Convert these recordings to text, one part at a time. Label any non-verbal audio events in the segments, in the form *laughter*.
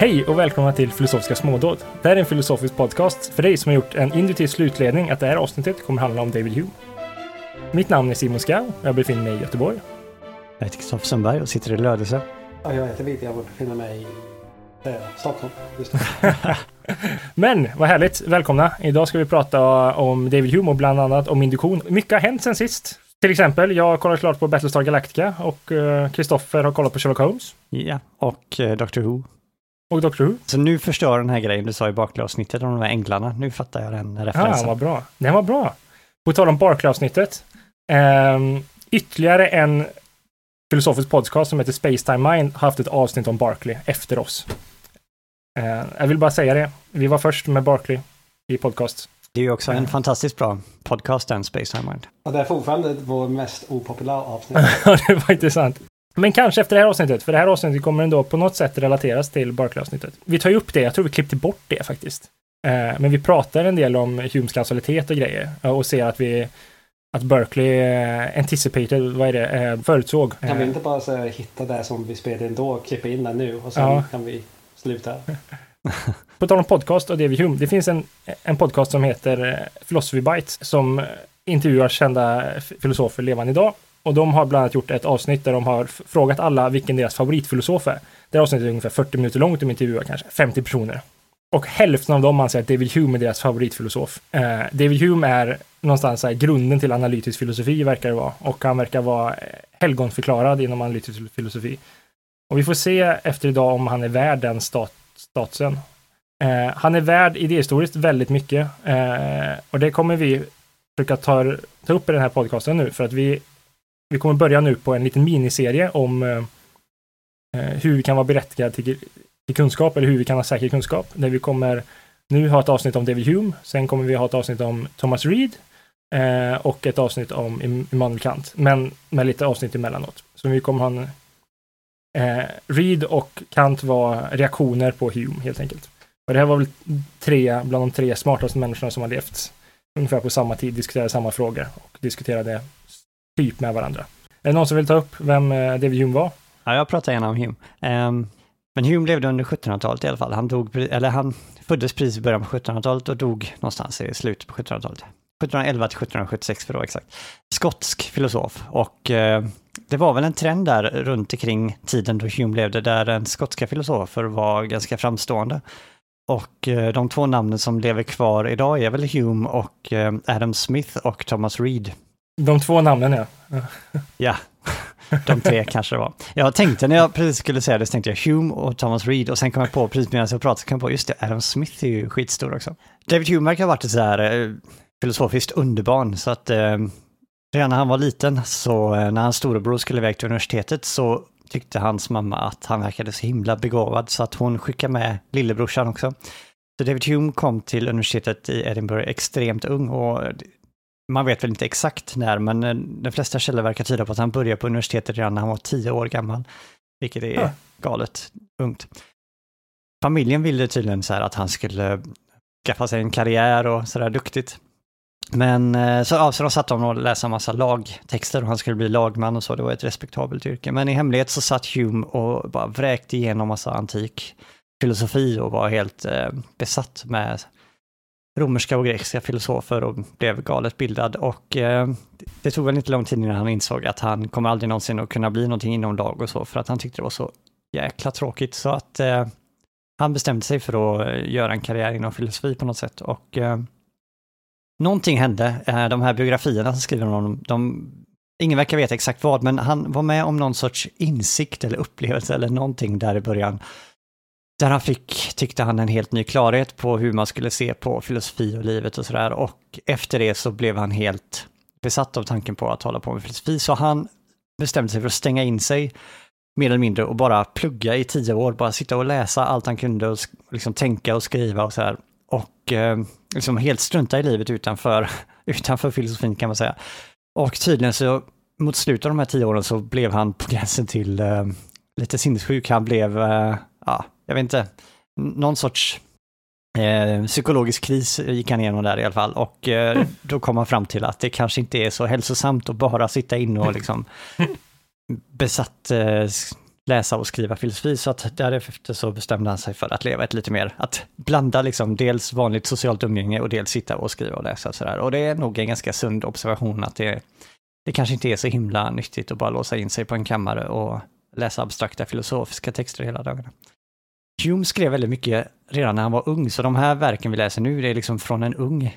Hej och välkomna till Filosofiska smådåd. Det här är en filosofisk podcast för dig som har gjort en intuitiv slutledning att det här avsnittet kommer handla om David Hume. Mitt namn är Simon Skau och jag befinner mig i Göteborg. Jag heter Kristoffer Sundberg och sitter i Lödöse. Ja, jag heter Vid, jag befinner mig i eh, Stockholm. Just. *laughs* Men vad härligt, välkomna! Idag ska vi prata om David Hume och bland annat om induktion. Mycket har hänt sen sist. Till exempel, jag har kollat klart på Battlestar Galactica och Kristoffer har kollat på Sherlock Holmes Ja, och eh, Doctor Who. Och Doctor Who. Så nu förstör den här grejen du sa i bakavsnittet om de här änglarna. Nu fattar jag den Ja, referensen. vad bra. Den var bra. På tal om Barclay-avsnittet. ehm, ytterligare en filosofisk podcast som heter Space Time Mind har haft ett avsnitt om Barclay efter oss. Eh, jag vill bara säga det. Vi var först med Barclay i podcast. Det är ju också en fantastiskt bra podcast, den Space Time Mind. Och det är fortfarande vår mest opopulära avsnitt. *laughs* Ja, det var intressant. Men kanske efter det här avsnittet, för det här avsnittet kommer ändå på något sätt relateras till Barclay-avsnittet. Vi tar ju upp det, jag tror vi klippte bort det faktiskt. Eh, men vi pratar en del om Humes kausalitet och grejer eh, och ser att vi att Berkeley eh, anticipated, vad är det, eh, förutsåg. Kan vi inte bara så, hitta det som vi spelade in då, klippa in det nu och sen Ja. kan vi sluta? *laughs* På tal om podcast och David Hume, det finns en, en podcast som heter Philosophy Bites som intervjuar kända filosofer levande idag. Och de har bland annat gjort ett avsnitt där de har frågat alla vilken deras favoritfilosof är. Det avsnittet är ungefär 40 minuter långt, de intervjuar kanske 50 personer. Och hälften av dem anser att David Hume är deras favoritfilosof. Eh, David Hume är någonstans här, grunden till analytisk filosofi, verkar det vara. Och han verkar vara eh, helgonförklarad inom analytisk filosofi. Och vi får se efter idag om han är värd den stat statusen. Eh, han är värd idéhistoriskt väldigt mycket eh, och det kommer vi försöka ta, ta upp i den här podcasten nu för att vi, vi kommer börja nu på en liten miniserie om eh, eh, hur vi kan vara berättigade till, till kunskap eller hur vi kan ha säker kunskap. Där vi kommer nu ha ett avsnitt om David Hume, sen kommer vi ha ett avsnitt om Thomas Reed eh, och ett avsnitt om Immanuel Kant, men med lite avsnitt emellanåt. Så vi kommer ha en eh, Reed och Kant var reaktioner på Hume helt enkelt. Och det här var väl tre, bland de tre smartaste människorna som har levt ungefär på samma tid, diskuterade samma frågor och diskuterade typ med varandra. Är det någon som vill ta upp vem eh, David Hume var? Ja, jag pratar gärna om Hume. Um, men Hume levde under 1700-talet i alla fall. Han, dog, eller han föddes precis i början på 1700-talet och dog någonstans i slutet på 1700-talet. 1711 till 1776 för att vara exakt. Skotsk filosof och eh, det var väl en trend där runt omkring tiden då Hume levde där den skotska filosofer var ganska framstående. Och eh, de två namnen som lever kvar idag är väl Hume och eh, Adam Smith och Thomas Reed. De två namnen ja. Ja, de tre kanske det var. Jag tänkte när jag precis skulle säga det så tänkte jag Hume och Thomas Reed och sen kom jag på precis medan jag pratade så kom jag på just det, Adam Smith är ju skitstor också. David Hume verkar ha varit ett så här eh, filosofiskt underbarn så att eh, redan när han var liten så eh, när hans storebror skulle iväg till universitetet så tyckte hans mamma att han verkade så himla begåvad så att hon skickade med lillebrorsan också. Så David Hume kom till universitetet i Edinburgh extremt ung och man vet väl inte exakt när, men eh, de flesta källor verkar tyda på att han började på universitetet redan när han var tio år gammal. Vilket är Ja. galet ungt. Familjen ville tydligen så här att han skulle skaffa sig en karriär och sådär duktigt. Men eh, så, ja, så de satte honom att läsa en massa lagtexter och han skulle bli lagman och så, det var ett respektabelt yrke. Men i hemlighet så satt Hume och bara vräkte igenom massa antik filosofi och var helt eh, besatt med romerska och grekiska filosofer och blev galet bildad. Och eh, det tog väl inte lång tid innan han insåg att han kommer aldrig någonsin att kunna bli någonting inom lag och så, för att han tyckte det var så jäkla tråkigt. Så att eh, han bestämde sig för att eh, göra en karriär inom filosofi på något sätt. Och eh, någonting hände. Eh, de här biografierna som skriver om honom, de, ingen verkar veta exakt vad, men han var med om någon sorts insikt eller upplevelse eller någonting där i början. Där han fick, tyckte han, en helt ny klarhet på hur man skulle se på filosofi och livet och sådär. Och efter det så blev han helt besatt av tanken på att hålla på med filosofi. Så han bestämde sig för att stänga in sig mer eller mindre och bara plugga i tio år. Bara sitta och läsa allt han kunde och liksom tänka och skriva och så här. Och eh, liksom helt strunta i livet utanför, *laughs* utanför filosofin kan man säga. Och tydligen så mot slutet av de här tio åren så blev han på gränsen till eh, lite sinnessjuk. Han blev, eh, ja, jag vet inte, någon sorts eh, psykologisk kris gick han igenom där i alla fall. Och eh, då kom han fram till att det kanske inte är så hälsosamt att bara sitta inne och liksom *laughs* besatt, eh, läsa och skriva filosofi, så att därefter så bestämde han sig för att leva ett lite mer, att blanda liksom dels vanligt socialt umgänge och dels sitta och skriva och läsa och sådär. Och det är nog en ganska sund observation att det, det kanske inte är så himla nyttigt att bara låsa in sig på en kammare och läsa abstrakta filosofiska texter hela dagarna. Hume skrev väldigt mycket redan när han var ung, så de här verken vi läser nu, det är liksom från en ung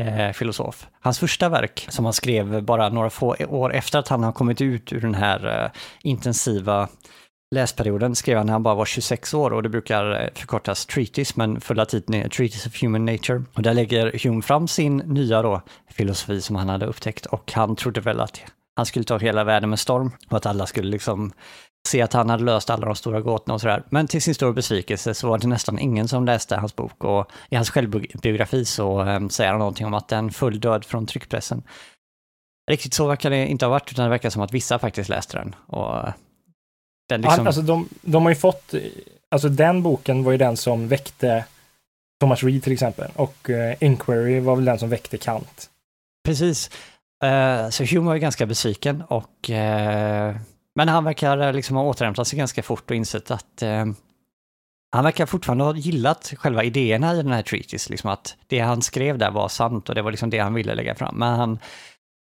eh, filosof. Hans första verk, som han skrev bara några få år efter att han har kommit ut ur den här eh, intensiva läsperioden, skrev han när han bara var 26 år och det brukar eh, förkortas treatise, men fulla titeln är Treatise of Human Nature. Och där lägger Hume fram sin nya då, filosofi som han hade upptäckt och han trodde väl att han skulle ta hela världen med storm och att alla skulle liksom se att han hade löst alla de stora gåtorna och sådär. Men till sin stora besvikelse så var det nästan ingen som läste hans bok och i hans självbiografi så äm, säger han någonting om att den full död från tryckpressen. Riktigt så verkar det inte ha varit, utan det verkar som att vissa faktiskt läste den. Och den liksom... Alltså de, de har ju fått, alltså den boken var ju den som väckte Thomas Reed till exempel och uh, Inquiry var väl den som väckte Kant. Precis. Uh, så Hume var ju ganska besviken och uh, men han verkar eh, liksom ha återhämtat sig ganska fort och insett att eh, han verkar fortfarande ha gillat själva idéerna i den här treatise, liksom att det han skrev där var sant och det var liksom det han ville lägga fram. Men han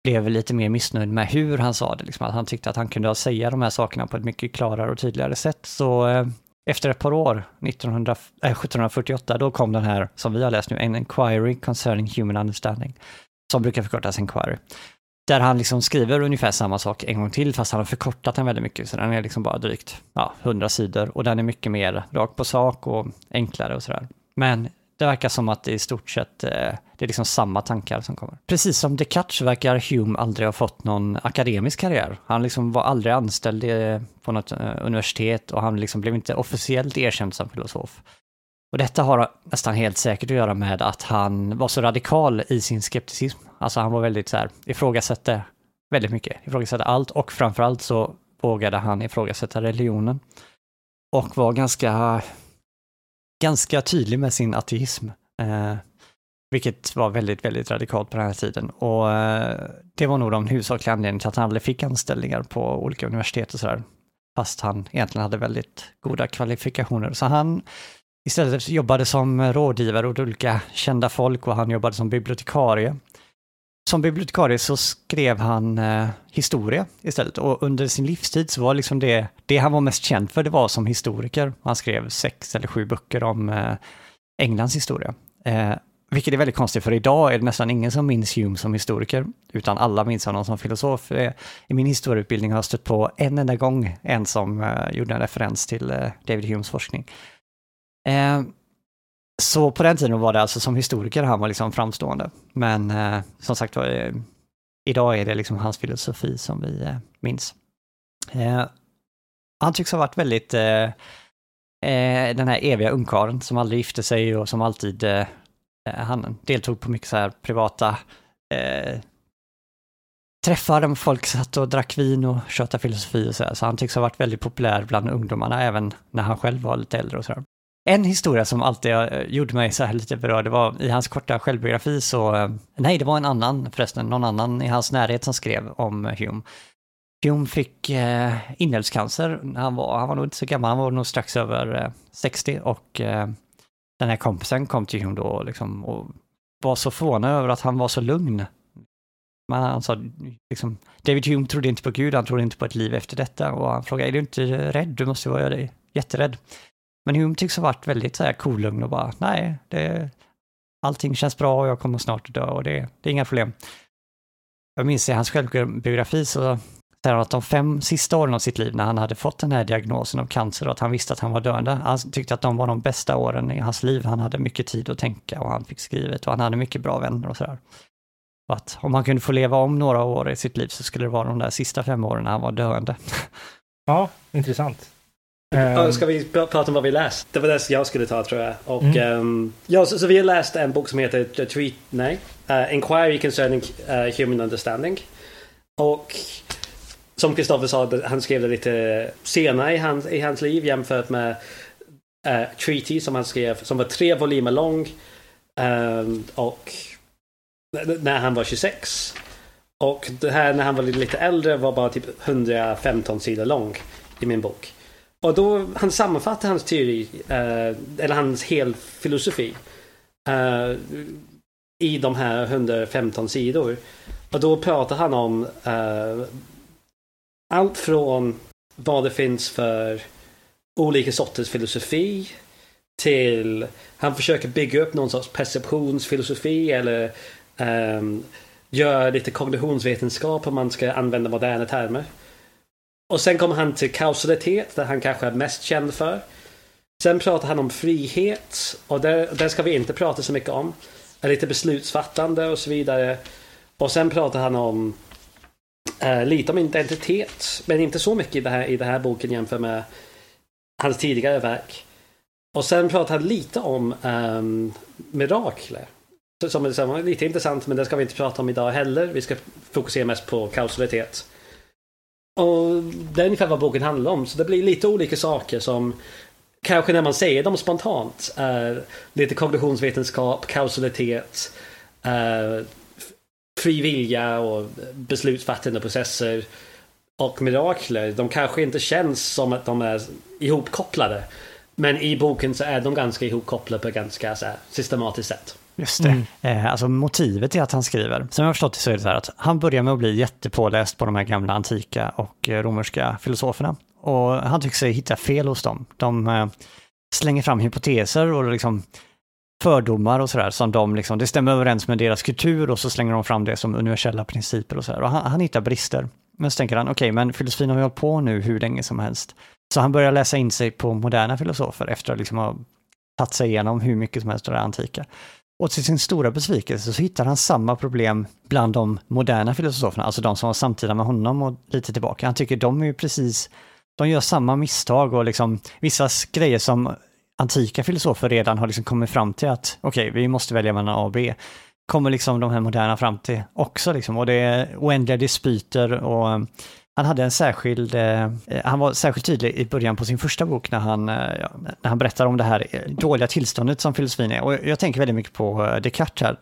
blev lite mer missnöjd med hur han sa det, liksom att han tyckte att han kunde säga de här sakerna på ett mycket klarare och tydligare sätt. Så eh, efter ett par år, 1900, äh, 1748, då kom den här, som vi har läst nu, en Inquiry Concerning Human Understanding, som brukar förkortas Inquiry. Där han liksom skriver ungefär samma sak en gång till, fast han har förkortat den väldigt mycket. Så den är liksom bara drygt ja, 100 sidor och den är mycket mer rakt på sak och enklare och sådär. Men det verkar som att det i stort sett eh, det är liksom samma tankar som kommer. Precis som Descartes verkar Hume aldrig ha fått någon akademisk karriär. Han liksom var aldrig anställd på något eh, universitet och han liksom blev inte officiellt erkänd som filosof. Och detta har nästan helt säkert att göra med att han var så radikal i sin skepticism. Alltså han var väldigt så här, ifrågasatte väldigt mycket, ifrågasatte allt och framförallt så vågade han ifrågasätta religionen. Och var ganska, ganska tydlig med sin ateism. Eh, vilket var väldigt, väldigt radikalt på den här tiden. Och eh, det var nog de huvudsakliga anledningarna till att han aldrig fick anställningar på olika universitet och sådär. Fast han egentligen hade väldigt goda kvalifikationer. Så han istället jobbade som rådgivare åt olika kända folk och han jobbade som bibliotekarie. Som bibliotekarie så skrev han eh, historia istället och under sin livstid så var liksom det, det han var mest känd för det var som historiker. Han skrev sex eller sju böcker om eh, Englands historia. Eh, vilket är väldigt konstigt för idag är det nästan ingen som minns Hume som historiker, utan alla minns honom som filosof. Eh, I min historieutbildning har jag stött på en enda gång en som eh, gjorde en referens till eh, David Humes forskning. Eh, så på den tiden var det alltså som historiker han var liksom framstående. Men eh, som sagt var, eh, idag är det liksom hans filosofi som vi eh, minns. Eh, han tycks ha varit väldigt eh, eh, den här eviga ungkarlen som aldrig gifte sig och som alltid eh, eh, han deltog på mycket så här privata eh, träffar där folk satt och drack vin och tjötade filosofi och så här. Så han tycks ha varit väldigt populär bland ungdomarna även när han själv var lite äldre och så här. En historia som alltid eh, gjorde mig så här lite berörd, det var i hans korta självbiografi så, eh, nej det var en annan förresten, någon annan i hans närhet som skrev om eh, Hume. Hume fick eh, inälvscancer, han var, han var nog inte så gammal, han var nog strax över eh, 60 och eh, den här kompisen kom till Hume då liksom, och var så förvånad över att han var så lugn. Men han sa, liksom, David Hume trodde inte på Gud, han trodde inte på ett liv efter detta och han frågade, är du inte rädd? Du måste vara jätterädd. Men Hume tycks ha varit väldigt så här kolugn och bara, nej, det, allting känns bra och jag kommer snart dö och det, det är inga problem. Jag minns i hans självbiografi så säger han att de fem sista åren av sitt liv när han hade fått den här diagnosen av cancer och att han visste att han var döende, han tyckte att de var de bästa åren i hans liv. Han hade mycket tid att tänka och han fick skrivet och han hade mycket bra vänner och sådär. Och att om han kunde få leva om några år i sitt liv så skulle det vara de där sista fem åren när han var döende. Ja, intressant. Um, Ska vi prata om vad vi läst? Det var det jag skulle ta tror jag. Och, mm. um, ja, så, så, vi har läst en bok som heter The nej, uh, Inquiry Concerning uh, Human Understanding. Och som Kristoffer sa, han skrev det lite senare i hans, i hans liv jämfört med uh, Treaty som han skrev, som var tre volymer lång. Um, och när han var 26. Och det här när han var lite äldre var bara typ 115 sidor lång i min bok. Och då, han sammanfattar hans teori, eh, eller hans hel filosofi. Eh, I de här 115 sidor. Och då pratar han om eh, allt från vad det finns för olika sorters filosofi till han försöker bygga upp någon sorts perceptionsfilosofi eller eh, um, gör lite kognitionsvetenskap om man ska använda moderna termer. Och sen kommer han till kausalitet, det han kanske är mest känd för. Sen pratar han om frihet och det, det ska vi inte prata så mycket om. Lite beslutsfattande och så vidare. Och sen pratar han om eh, lite om identitet, men inte så mycket i det här, i den här boken jämfört med hans tidigare verk. Och sen pratar han lite om um, mirakler. Som är lite intressant, men det ska vi inte prata om idag heller. Vi ska fokusera mest på kausalitet. Och det är ungefär vad boken handlar om. Så det blir lite olika saker som kanske när man säger dem spontant är lite kognitionsvetenskap, kausalitet, eh, fri vilja och beslutsfattande processer och mirakler. De kanske inte känns som att de är ihopkopplade. Men i boken så är de ganska ihopkopplade på ett ganska så här, systematiskt sätt. Just det. Mm. Eh, alltså motivet till att han skriver. Som jag har förstått det så är det så här att han börjar med att bli jättepåläst på de här gamla antika och eh, romerska filosoferna. Och han tycker sig hitta fel hos dem. De eh, slänger fram hypoteser och liksom fördomar och sådär som de liksom, det stämmer överens med deras kultur och så slänger de fram det som universella principer och sådär. Och han, han hittar brister. Men så tänker han, okej, okay, men filosofin har ju hållit på nu hur länge som helst. Så han börjar läsa in sig på moderna filosofer efter att liksom ha tagit sig igenom hur mycket som helst av det antika. Och till sin stora besvikelse så hittar han samma problem bland de moderna filosoferna, alltså de som var samtida med honom och lite tillbaka. Han tycker de är ju precis, de gör samma misstag och liksom vissa grejer som antika filosofer redan har liksom kommit fram till att okej, okay, vi måste välja mellan A och B. Kommer liksom de här moderna fram till också liksom och det är oändliga dispyter och han hade en särskild, eh, eh, han var särskilt tydlig i början på sin första bok när han, eh, när han berättar om det här eh, dåliga tillståndet som filosofin är. Och jag tänker väldigt mycket på eh, Descartes här.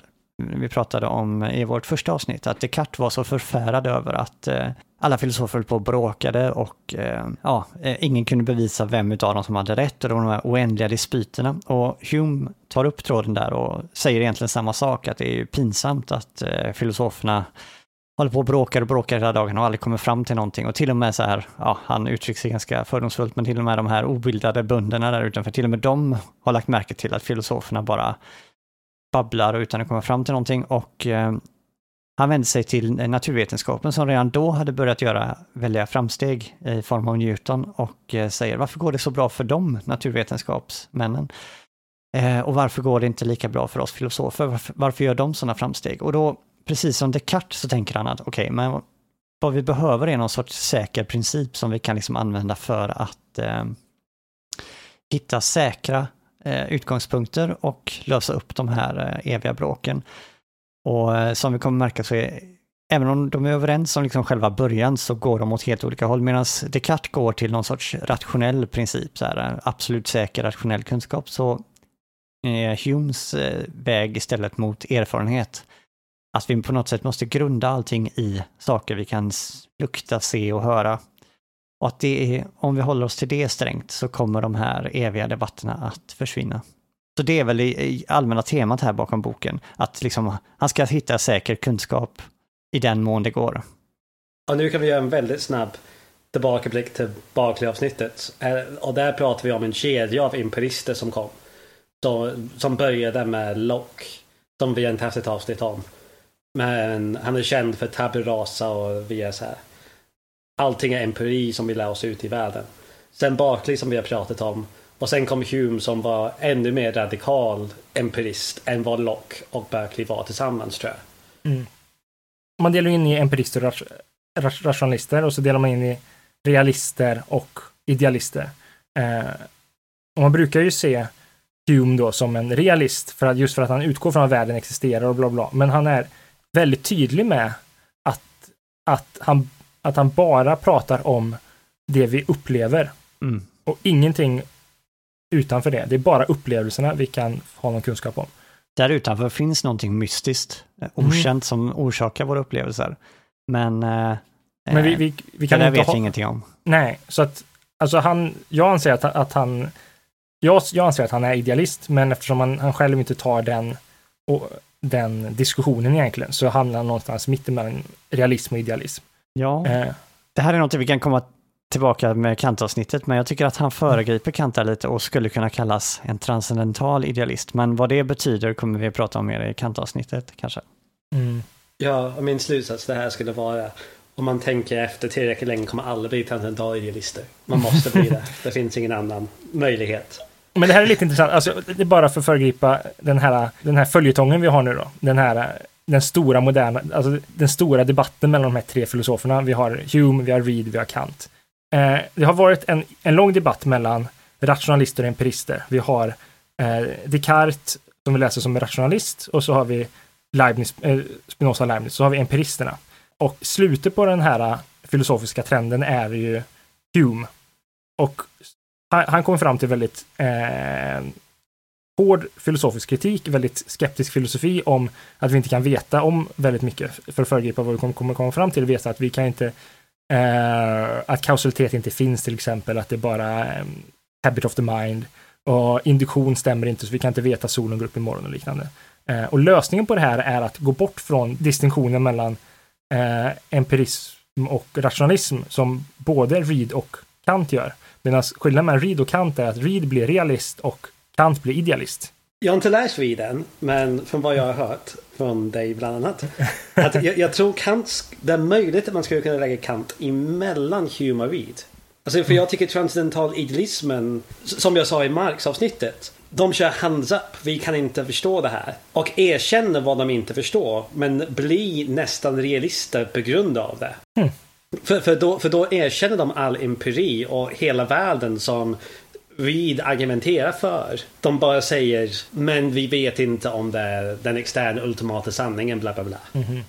Vi pratade om i vårt första avsnitt att Descartes var så förfärad över att eh, alla filosofer höll på och bråkade och eh, ja, ingen kunde bevisa vem av dem som hade rätt och de här oändliga dispyterna. Och Hume tar upp tråden där och säger egentligen samma sak, att det är pinsamt att filosoferna håller på och bråkar och bråkar hela dagen och aldrig kommer fram till någonting. Och till och med så här, ja, han uttrycker sig ganska fördomsfullt, men till och med de här obildade bönderna där utanför, till och med de har lagt märke till att filosoferna bara babblar utan att komma fram till någonting. Och eh, han vände sig till naturvetenskapen som redan då hade börjat göra väldiga framsteg i form av Newton och eh, säger varför går det så bra för dem, naturvetenskapsmännen? Eh, och varför går det inte lika bra för oss filosofer? Varför, varför gör de sådana framsteg? Och då precis som Descartes så tänker han att okej, okay, men vad vi behöver är någon sorts säker princip som vi kan liksom använda för att eh, hitta säkra eh, utgångspunkter och lösa upp de här eh, eviga bråken. Och eh, som vi kommer märka så är, även om de är överens om liksom själva början så går de åt helt olika håll, medan Descartes går till någon sorts rationell princip, så här, eh, absolut säker rationell kunskap, så är Humes eh, väg istället mot erfarenhet att vi på något sätt måste grunda allting i saker vi kan lukta, se och höra. Och att det är, om vi håller oss till det strängt så kommer de här eviga debatterna att försvinna. Så det är väl i, i allmänna temat här bakom boken, att liksom, han ska hitta säker kunskap i den mån det går. Och nu kan vi göra en väldigt snabb tillbakablick till Barclay-avsnittet. Eh, och där pratar vi om en kedja av imperister som kom. Så, som började med Locke, som vi inte haft ett avsnitt om. Men han är känd för taburasa och vi är så här. Allting är empiri som vi lär oss ut i världen. Sen Barclay som vi har pratat om. Och sen kom Hume som var ännu mer radikal empirist än vad Locke och Berkeley var tillsammans tror jag. Mm. Man delar in i empirister och rationalister och så delar man in i realister och idealister. Eh, och man brukar ju se Hume då som en realist för att, just för att han utgår från att världen existerar och bla bla. Men han är väldigt tydlig med att, att, han, att han bara pratar om det vi upplever. Mm. Och ingenting utanför det. Det är bara upplevelserna vi kan ha någon kunskap om. Där utanför finns någonting mystiskt, eh, mm. okänt mm. som orsakar våra upplevelser. Men, eh, Men vi, vi, vi kan det inte vet ha... ingenting om. Nej, så att alltså han, jag anser att, att han, jag, jag anser att han är idealist, men eftersom han, han själv inte tar den, och, den diskussionen egentligen, så hamnar han någonstans mittemellan realism och idealism. Ja, Eh, det här är något vi kan komma tillbaka med kantavsnittet, men jag tycker att han föregriper Kant där lite och skulle kunna kallas en transcendental idealist. Men vad det betyder kommer vi att prata om mer i kantavsnittet kanske. mm. Ja, och min slutsats det här skulle vara om man tänker efter tillräckligt länge kommer alla bli transcendentala idealister. Man måste bli det. *laughs* Det finns ingen annan möjlighet. Men det här är lite intressant, alltså, det är bara för att föregripa den här, den här följetongen vi har nu då. Den här, den stora moderna, alltså den stora debatten mellan de här tre filosoferna. Vi har Hume, vi har Reed, vi har Kant. Eh, det har varit en, en lång debatt mellan rationalister och empirister. Vi har eh, Descartes, som vi läser som rationalist, och så har vi Leibniz, eh, Spinoza Leibniz, så har vi empiristerna. Och slutet på den här filosofiska trenden är ju Hume. Och han, han kommer fram till väldigt eh, hård filosofisk kritik, väldigt skeptisk filosofi om att vi inte kan veta om väldigt mycket. För att föregripa vad vi kommer, kommer komma fram till, veta att vi kan inte eh, att kausalitet inte finns till exempel, att det är bara eh, habit of the mind och induktion stämmer inte, så vi kan inte veta solen går upp imorgon och liknande. Eh, och lösningen på det här är att gå bort från distinktionen mellan eh, empirism och rationalism som både Reed och Kant gör. Medan skillnaden mellan Reed och Kant är att Reed blir realist och Kant blir idealist. Jag har inte läst Reed än, men från vad jag har hört från dig bland annat. Att jag, jag tror Kant, det är möjligt att man skulle kunna lägga Kant emellan Hume och Reed. Alltså för jag tycker transcendental idealismen, som jag sa i Marx-avsnittet, de kör hands up, vi kan inte förstå det här. Och erkänner vad de inte förstår, men blir nästan realister på grund av det. Mm. För, för, då, för då erkänner de all empiri och hela världen som Reed argumenterar för. De bara säger, men vi vet inte om det är den externa ultimata sanningen, bla bla bla. Mm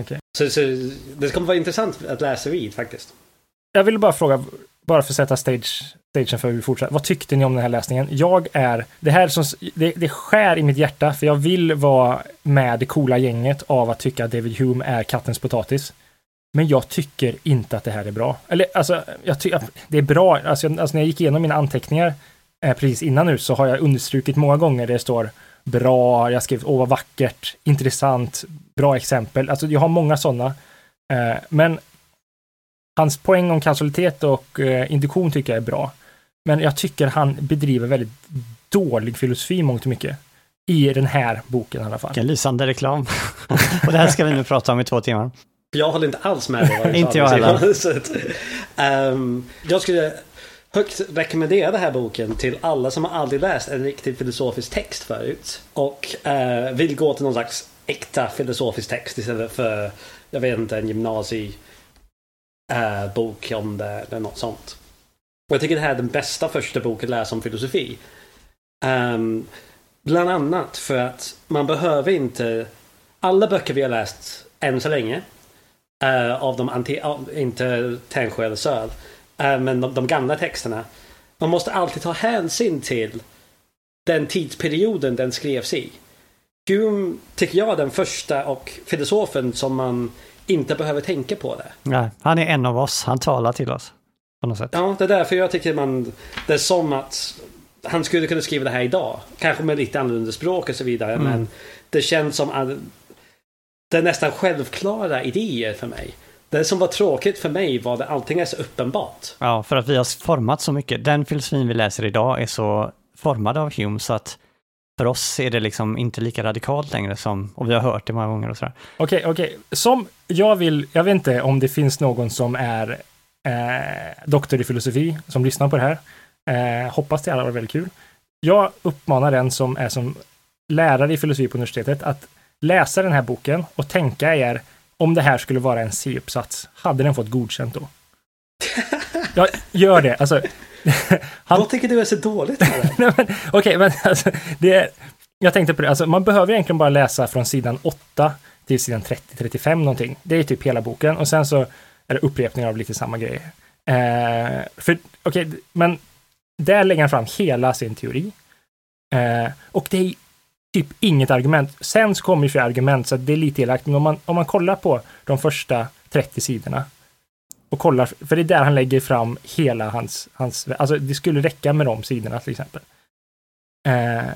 okay. Så, så det kommer vara intressant att läsa Reed faktiskt. Jag ville bara fråga, bara för att sätta stage, stagen för hur vi fortsätter. Vad tyckte ni om den här läsningen? Jag är, det här som, det, det skär i mitt hjärta, för jag vill vara med det coola gänget av att tycka att David Hume är kattens potatis. Men jag tycker inte att det här är bra. Eller alltså, jag tycker det är bra. Alltså, alltså, när jag gick igenom mina anteckningar eh, precis innan nu så har jag understrukit många gånger det står bra, jag skrev åh vad vackert, intressant, bra exempel. Alltså jag har många sådana. Eh, men hans poäng om kausalitet och eh, induktion tycker jag är bra. Men jag tycker han bedriver väldigt dålig filosofi mångt och mycket. I den här boken i alla fall. Vilken lysande reklam. *laughs* och det här ska vi nu prata om i två timmar. Jag håller inte alls med dig. *laughs* inte jag heller. Um, jag skulle högt rekommendera den här boken till alla som har aldrig läst en riktig filosofisk text förut. Och uh, vill gå till någon slags äkta filosofisk text istället för, jag vet inte, en gymnasiebok uh, om det eller något sånt. Och jag tycker det här är den bästa första boken att läsa om filosofi. Um, bland annat för att man behöver inte alla böcker vi har läst än så länge Uh, av de, anti, uh, inte Tännsjö eller Söl, uh, men de, de, gamla texterna. Man måste alltid ta hänsyn till den tidsperioden den skrevs i. Hume tycker jag är den första och filosofen som man inte behöver tänka på det. Nej, han är en av oss, han talar till oss. På något sätt. Ja, det är därför jag tycker man, det är som att han skulle kunna skriva det här idag. Kanske med lite annorlunda språk och så vidare, mm. men det känns som att det är nästan självklara idéer för mig. Det som var tråkigt för mig var att allting är så uppenbart. Ja, för att vi har format så mycket. Den filosofin vi läser idag är så formad av Hume så att för oss är det liksom inte lika radikalt längre som, och vi har hört det många gånger och sådär. Okej, okay, okej. Okay. Som jag vill, jag vet inte om det finns någon som är eh, doktor i filosofi som lyssnar på det här. Eh, hoppas det hade varit väldigt kul. Jag uppmanar den som är som lärare i filosofi på universitetet att läsa den här boken och tänka er om det här skulle vara en C-uppsats, hade den fått godkänt då? *laughs* Ja, gör det. Alltså, *laughs* han... Vad tycker du är så dåligt med *laughs* Okej, okay, men alltså, det är, jag tänkte på det, alltså, man behöver egentligen bara läsa från sidan 8 till sidan 30-35 någonting. Det är typ hela boken och sen så är det upprepningar av lite samma grejer. Eh, för, okej, okay, men där lägger han fram hela sin teori. Eh, och det är typ inget argument. Sen så kommer ju fler argument, så det är lite elakt. Men om man, om man kollar på de första 30 sidorna och kollar, för det är där han lägger fram hela hans, hans alltså det skulle räcka med de sidorna till exempel. Eh,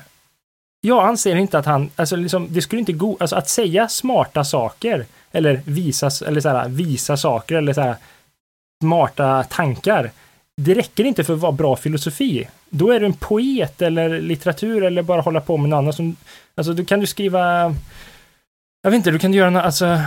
jag anser inte att han, alltså liksom, det skulle inte gå, alltså att säga smarta saker eller visa, eller så här, visa saker eller så här, smarta tankar. Det räcker inte för att vara bra filosofi. Då är du en poet eller litteratur eller bara hålla på med något annat som, alltså då kan du skriva, jag vet inte, du kan göra något, alltså,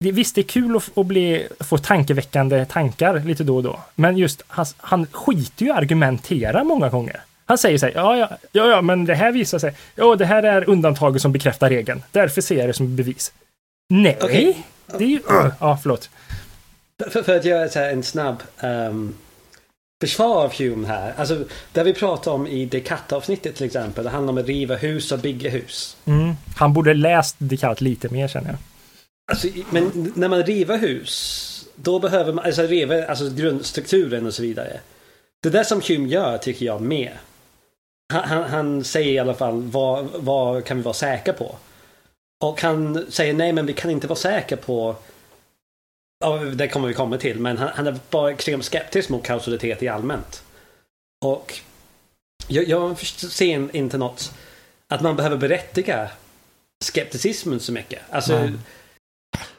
det, visst, det är kul att, att bli, få tankeväckande tankar lite då och då, men just han, han skiter ju argumentera många gånger. Han säger så här, ja, ja, ja, ja, men det här visar sig, ja, det här är undantaget som bekräftar regeln. Därför ser jag det som bevis. Nej, Okej. det är ju, ja, förlåt. För, för att göra så här en snabb um, försvar av Hume här. Alltså, det vi pratar om i Descartes-avsnittet till exempel. Det handlar om att riva hus och bygga hus. Mm. Han borde läst Descartes lite mer känner jag. Alltså, men när man river hus, då behöver man alltså, riva alltså, grundstrukturen och så vidare. Det där som Hume gör tycker jag med. Han, han, han säger i alla fall vad, vad kan vi vara säkra på? Och han säger nej men vi kan inte vara säkra på Ja, det kommer vi komma till, men han, han är bara extremt skeptisk mot kausalitet i allmänt. Och jag, jag ser inte något att man behöver berättiga skepticismen så mycket. Alltså, mm.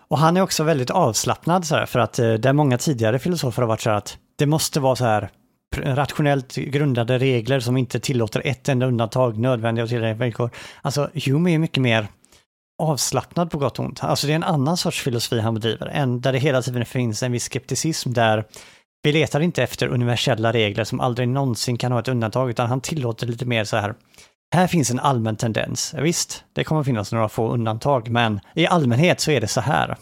Och han är också väldigt avslappnad så här, för att eh, det där många tidigare filosofer har varit så här att det måste vara så här rationellt grundade regler som inte tillåter ett enda undantag, nödvändiga och tillräckliga villkor. Alltså Hume är mycket mer avslappnad på gott och ont. Alltså det är en annan sorts filosofi han bedriver, en där det hela tiden finns en viss skepticism där vi letar inte efter universella regler som aldrig någonsin kan ha ett undantag, utan han tillåter lite mer så här här finns en allmän tendens. Visst, det kommer finnas några få undantag, men i allmänhet så är det så här.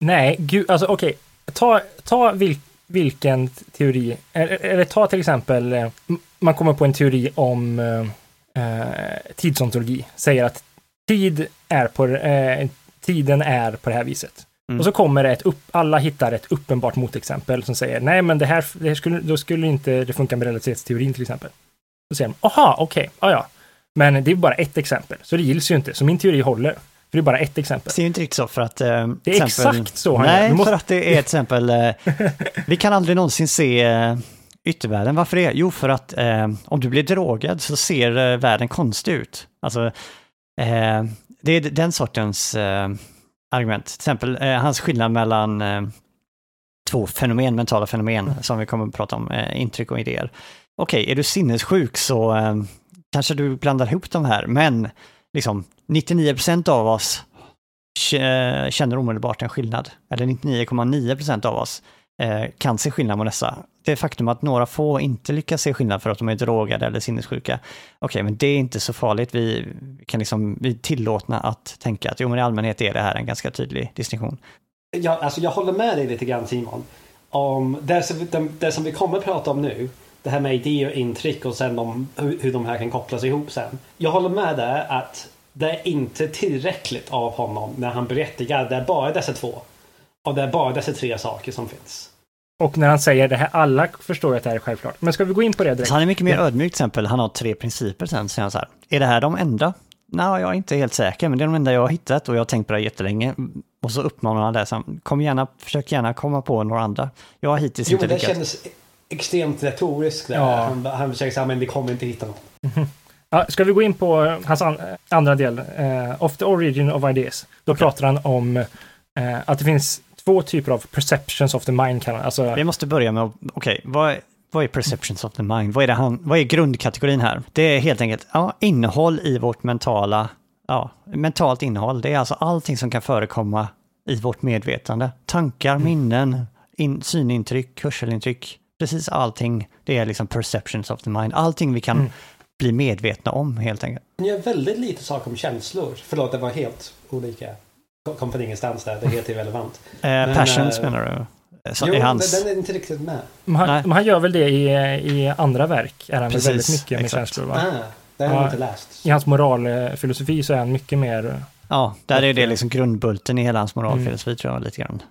Nej, gud, alltså okej. Ta, ta vil, vilken teori, eller, eller ta till exempel, eh, man kommer på en teori om eh, eh tidsontologi, säger att tid är på, eh, tiden är på det här viset. Mm. Och så kommer det ett upp, alla hittar ett uppenbart motexempel som säger nej men det här, det här skulle, då skulle inte det funka med relativitetsteorin till exempel. Då säger de, aha, okej, ja ja. Men det är bara ett exempel, så det gills ju inte. Så min teori håller. För det är bara ett exempel. Det är ju inte riktigt så för att... Eh, Det är exakt så han. Nej, måste- för att det är till exempel... Eh, *laughs* vi kan aldrig någonsin se eh, yttervärlden. Varför det? Jo, för att eh, om du blir drogad så ser eh, världen konstig ut. Alltså, eh, det är den sortens eh, argument. Till exempel eh, hans skillnad mellan eh, två fenomen, mentala fenomen, Mm. som vi kommer att prata om, eh, intryck och idéer. Okej, är du sinnessjuk så eh, kanske du blandar ihop de här, men liksom 99% av oss eh, känner omedelbart en skillnad. Eller 99,9% av oss Eh, kan se skillnad på dessa. Det faktum att några få inte lyckas se skillnad för att de är drogade eller sinnessjuka, okej, men det är inte så farligt. Vi kan liksom, vi är tillåtna att tänka att jo, men i allmänhet är det här en ganska tydlig distinktion. Ja, alltså jag håller med dig lite grann Simon. Om det, som, det, det som vi kommer att prata om nu. Det här med idéer och intryck och sen om hur, hur de här kan kopplas ihop sen. Jag håller med där att det är inte tillräckligt av honom när han berättigar det är bara dessa två. Och det är bara dessa tre saker som finns. Och när han säger det här, alla förstår att det här är självklart. Men ska vi gå in på det direkt? Så han är mycket mer ödmjuk till exempel. Han har tre principer sen, säger han så här. Är det här de enda? Nej, jag är inte helt säker, men det är de enda jag har hittat och jag har tänkt på det här jättelänge. Och så uppmanar han det, så han, kom gärna, försök gärna komma på några andra. Jag har hittills Jo, inte men det lyckats. kändes extremt retoriskt. Där. Ja. Han, han försöker säga men vi kommer inte hitta någon. *laughs* Ja, ska vi gå in på hans an andra del, eh, of the origin of ideas. Då pratar han om eh, att det finns två typer av perceptions of the mind. Kan alltså, Vi måste börja med, att- okej, vad, är- vad är perceptions of the mind? Vad är, det han, vad är grundkategorin här? Det är helt enkelt ja, innehåll i vårt mentala, ja, mentalt innehåll. Det är alltså allting som kan förekomma i vårt medvetande. Tankar, minnen, in, synintryck, hörselintryck, precis allting. Det är liksom perceptions of the mind. Allting vi kan Mm. bli medvetna om helt enkelt. Han gör väldigt lite saker om känslor. Förlåt, det var helt olika. Kom- från ingenstans där. Det är helt irrelevant. Eh, passions eh, menar du? Så jo, hans... den är inte riktigt med. men han, nej. men han gör väl det i, i andra verk. Är han Precis, väldigt mycket med exakt. känslor. Va? Ah, det har jag Ja. inte läst. I hans moralfilosofi så är han mycket mer... Ja, där är det liksom grundbulten i hela hans moralfilosofi tror jag lite grann.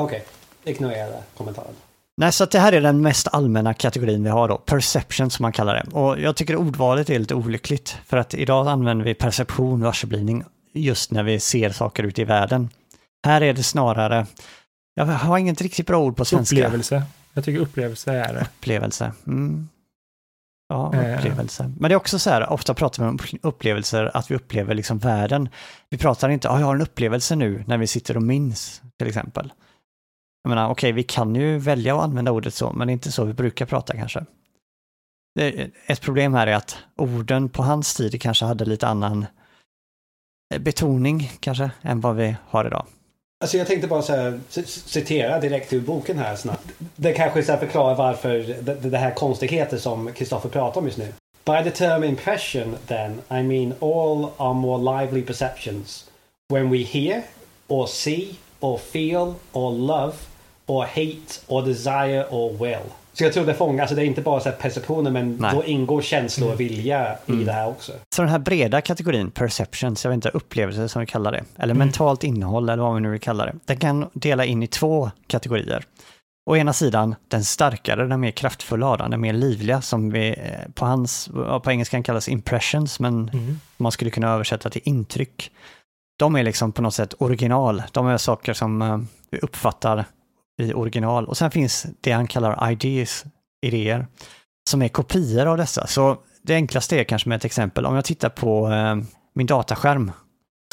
Okej, ignorera kommentaren. Nej, så det här är den mest allmänna kategorin vi har då, perception som man kallar det. Och jag tycker ordvalet är lite olyckligt, för att idag använder vi perception, varseblivning, just när vi ser saker ute i världen. Här är det snarare Jag har inget riktigt bra ord på svenska. Upplevelse. Jag tycker upplevelse är det. Upplevelse. Mm. Ja, Eh. upplevelse. Men det är också så här, ofta pratar vi om upplevelser, att vi upplever liksom världen. Vi pratar inte, ja, jag har en upplevelse nu när vi sitter och minns, till exempel. Jag menar, okej, vi kan ju välja att använda ordet så, men det är inte så vi brukar prata kanske. Ett problem här är att orden på hans tid kanske hade lite annan Eh, betoning kanske, än vad vi har idag. Alltså jag tänkte bara så här, citera direkt ur boken här snabbt. Det kanske så här förklarar varför det, det här konstigheter som Kristoffer pratar om just nu. By the term impression then, I mean all our more lively perceptions. When we hear, or see, or feel, or love, or hate, or desire, or will. Så jag tror det fångar, alltså det är inte bara så här perceptioner men Nej. då ingår känsla och vilja i det här också. Så den här breda kategorin, perceptions, jag vet inte, upplevelser som vi kallar det, eller mentalt innehåll eller vad vi nu vill kalla det, den kan dela in i två kategorier. Å ena sidan den starkare, den mer kraftfulla den mer livliga som vi eh, på hans, på engelskan kallas impressions, men Mm. man skulle kunna översätta till intryck. De är liksom på något sätt original, de är saker som eh, vi uppfattar i original. Och sen finns det han kallar ideas, idéer, som är kopior av dessa. Så det enklaste är kanske med ett exempel, om jag tittar på eh, min dataskärm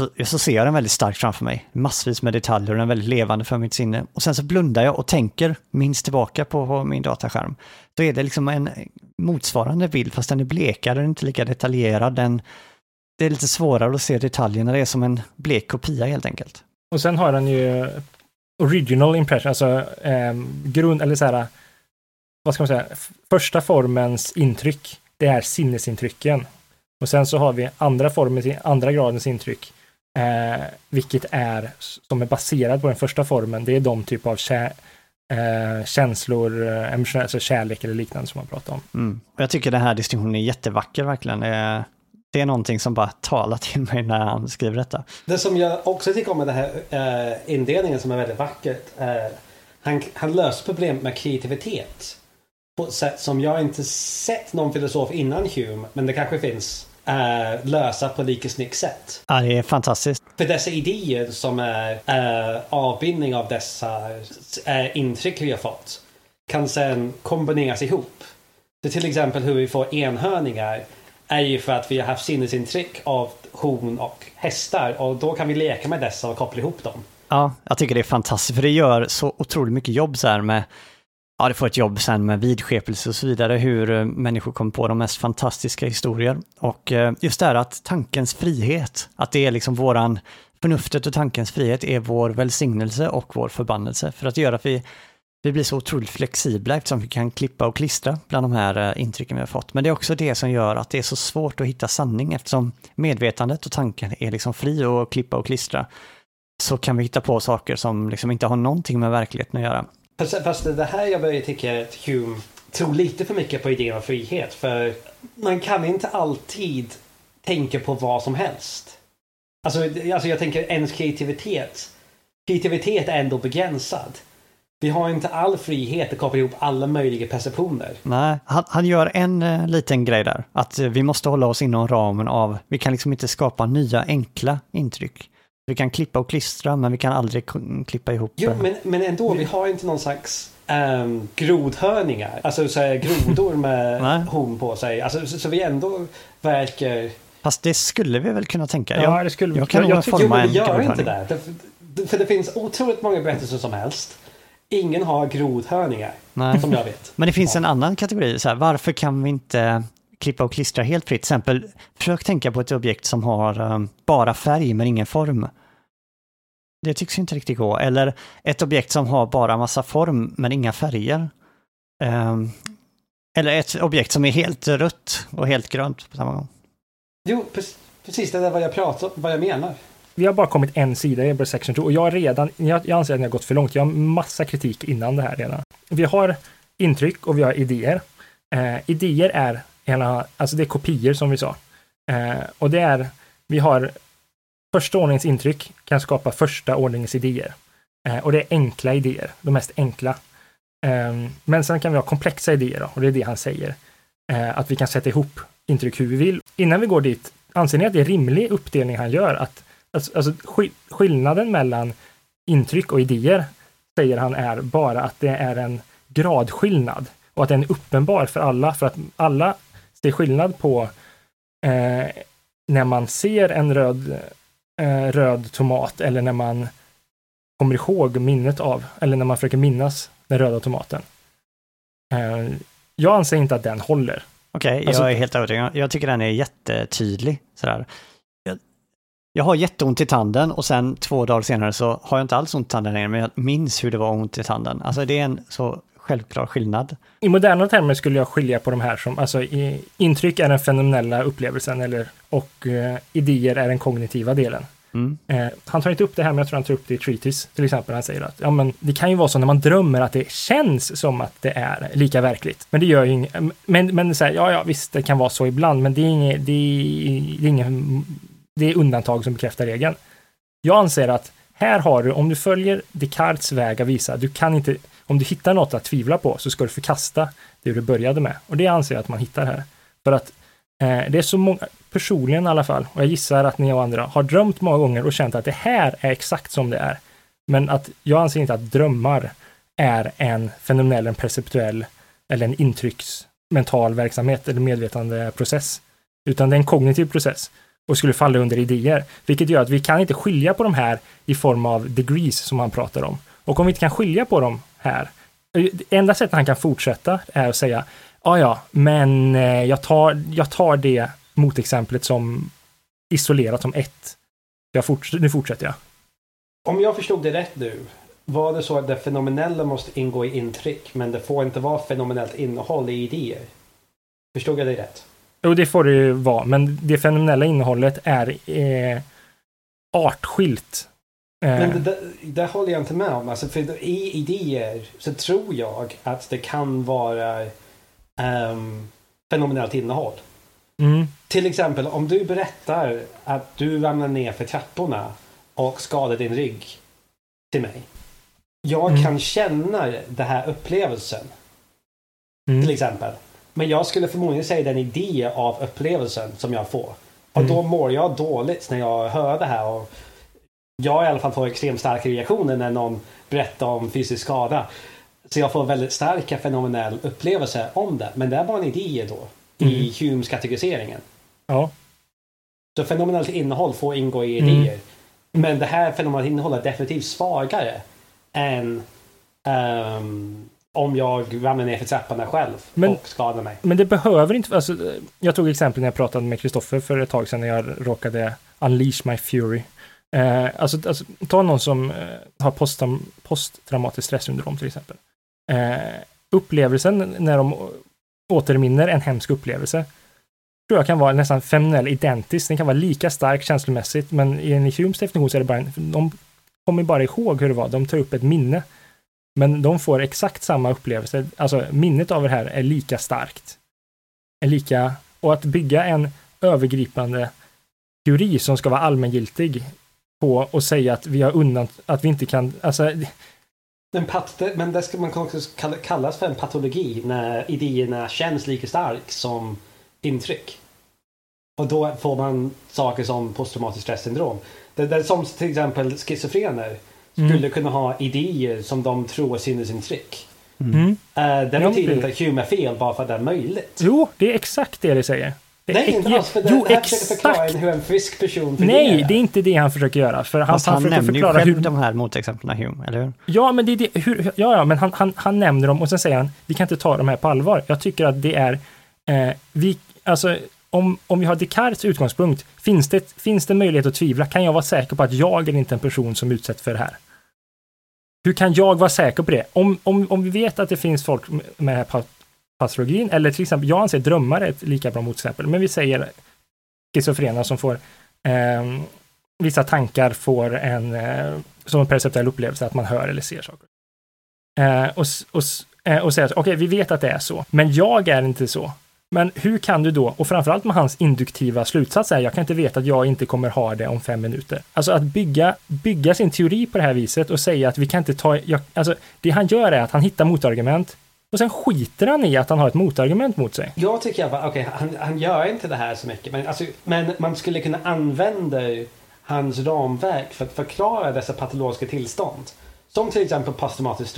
så, så ser jag den väldigt starkt framför mig. Massvis med detaljer och den är väldigt levande för mitt sinne. Och sen så blundar jag och tänker minst tillbaka på, på min dataskärm. Då är det liksom en motsvarande bild, fast den är blekare, den är inte lika detaljerad. Den, det är lite svårare att se detaljerna, det är som en blek kopia helt enkelt. Och sen har den ju original impression, alltså eh, grund, eller så här, vad ska man säga, första formens intryck, det är sinnesintrycken. Och sen så har vi andra formens, andra gradens intryck, eh, vilket är, som är baserad på den första formen, det är de typ av kä, eh, känslor, eh, emotionella, alltså kärlek eller liknande som man pratar om. Mm. Jag tycker den här distinktionen är jättevacker verkligen. Det är, det är någonting som bara talar till mig när han skriver detta. Det som jag också tycker om med den här eh, indelningen som är väldigt vackert. är han, han löser problem med kreativitet. På ett sätt som jag inte sett någon filosof innan Hume. Men det kanske finns. eh, lösa på lika snyggt sätt. Ja, det är fantastiskt. För dessa idéer som är eh, avbindning av dessa eh, intryck vi har fått. Kan sen kombineras ihop. Så till exempel hur vi får enhörningar. Är ju för att vi har haft sinnesintryck av hon och hästar. Och då kan vi leka med dessa och koppla ihop dem. Ja, jag tycker det är fantastiskt, för det gör så otroligt mycket jobb så här med, ja det får ett jobb sen med vidskepelse och så vidare, hur eh, människor kommer på de mest fantastiska historier. Och eh, just det här att tankens frihet, att det är liksom våran, förnuftet och tankens frihet är vår välsignelse och vår förbannelse. För att det gör att vi, vi blir så otroligt flexibla eftersom vi kan klippa och klistra bland de här eh, intrycken vi har fått. Men det är också det som gör att det är så svårt att hitta sanning eftersom medvetandet och tanken är liksom fri att klippa och klistra så kan vi hitta på saker som liksom inte har någonting med verkligheten att göra. Fast, fast det här jag börjar tycka att Hume tror lite för mycket på idén om frihet. För man kan inte alltid tänka på vad som helst. Alltså, alltså jag tänker ens kreativitet. Kreativitet är ändå begränsad. Vi har inte all frihet att koppla ihop alla möjliga perceptioner. Nej, han, han gör en eh, liten grej där, att eh, vi måste hålla oss inom ramen av, vi kan liksom inte skapa nya enkla intryck. Vi kan klippa och klistra, men vi kan aldrig klippa ihop. Jo, men, men ändå, vi har inte någon slags um, grodhörningar. Alltså så här, grodor med *laughs* horn på sig. Alltså, så, så vi ändå verkar... Fast det skulle vi väl kunna tänka. Ja, jag, det skulle jag kan jag, nog jag, forma Jo, men en vi gör grodhörning. inte det. det. För det finns otroligt många berättelser som helst. Ingen har grodhörningar, Nej. som jag vet. Men det finns en annan kategori, så här, varför kan vi inte klippa och klistra helt fritt? Till exempel, försök tänka på ett objekt som har eh, bara färg men ingen form. Det tycks inte riktigt gå. Eller ett objekt som har bara massa form men inga färger. Ehm, eller ett objekt som är helt rött och helt grönt på samma gång. Jo, pre- precis. Det är vad jag pratar vad jag menar. Vi har bara kommit en sida i Ember Section 2 och jag redan, jag, jag anser att ni har gått för långt. Jag har massa kritik innan det här redan. Vi har intryck och vi har idéer. Eh, idéer är, alltså det är kopior som vi sa. Eh, och det är, vi har första ordningens intryck kan skapa första ordningens idéer. Eh, och det är enkla idéer, de mest enkla. Eh, men sen kan vi ha komplexa idéer då, och det är det han säger. Eh, att vi kan sätta ihop intryck hur vi vill. Innan vi går dit, anser ni att det är rimlig uppdelning han gör? Att Alltså, alltså skill- skillnaden mellan intryck och idéer säger han är bara att det är en gradskillnad och att den är uppenbar för alla, för att alla ser skillnad på eh, när man ser en röd, eh, röd tomat eller när man kommer ihåg minnet av, eller när man försöker minnas den röda tomaten. Eh, jag anser inte att den håller. Okej, okay, Alltså- jag är helt övertygad. Jag tycker den är jättetydlig. Sådär. Jag, har jätteont i tanden och sen två dagar senare så har jag inte alls ont i tanden längre, men jag minns hur det var ont i tanden. Alltså det är en så självklar skillnad. I moderna termer skulle jag skilja på de här som, alltså intryck är den fenomenella upplevelsen eller, och eh, idéer är den kognitiva delen. Mm. Eh, han tar inte upp det här, men jag tror han tar upp det i Treatise till exempel. Han säger att ja, men det kan ju vara så när man drömmer att det känns som att det är lika verkligt. Men det gör ju inget. Men, men så här, ja, ja, visst, det kan vara så ibland, men det är inget, det är, det är ingen, det är undantag som bekräftar regeln. Jag anser att här har du, om du följer Descartes väg att visa, du kan inte, om du hittar något att tvivla på så ska du förkasta det du började med. Och det anser jag att man hittar här. För att eh, det är så många, personligen i alla fall, och jag gissar att ni och andra har drömt många gånger och känt att det här är exakt som det är. Men att jag anser inte att drömmar är en fenomenell, en perceptuell eller en intrycksmental verksamhet eller medvetandeprocess. Utan det är en kognitiv process och skulle falla under idéer, vilket gör att vi kan inte skilja på de här i form av degrees som han pratar om. Och om vi inte kan skilja på dem här, enda sättet han kan fortsätta är att säga, ja ja, men eh, jag tar, jag tar det motexemplet som isolerat som ett. Jag forts nu fortsätter jag. Om jag förstod det rätt nu, var det så att det fenomenella måste ingå i intryck, men det får inte vara fenomenellt innehåll i idéer? Förstod jag dig rätt? Jo, det får det ju vara, men det fenomenella innehållet är eh, artskilt. Eh, Men det, det, det håller jag inte med om. Alltså, för i idéer så tror jag att det kan vara um, fenomenellt innehåll. mm, Till exempel om du berättar att du ramlar ner för trapporna och skadar din rygg till mig. Jag Mm. kan känna den här upplevelsen mm, till exempel. Men jag skulle förmodligen säga den idé av upplevelsen som jag får. Och Mm. då mår jag dåligt när jag hör det här. Och jag i alla fall får extremt starka reaktioner när någon berättar om fysisk skada. Så jag får väldigt starka fenomenell upplevelse om det. Men det är bara en idé då. I Mm. Humes kategoriseringen. ja, Så fenomenellt innehåll får ingå i Mm. idéer. Men det här fenomenella innehållet är definitivt svagare än ehm, om jag ramlar ner för trapporna själv Men- och skadar mig. men det behöver inte, alltså, jag tog exempel när jag pratade med Kristoffer för ett tag sedan när jag råkade unleash my fury. Eh, alltså, alltså, ta någon som eh, har posttraum- posttraumatiskt stressyndrom till exempel. Eh, upplevelsen när de återminner en hemsk upplevelse tror jag kan vara nästan fenomenell identisk. Den kan vara lika stark känslomässigt, men enligt Humes definition så är det bara en, de kommer bara ihåg hur det var. De tar upp ett minne. Men de får exakt samma upplevelse. Alltså minnet av det här är lika starkt. Är lika, och att bygga en övergripande teori som ska vara allmängiltig på och säga att vi har undan, att vi inte kan, alltså Men, pat, men det ska man också kalla- kallas för en patologi när idéerna känns lika starkt som intryck. Och då får man saker som posttraumatiskt stressyndrom. Det, det är som till exempel schizofrener skulle Mm. kunna ha idéer som de tror är sinnesintryck. Mm. Uh, det Ja, betyder det- inte att Hume är fel bara för att det är möjligt. Jo, det är exakt det det säger. Det Nej, inte alls. För det, jo, det här försöker förklara exakt! hur en frisk person fungerar. Nej, det är inte det han försöker göra. För han, Fast han han försöker nämner ju förklara själv hur... de här motexemplen, Hume, eller hur? Ja, men det är det, hur, ja, ja, men han, han, han nämner dem och sen säger han, vi kan inte ta de här på allvar. Jag tycker att det är, eh, vi, alltså, om, om vi har Descartes utgångspunkt, finns det, finns det möjlighet att tvivla? Kan jag vara säker på att jag är inte en person som utsätts för det här? Hur kan jag vara säker på det? Om, om, om vi vet att det finns folk med den här patologin, eller till exempel, jag anser drömmar är ett lika bra motexempel, men vi säger schizofrena som får eh, vissa tankar får en eh, som en perceptuell upplevelse att man hör eller ser saker. Eh, och, och, eh, och säga att okej, vi vet att det är så, men jag är inte så. Men hur kan du då, och framförallt med hans induktiva slutsats är, jag kan inte veta att jag inte kommer ha det om fem minuter. Alltså att bygga, bygga sin teori på det här viset och säga att vi kan inte ta, jag, alltså det han gör är att han hittar motargument och sen skiter han i att han har ett motargument mot sig. Jag tycker att okej, han, han gör inte det här så mycket. Men, alltså, men man skulle kunna använda hans ramverk för att förklara dessa patologiska tillstånd. som till exempel posttraumatiskt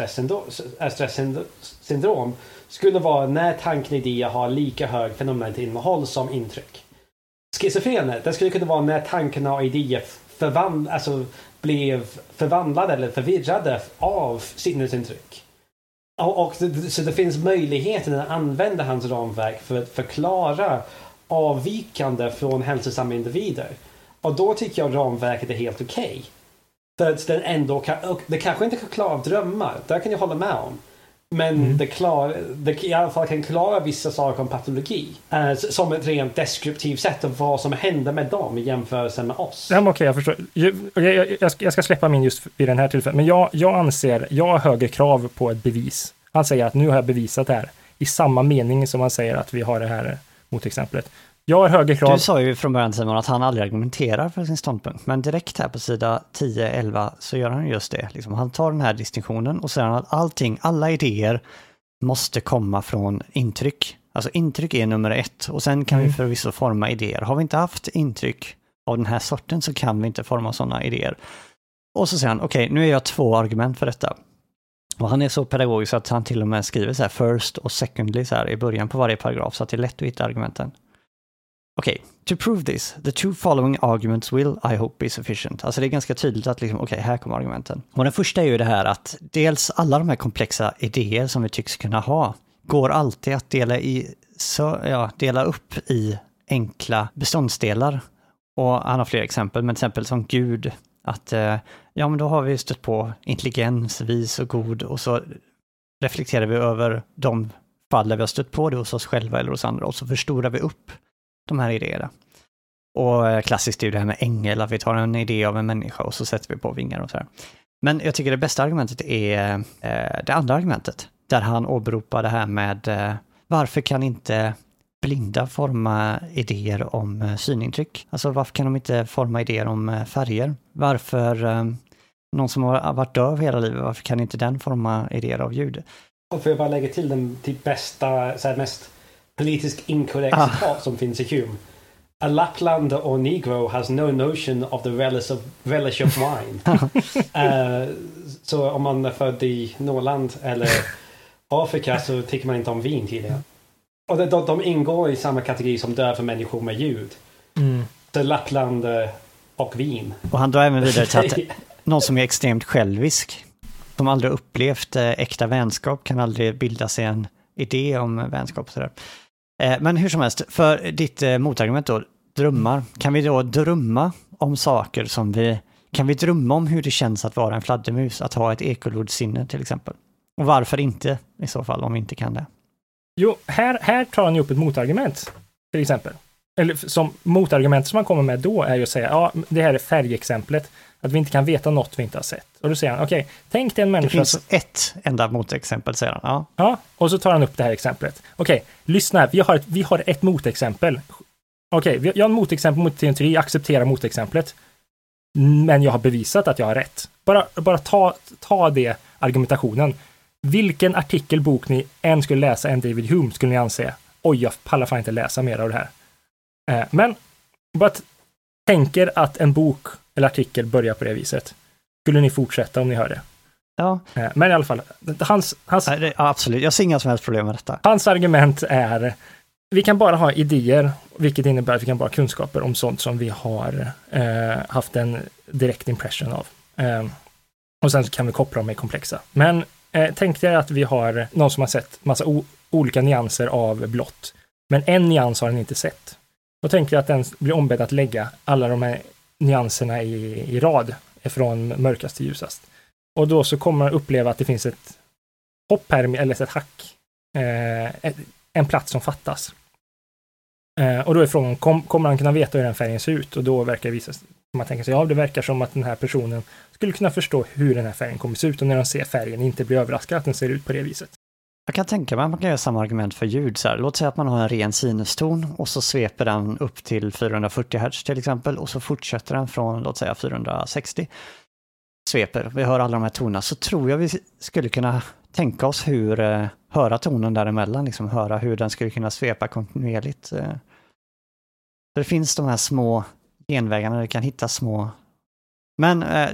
stresssyndrom, äh, skulle vara när tanken idéer har lika hög fenomenalt innehåll som intryck. Schizofrener, det skulle kunna vara när tankarna och idéer förvand, alltså, blev förvandlade eller förvirrade av sinnesintryck. Och, och, så det finns möjligheten att använda hans ramverk för att förklara avvikande från hälsosamma individer. Och då tycker jag ramverket är helt okej. Okay. För att den ändå kan, det kanske inte kan klara av drömmar, det kan jag hålla med om. Men mm. det, klar, det i alla fall kan klara vissa saker om patologi. Eh, som ett rent deskriptivt sätt av vad som händer med dem i jämförelse med oss. Ja, Okej, okay, jag förstår. Jag, jag, jag, ska, jag, ska, släppa min just vid den här tillfället. Men jag, jag anser, jag har högre krav på ett bevis. Han säger att nu har jag bevisat det här. I samma mening som han säger att vi har det här motexemplet. Jag har högre krav. Du sa ju från början Simon att han aldrig argumenterar för sin ståndpunkt, men direkt här på sida 10-11 så gör han just det. Liksom, han tar den här distinktionen och säger att allting, alla idéer måste komma från intryck. Alltså intryck är nummer ett och sen kan mm. vi förvisso forma idéer. Har vi inte haft intryck av den här sorten så kan vi inte forma sådana idéer. Och så säger han, okej, okay, nu är jag två argument för detta. Och han är så pedagogisk att han till och med skriver så här first och secondly så här i början på varje paragraf så att det är lätt att hitta argumenten. Okej, okay. to prove this, the two following arguments will, I hope, be sufficient. Alltså det är ganska tydligt att liksom, okej, okay, här kommer argumenten. Och den första är ju det här att dels alla de här komplexa idéer som vi tycks kunna ha går alltid att dela, i, så, ja, dela upp i enkla beståndsdelar. Och han har fler exempel, men till exempel som Gud, att eh, ja, men då har vi stött på intelligens, vis och god och så reflekterar vi över de fall där vi har stött på det hos oss själva eller hos andra och så förstorar vi upp de här idéerna. Och eh, klassiskt är ju det här med ängel, att vi tar en idé av en människa och så sätter vi på vingar och så här. Men jag tycker det bästa argumentet är eh, det andra argumentet, där han åberopar det här med eh, varför kan inte blinda forma idéer om eh, synintryck? Alltså varför kan de inte forma idéer om eh, färger? Varför, eh, någon som har varit döv hela livet, varför kan inte den forma idéer av ljud? Och får jag bara lägga till den till bästa, så här, mest politiskt inkorrekt ah. citat som finns i Hume. A Lapland or Negro has no notion of the relish of, relish of wine. uh, *laughs* så om man är född i Norrland eller Afrika så tycker man inte om vin tydligen. Och de, de, de ingår i samma kategori som döva människor med ljud. Mm. Så Lappland eh, och vin. Och han drar även vidare till att *laughs* någon som är extremt självisk, som aldrig upplevt eh, äkta vänskap, kan aldrig bilda sig en idé om vänskap. Och sådär. Eh, men hur som helst, för ditt eh, motargument då, drömmar. Kan vi då drömma om saker som vi... Kan vi drömma om hur det känns att vara en fladdermus, att ha ett ekolodsinne till exempel? Och varför inte i så fall, om vi inte kan det? Jo, här, här tar han ju upp ett motargument, till exempel. Eller som motargument som han kommer med då är ju att säga, ja, det här är färgexemplet, att vi inte kan veta något vi inte har sett. Och då säger han, okej, okay, tänk dig en människa... Det finns som... ett enda motexempel, säger han. Ja. ja, och så tar han upp det här exemplet. Okej, okay, lyssna här, vi har ett, vi har ett motexempel. Okej, okay, jag har ett motexempel mot teori, jag accepterar motexemplet. Men jag har bevisat att jag har rätt. Bara, bara ta, ta det argumentationen. Vilken artikel, bok ni än skulle läsa en David Hume skulle ni anse, oj, jag pallar fan inte läsa mer av det här. Eh, men, bara tänker att en bok eller artikel börjar på det viset. Skulle ni fortsätta om ni hör det? Ja. Eh, men i alla fall, hans... hans ja, absolut, jag ser inga som helst problem med detta. Hans argument är, vi kan bara ha idéer, vilket innebär att vi kan bara ha kunskaper om sånt som vi har eh, haft en direkt impression av. Eh, och sen kan vi koppla dem med komplexa. Men eh, tänk dig att vi har någon som har sett massa olika nyanser av blått. Men en nyans har den inte sett. Då tänker jag att den blir ombedd att lägga alla de här nyanserna i, i rad från mörkast till ljusast. Och då så kommer man uppleva att det finns ett hopp här, eller ett hack. Eh, en plats som fattas. Eh, och då är frågan, kom, kommer han kunna veta hur den färgen ser ut? Och då verkar det visa sig, man tänker sig, ja det verkar som att den här personen skulle kunna förstå hur den här färgen kommer se ut och när de ser färgen inte blir överraskad att den ser ut på det viset. Jag kan tänka mig att man kan göra samma argument för ljud. Så här. Låt säga att man har en ren sinuston och så sveper den upp till 440 Hz till exempel och så fortsätter den från låt säga 460 sveper. Vi hör alla de här tonerna så tror jag vi skulle kunna tänka oss hur, eh, höra tonen däremellan, liksom höra hur den skulle kunna svepa kontinuerligt. Eh. det finns de här små genvägarna, det kan hitta små... Men eh,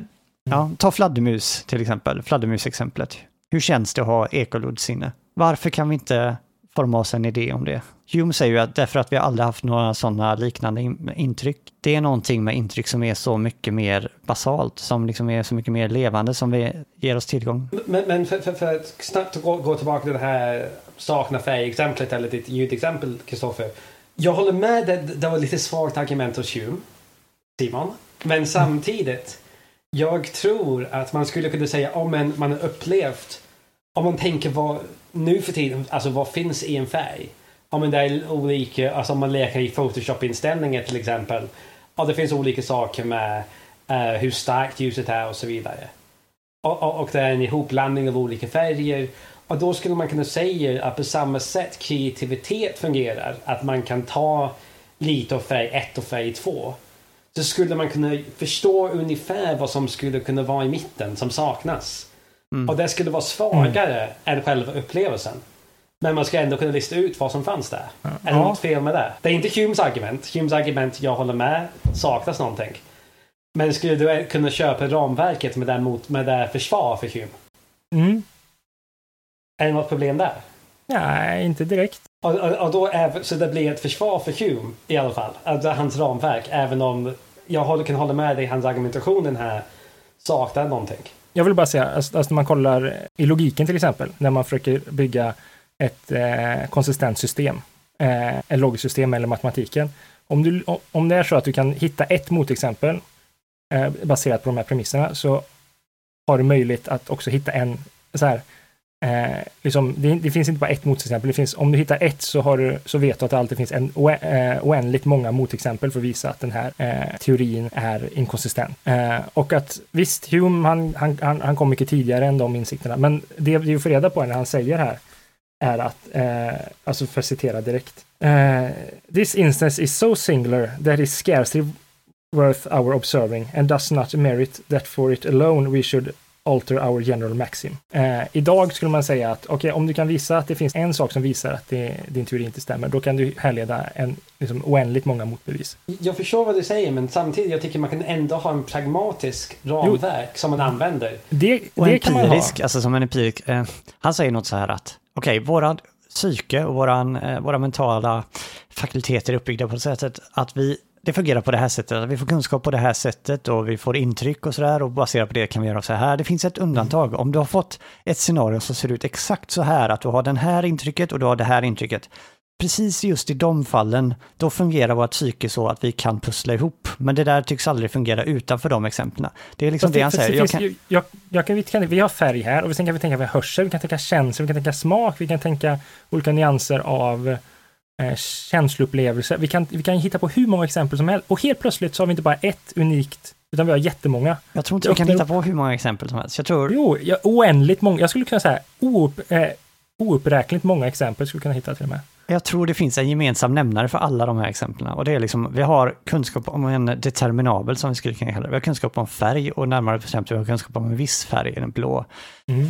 Ja, ta fladdermus till exempel, fladdermusexemplet. Hur känns det att ha ekolodsinne? Varför kan vi inte forma oss en idé om det? Hume säger ju att därför att vi aldrig haft några sådana liknande in- intryck. Det är någonting med intryck som är så mycket mer basalt, som liksom är så mycket mer levande, som vi ger oss tillgång. Men, men för, för, för att snabbt gå, gå tillbaka till det här sakna färg-exemplet eller ditt ljudexempel, Kristoffer. Jag håller med, det, det var lite svagt argument hos Hume, Simon. Men samtidigt, jag tror att man skulle kunna säga om oh, man har upplevt, om man tänker vad, nu för tiden, alltså vad finns i en färg? Om det är olika, alltså om man leker i Photoshop-inställningar till exempel. Ja, det finns olika saker med eh, hur starkt ljuset är och så vidare. Och, och, och det är en ihopblandning av olika färger. Och då skulle man kunna säga att på samma sätt kreativitet fungerar. Att man kan ta lite av färg 1 och färg 2. Så skulle man kunna förstå ungefär vad som skulle kunna vara i mitten som saknas. Och det skulle vara svagare än själva upplevelsen. Men man ska ändå kunna lista ut vad som fanns där. Är det Ja. något fel med det? Det är inte Humes argument. Humes argument, jag håller med, saknas någonting. Men skulle du kunna köpa ramverket med det, mot, med det försvar för Hume? Mm. Är det något problem där? Nej, inte direkt. Och, och, och då är, så det blir ett försvar för Hume i alla fall. Alltså hans ramverk. Även om jag håller, kan hålla med dig, hans argumentationen här saknar någonting. Jag vill bara säga, alltså, alltså när man kollar i logiken till exempel, när man försöker bygga ett eh, konsistent system, eh, ett logiskt system eller matematiken. Om, du, om det är så att du kan hitta ett motexempel eh, baserat på de här premisserna så har du möjlighet att också hitta en så här, eh, liksom, det, det finns inte bara ett motexempel. Det finns, om du hittar ett så, har du, så vet du att det alltid finns en oä, eh, oändligt många motexempel för att visa att den här eh, teorin är inkonsistent. Eh, och att visst, Hume han, han, han, han kom mycket tidigare än de insikterna, men det vi får reda på när han säger här är att, eh, alltså för att citera direkt, eh, This instance is so singular that is scarcely worth our observing and does not merit that for it alone we should alter our general maxim. Eh, idag skulle man säga att okej, om du kan visa att det finns en sak som visar att det, din teori inte stämmer, då kan du härleda en liksom, oändligt många motbevis. Jag förstår vad du säger men samtidigt jag tycker man kan ändå ha en pragmatisk ramverk som man använder. Det, Och det kan man ha. alltså som en empirik, eh, han säger något så här att, okej, våra psyke och våran, eh, våra mentala fakulteter är uppbyggda på det sättet att vi, det fungerar på det här sättet, vi får kunskap på det här sättet och vi får intryck och sådär och baserat på det kan vi göra så här. Det finns ett undantag, om du har fått ett scenario som ser ut exakt så här, att du har den här intrycket och du har det här intrycket. Precis just i de fallen, då fungerar vårt psyke så att vi kan pussla ihop. Men det där tycks aldrig fungera utanför de exemplen. Det är liksom Fast det han säger. det Jag kan, jag, jag kan, vi, kan, vi har färg här och sen kan vi tänka vi har hörsel, vi kan tänka känsel, vi kan tänka smak, vi kan tänka olika nyanser av eh, känsloupplevelser. Vi kan, vi kan hitta på hur många exempel som helst och helt plötsligt så har vi inte bara ett unikt, utan vi har jättemånga. Jag tror inte vi kan hitta på hur många exempel som helst. Jag tror, Jo, ja, oändligt många. Jag skulle kunna säga oupp, eh, ouppräkneligt många exempel skulle kunna hitta till och med. jag tror det finns en gemensam nämnare för alla de här exemplen. Och det är liksom, vi har kunskap om en determinabel som vi skulle kunna kalla det. Vi har kunskap om färg och närmare bestämt vi har kunskap om en viss färg, den blå. Mm.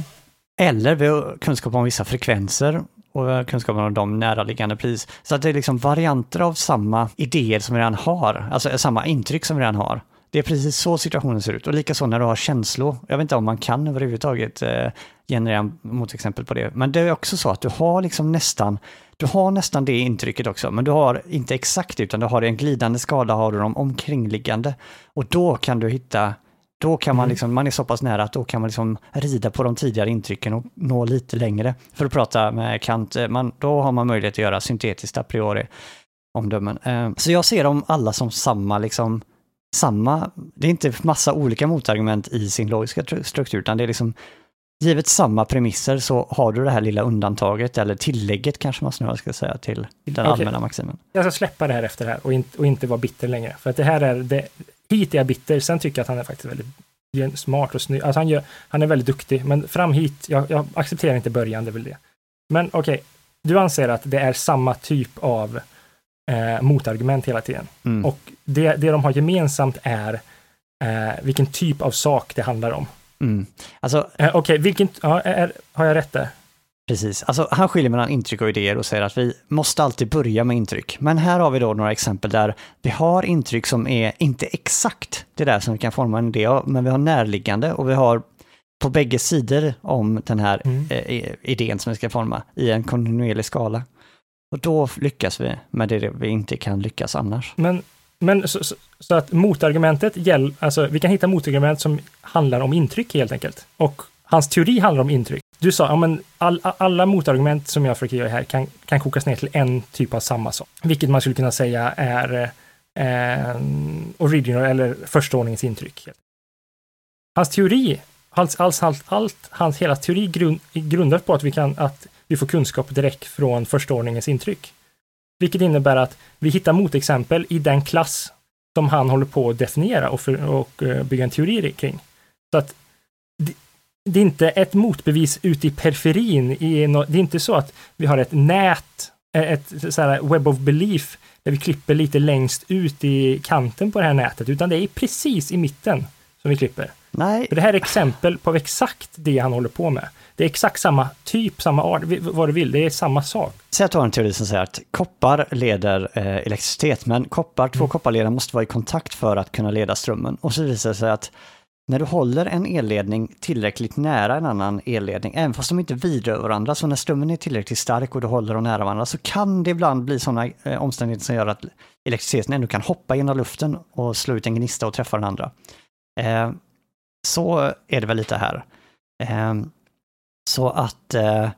Eller vi har kunskap om vissa frekvenser och kunskapen om de näraliggande pris. Så att det är liksom varianter av samma idéer som vi redan har, alltså samma intryck som vi redan har. Det är precis så situationen ser ut. Och likaså när du har känslor. Jag vet inte om man kan överhuvudtaget eh, generera motexempel på det. Men det är också så att du har liksom nästan, du har nästan det intrycket också. Men du har inte exakt utan du har en glidande skala, har du de omkringliggande. Och då kan du hitta då kan man Mm. liksom, man är så pass nära att då kan man liksom rida på de tidigare intrycken och nå lite längre. För att prata med Kant, eh, man, då har man möjlighet att göra syntetiskt a priori omdömen. Eh, Så jag ser dem alla som samma, liksom, samma, det är inte massa olika motargument i sin logiska tru- struktur, utan det är liksom Givet samma premisser så har du det här lilla undantaget, eller tillägget kanske man snarare ska säga, till den Okej. allmänna maximen. Jag ska släppa det här efter det här och, inte och inte vara bitter längre. För att det här är, det, hit är jag bitter, sen tycker jag att han är faktiskt väldigt smart och snygg. Alltså han, gör, han är väldigt duktig, men fram hit, jag, jag accepterar inte början, det är väl det. Men okej, du anser att det är samma typ av eh, motargument hela tiden. Mm. Och det, det de har gemensamt är eh, vilken typ av sak det handlar om. Mm. Alltså, Eh, okej, vilken, ja, är, har jag rätt där? Precis, alltså han skiljer mellan intryck och idéer och säger att vi måste alltid börja med intryck. Men här har vi då några exempel där vi har intryck som är inte exakt det där som vi kan forma en idé av, men vi har närliggande och vi har på bägge sidor om den här Mm. eh, idén som vi ska forma i en kontinuerlig skala. Och då lyckas vi med det vi inte kan lyckas annars. Men, men så, så, så att motargumentet gäller, alltså vi kan hitta motargument som handlar om intryck helt enkelt. Och hans teori handlar om intryck. Du sa, ja men all, alla motargument som jag försöker göra här kan, kan kokas ner till en typ av samma sak. Vilket man skulle kunna säga är eh, original eller första ordningens intryck. Hans teori, allt, allt, allt, allt hans hela teori grund, grundas på att vi kan, att vi får kunskap direkt från första ordningens intryck. Vilket innebär att vi hittar motexempel i den klass som han håller på att definiera och, för, och eh, bygga en teori kring. Så att det, är inte ett motbevis ute i periferin. I no, det är inte så att vi har ett nät, eh, ett så web of belief, där vi klipper lite längst ut i kanten på det här nätet, utan det är precis i mitten som vi klipper. Nej, För det här är exempel på exakt det han håller på med. Det är exakt samma typ, samma art, vad du vill, det är samma sak. Säg att du har en teori som säger att koppar leder eh, elektricitet, men koppar, två Mm. kopparledare måste vara i kontakt för att kunna leda strömmen. Och så visar det sig att när du håller en elledning tillräckligt nära en annan elledning, även fast de inte vidrör varandra, så när strömmen är tillräckligt stark och du håller dem nära varandra, så kan det ibland bli sådana eh, omständigheter som gör att elektriciteten ändå kan hoppa genom luften och slå ut en gnista och träffa den andra. Eh, så är det väl lite här. Eh, så att eh,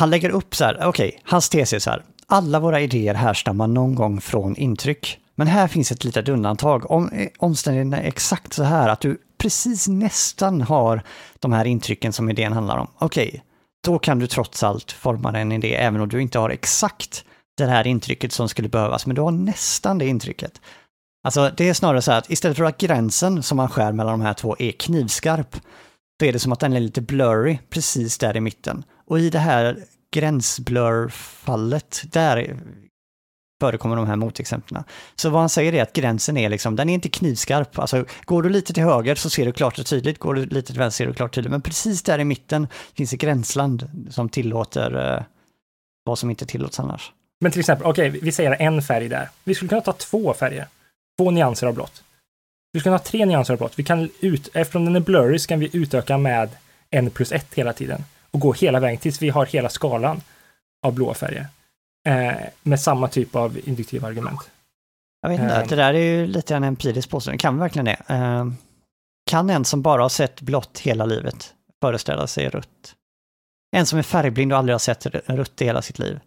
han lägger upp så här, okej, hans tes är så här, alla våra idéer härstammar någon gång från intryck. Men här finns ett litet undantag. Om eh, omständigheterna är exakt så här, att du precis nästan har de här intrycken som idén handlar om, okej, då kan du trots allt forma en idé, även om du inte har exakt det här intrycket som skulle behövas, men du har nästan det intrycket. Alltså det är snarare så här att istället för att gränsen som man skär mellan de här två är knivskarp, då är det som att den är lite blurry precis där i mitten. Och i det här gränsblurfallet, där förekommer de här motexemplen. Så vad han säger är att gränsen är liksom, den är inte knivskarp. Alltså går du lite till höger så ser du klart och tydligt, går du lite till vänster ser du klart och tydligt. Men precis där i mitten finns ett gränsland som tillåter eh, vad som inte tillåts annars. Men till exempel, okej, vi säger en färg där. Vi skulle kunna ta två färger. Två nyanser av blått. Vi skulle kunna ha tre nyanser av blått. Vi kan ut, eftersom den är blurry så kan vi utöka med en plus ett hela tiden. Och gå hela vägen tills vi har hela skalan av blåa färger. Eh, med samma typ av induktiva argument. Jag vet inte, Ehm. det där är ju lite en empiriskt påstående. Kan vi verkligen det? Ehm, kan en som bara har sett blått hela livet föreställa sig rött? En som är färgblind och aldrig har sett rött i hela sitt liv.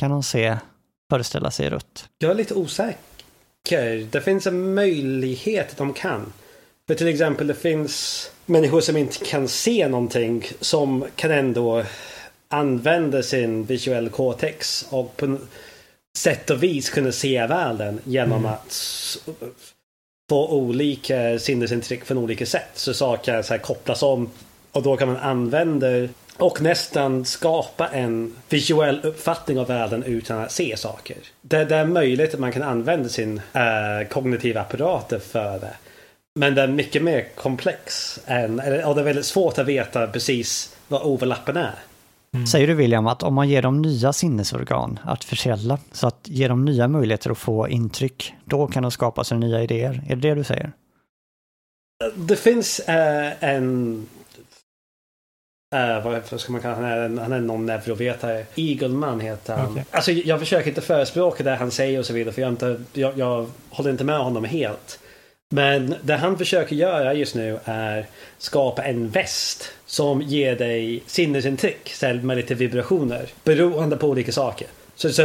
Kan hon se, föreställa sig rött? Jag är lite osäker. Det finns en möjlighet att de kan. För till exempel det finns människor som inte kan se någonting som kan ändå använda sin visuell cortex och på sätt och vis kunna se världen genom Mm. att få olika sinnesintryck från olika sätt. Så saker så här kopplas om och då kan man använda och nästan skapa en visuell uppfattning av världen utan att se saker. Det, det är möjligt att man kan använda sin eh, kognitiva apparat för det. Men det är mycket mer komplex. Än, och det är väldigt svårt att veta precis vad overlappen är. Säger du William att om man ger dem nya sinnesorgan att försälla, så att ge dem nya möjligheter att få intryck, då kan de skapa sig nya idéer? Är det det du säger? Det finns eh, en... eh, vad ska man kalla honom? Han är, en- han är någon neurovetare. Eagleman heter han. Okej. Alltså, jag försöker inte förespråka det han säger och så vidare. För jag, inte, jag, jag håller inte med honom helt. Men det han försöker göra just nu är skapa en väst som ger dig sinnesintryck med lite vibrationer beroende på olika saker. Så, så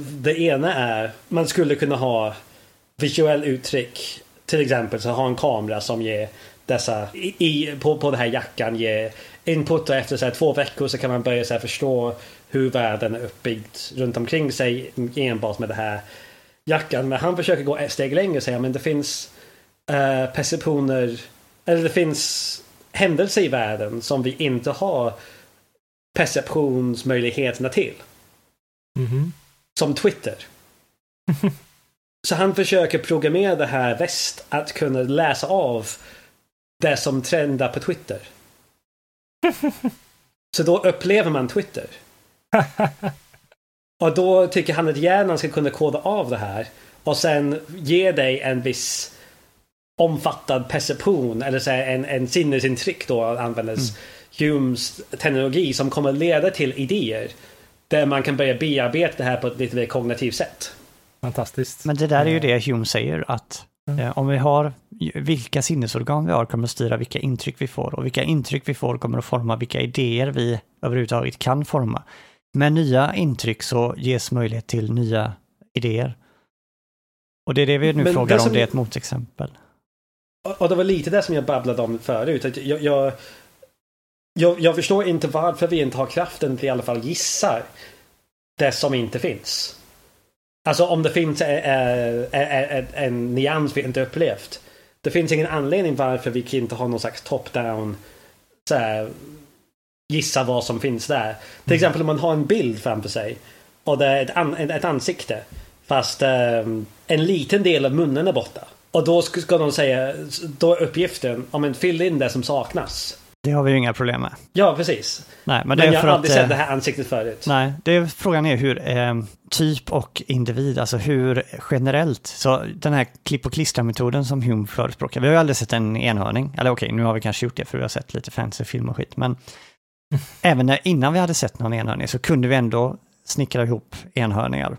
det ena är man skulle kunna ha visuell uttryck. Till exempel så ha en kamera som ger dessa i, på, på den här jackan ger input och efter så här, två veckor så kan man börja så här, förstå hur världen är uppbyggd runt omkring sig enbart med den här jackan. Men han försöker gå ett steg längre och säga men det finns eh, perceptioner eller det finns händelser i världen som vi inte har perceptionsmöjligheterna till. Mhm. Som Twitter. *laughs* Så han försöker programmera det här väst att kunna läsa av det som trendar på Twitter. *laughs* Så då upplever man Twitter. *laughs* och då tycker han att hjärnan ska kunna koda av det här. Och sen ge dig en viss omfattad perception eller så här, en, en sinnesintryck då användes mm. Humes teknologi som kommer leda till idéer. Där man kan börja bearbeta det här på ett lite mer kognitivt sätt. Fantastiskt. Men det där är ju det Hume säger att mm. eh, om vi har vilka sinnesorgan vi har kommer att styra vilka intryck vi får och vilka intryck vi får kommer att forma vilka idéer vi överhuvudtaget kan forma. Med nya intryck så ges möjlighet till nya idéer. Och det är det vi nu Men frågar det som... om, det är ett motexempel. Och det var lite det som jag babblade om förut. Att jag, jag, jag, jag förstår inte varför vi inte har kraften till i alla fall gissa det som inte finns. Alltså om det finns är, är, en nyans vi inte upplevt. Det finns ingen anledning varför vi inte har någon slags top-down gissa vad som finns där. Till mm. exempel om man har en bild framför sig och det är ett, an, ett ansikte fast um, en liten del av munnen är borta. Och då ska de säga, då är uppgiften, om en fyll in det som saknas. Det har vi ju inga problem med. Ja, precis. Nej, men, det men jag har aldrig att, sett det här ansiktet förut. Nej, det är, frågan är hur eh, typ och individ, alltså hur generellt, så den här klipp och klistra-metoden som Hume förespråkar, vi har ju aldrig sett en enhörning, eller okej, nu har vi kanske gjort det för vi har sett lite fancy film och skit, men *laughs* även när, innan vi hade sett någon enhörning så kunde vi ändå snickra ihop enhörningar.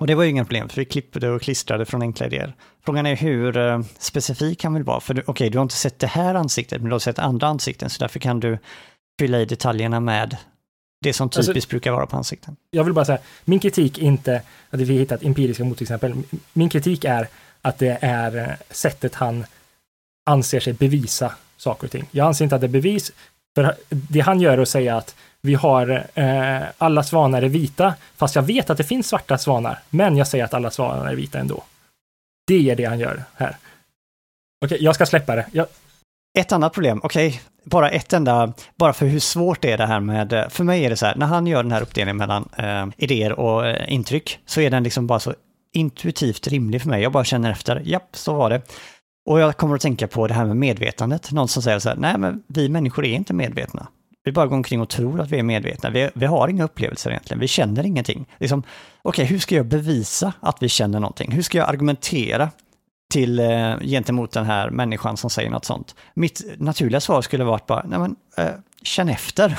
Och det var ju inga problem, för vi klippte och klistrade från enkla idéer. Frågan är hur uh, specifik han vill vara, för okej, okay, du har inte sett det här ansiktet, men du har sett andra ansikten, så därför kan du fylla i detaljerna med det som alltså, typiskt alltså, brukar vara på ansikten. Jag vill bara säga, min kritik är inte att vi hittat empiriska motexempel. Min kritik är att det är eh, sättet han anser sig bevisa saker och ting. Jag anser inte att det är bevis, för det han gör är att säga att vi har eh, alla svanar är vita, fast jag vet att det finns svarta svanar, men jag säger att alla svanar är vita ändå. Det är det han gör här. Okej, okay, jag ska släppa det. Jag... Ett annat problem, okej, okay, bara ett enda, bara för hur svårt det är det här med, eh, för mig är det så här, när han gör den här uppdelningen mellan eh, idéer och eh, intryck, så är den liksom bara så intuitivt rimlig för mig. Jag bara känner efter, japp, så var det. Och jag kommer att tänka på det här med medvetandet. Någon som säger så här, nej men vi människor är inte medvetna. Vi bara går omkring och tror att vi är medvetna. Vi, vi har inga upplevelser egentligen. Vi känner ingenting. Liksom, Okej, okay, hur ska jag bevisa att vi känner någonting? Hur ska jag argumentera till, eh, gentemot den här människan som säger något sånt? Mitt naturliga svar skulle varit bara, nej men, eh, känn efter.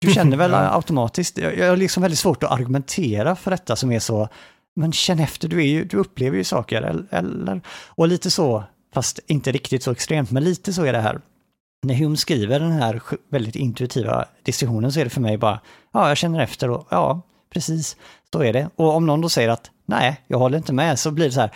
Du känner väl *laughs* automatiskt. Jag, jag har liksom väldigt svårt att argumentera för detta som är så, men känn efter, du, är ju, du upplever ju saker, eller? Och lite så, fast inte riktigt så extremt, men lite så är det här när Hume skriver den här väldigt intuitiva diskussionen så är det för mig bara, ja, jag känner efter och ja, precis, så är det. Och om någon då säger att nej, jag håller inte med, så blir det så här,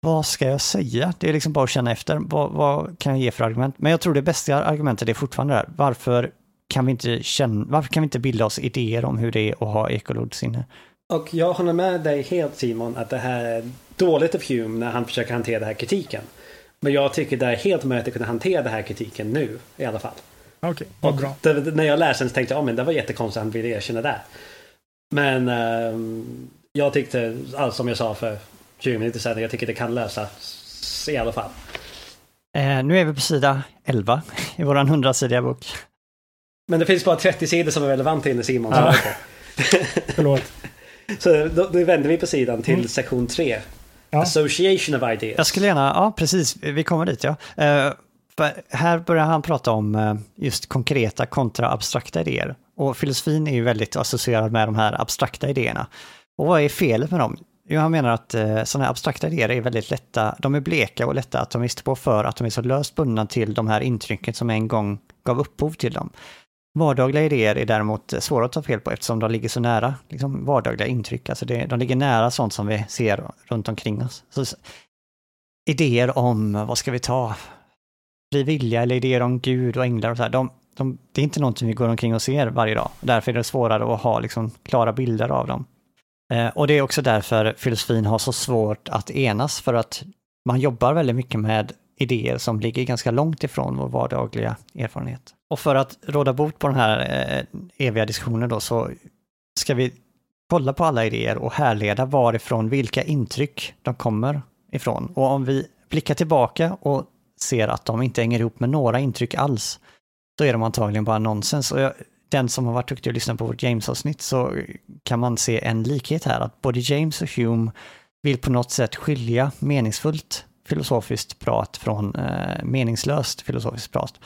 vad ska jag säga? Det är liksom bara att känna efter, vad, vad kan jag ge för argument? Men jag tror det bästa argumentet är fortfarande det här, varför kan vi inte känna, varför kan vi inte bilda oss idéer om hur det är att ha ekolodsinne? Och jag håller med dig helt Simon att det här är dåligt av Hume när han försöker hantera den här kritiken. Men jag tycker det är helt möjligt att kunna hantera den här kritiken nu i alla fall. Okej, okay, bra. Det, när jag läste den så tänkte jag, oh, men det var jättekonstigt att han ville erkänna det. Men uh, jag tyckte, alltså, som jag sa för 20 minuter sedan, jag tycker det kan lösas i alla fall. Eh, nu är vi på sida 11 i våran 100-sidiga bok. Men det finns bara 30 sidor som är relevanta in i Simon. Ja. *laughs* Förlåt. Så då, då vänder vi på sidan till mm. sektion 3. Ja. Association of ideas. Jag skulle gärna, ja precis, vi kommer dit ja. Uh, här börjar han prata om uh, just konkreta kontra abstrakta idéer. Och filosofin är ju väldigt associerad med de här abstrakta idéerna. Och vad är felet med dem? Jo, han menar att uh, sådana här abstrakta idéer är väldigt lätta, de är bleka och lätta att ta miste på för att de är så löst bundna till de här intrycken som en gång gav upphov till dem. Vardagliga idéer är däremot svåra att ta fel på eftersom de ligger så nära liksom vardagliga intryck. Alltså det, de ligger nära sånt som vi ser runt omkring oss. Så, idéer om, vad ska vi ta, fri vilja eller idéer om Gud och änglar och så här, de, de, det är inte någonting vi går omkring och ser varje dag. Därför är det svårare att ha liksom, klara bilder av dem. Eh, och det är också därför filosofin har så svårt att enas, för att man jobbar väldigt mycket med idéer som ligger ganska långt ifrån vår vardagliga erfarenhet. Och för att råda bot på den här eh, eviga diskussionen då så ska vi kolla på alla idéer och härleda varifrån vilka intryck de kommer ifrån. Och om vi blickar tillbaka och ser att de inte hänger ihop med några intryck alls, då är de antagligen bara nonsens. Och jag, den som har varit duktig och lyssnat på vårt James-avsnitt så kan man se en likhet här, att både James och Hume vill på något sätt skilja meningsfullt filosofiskt prat från eh, meningslöst filosofiskt prat.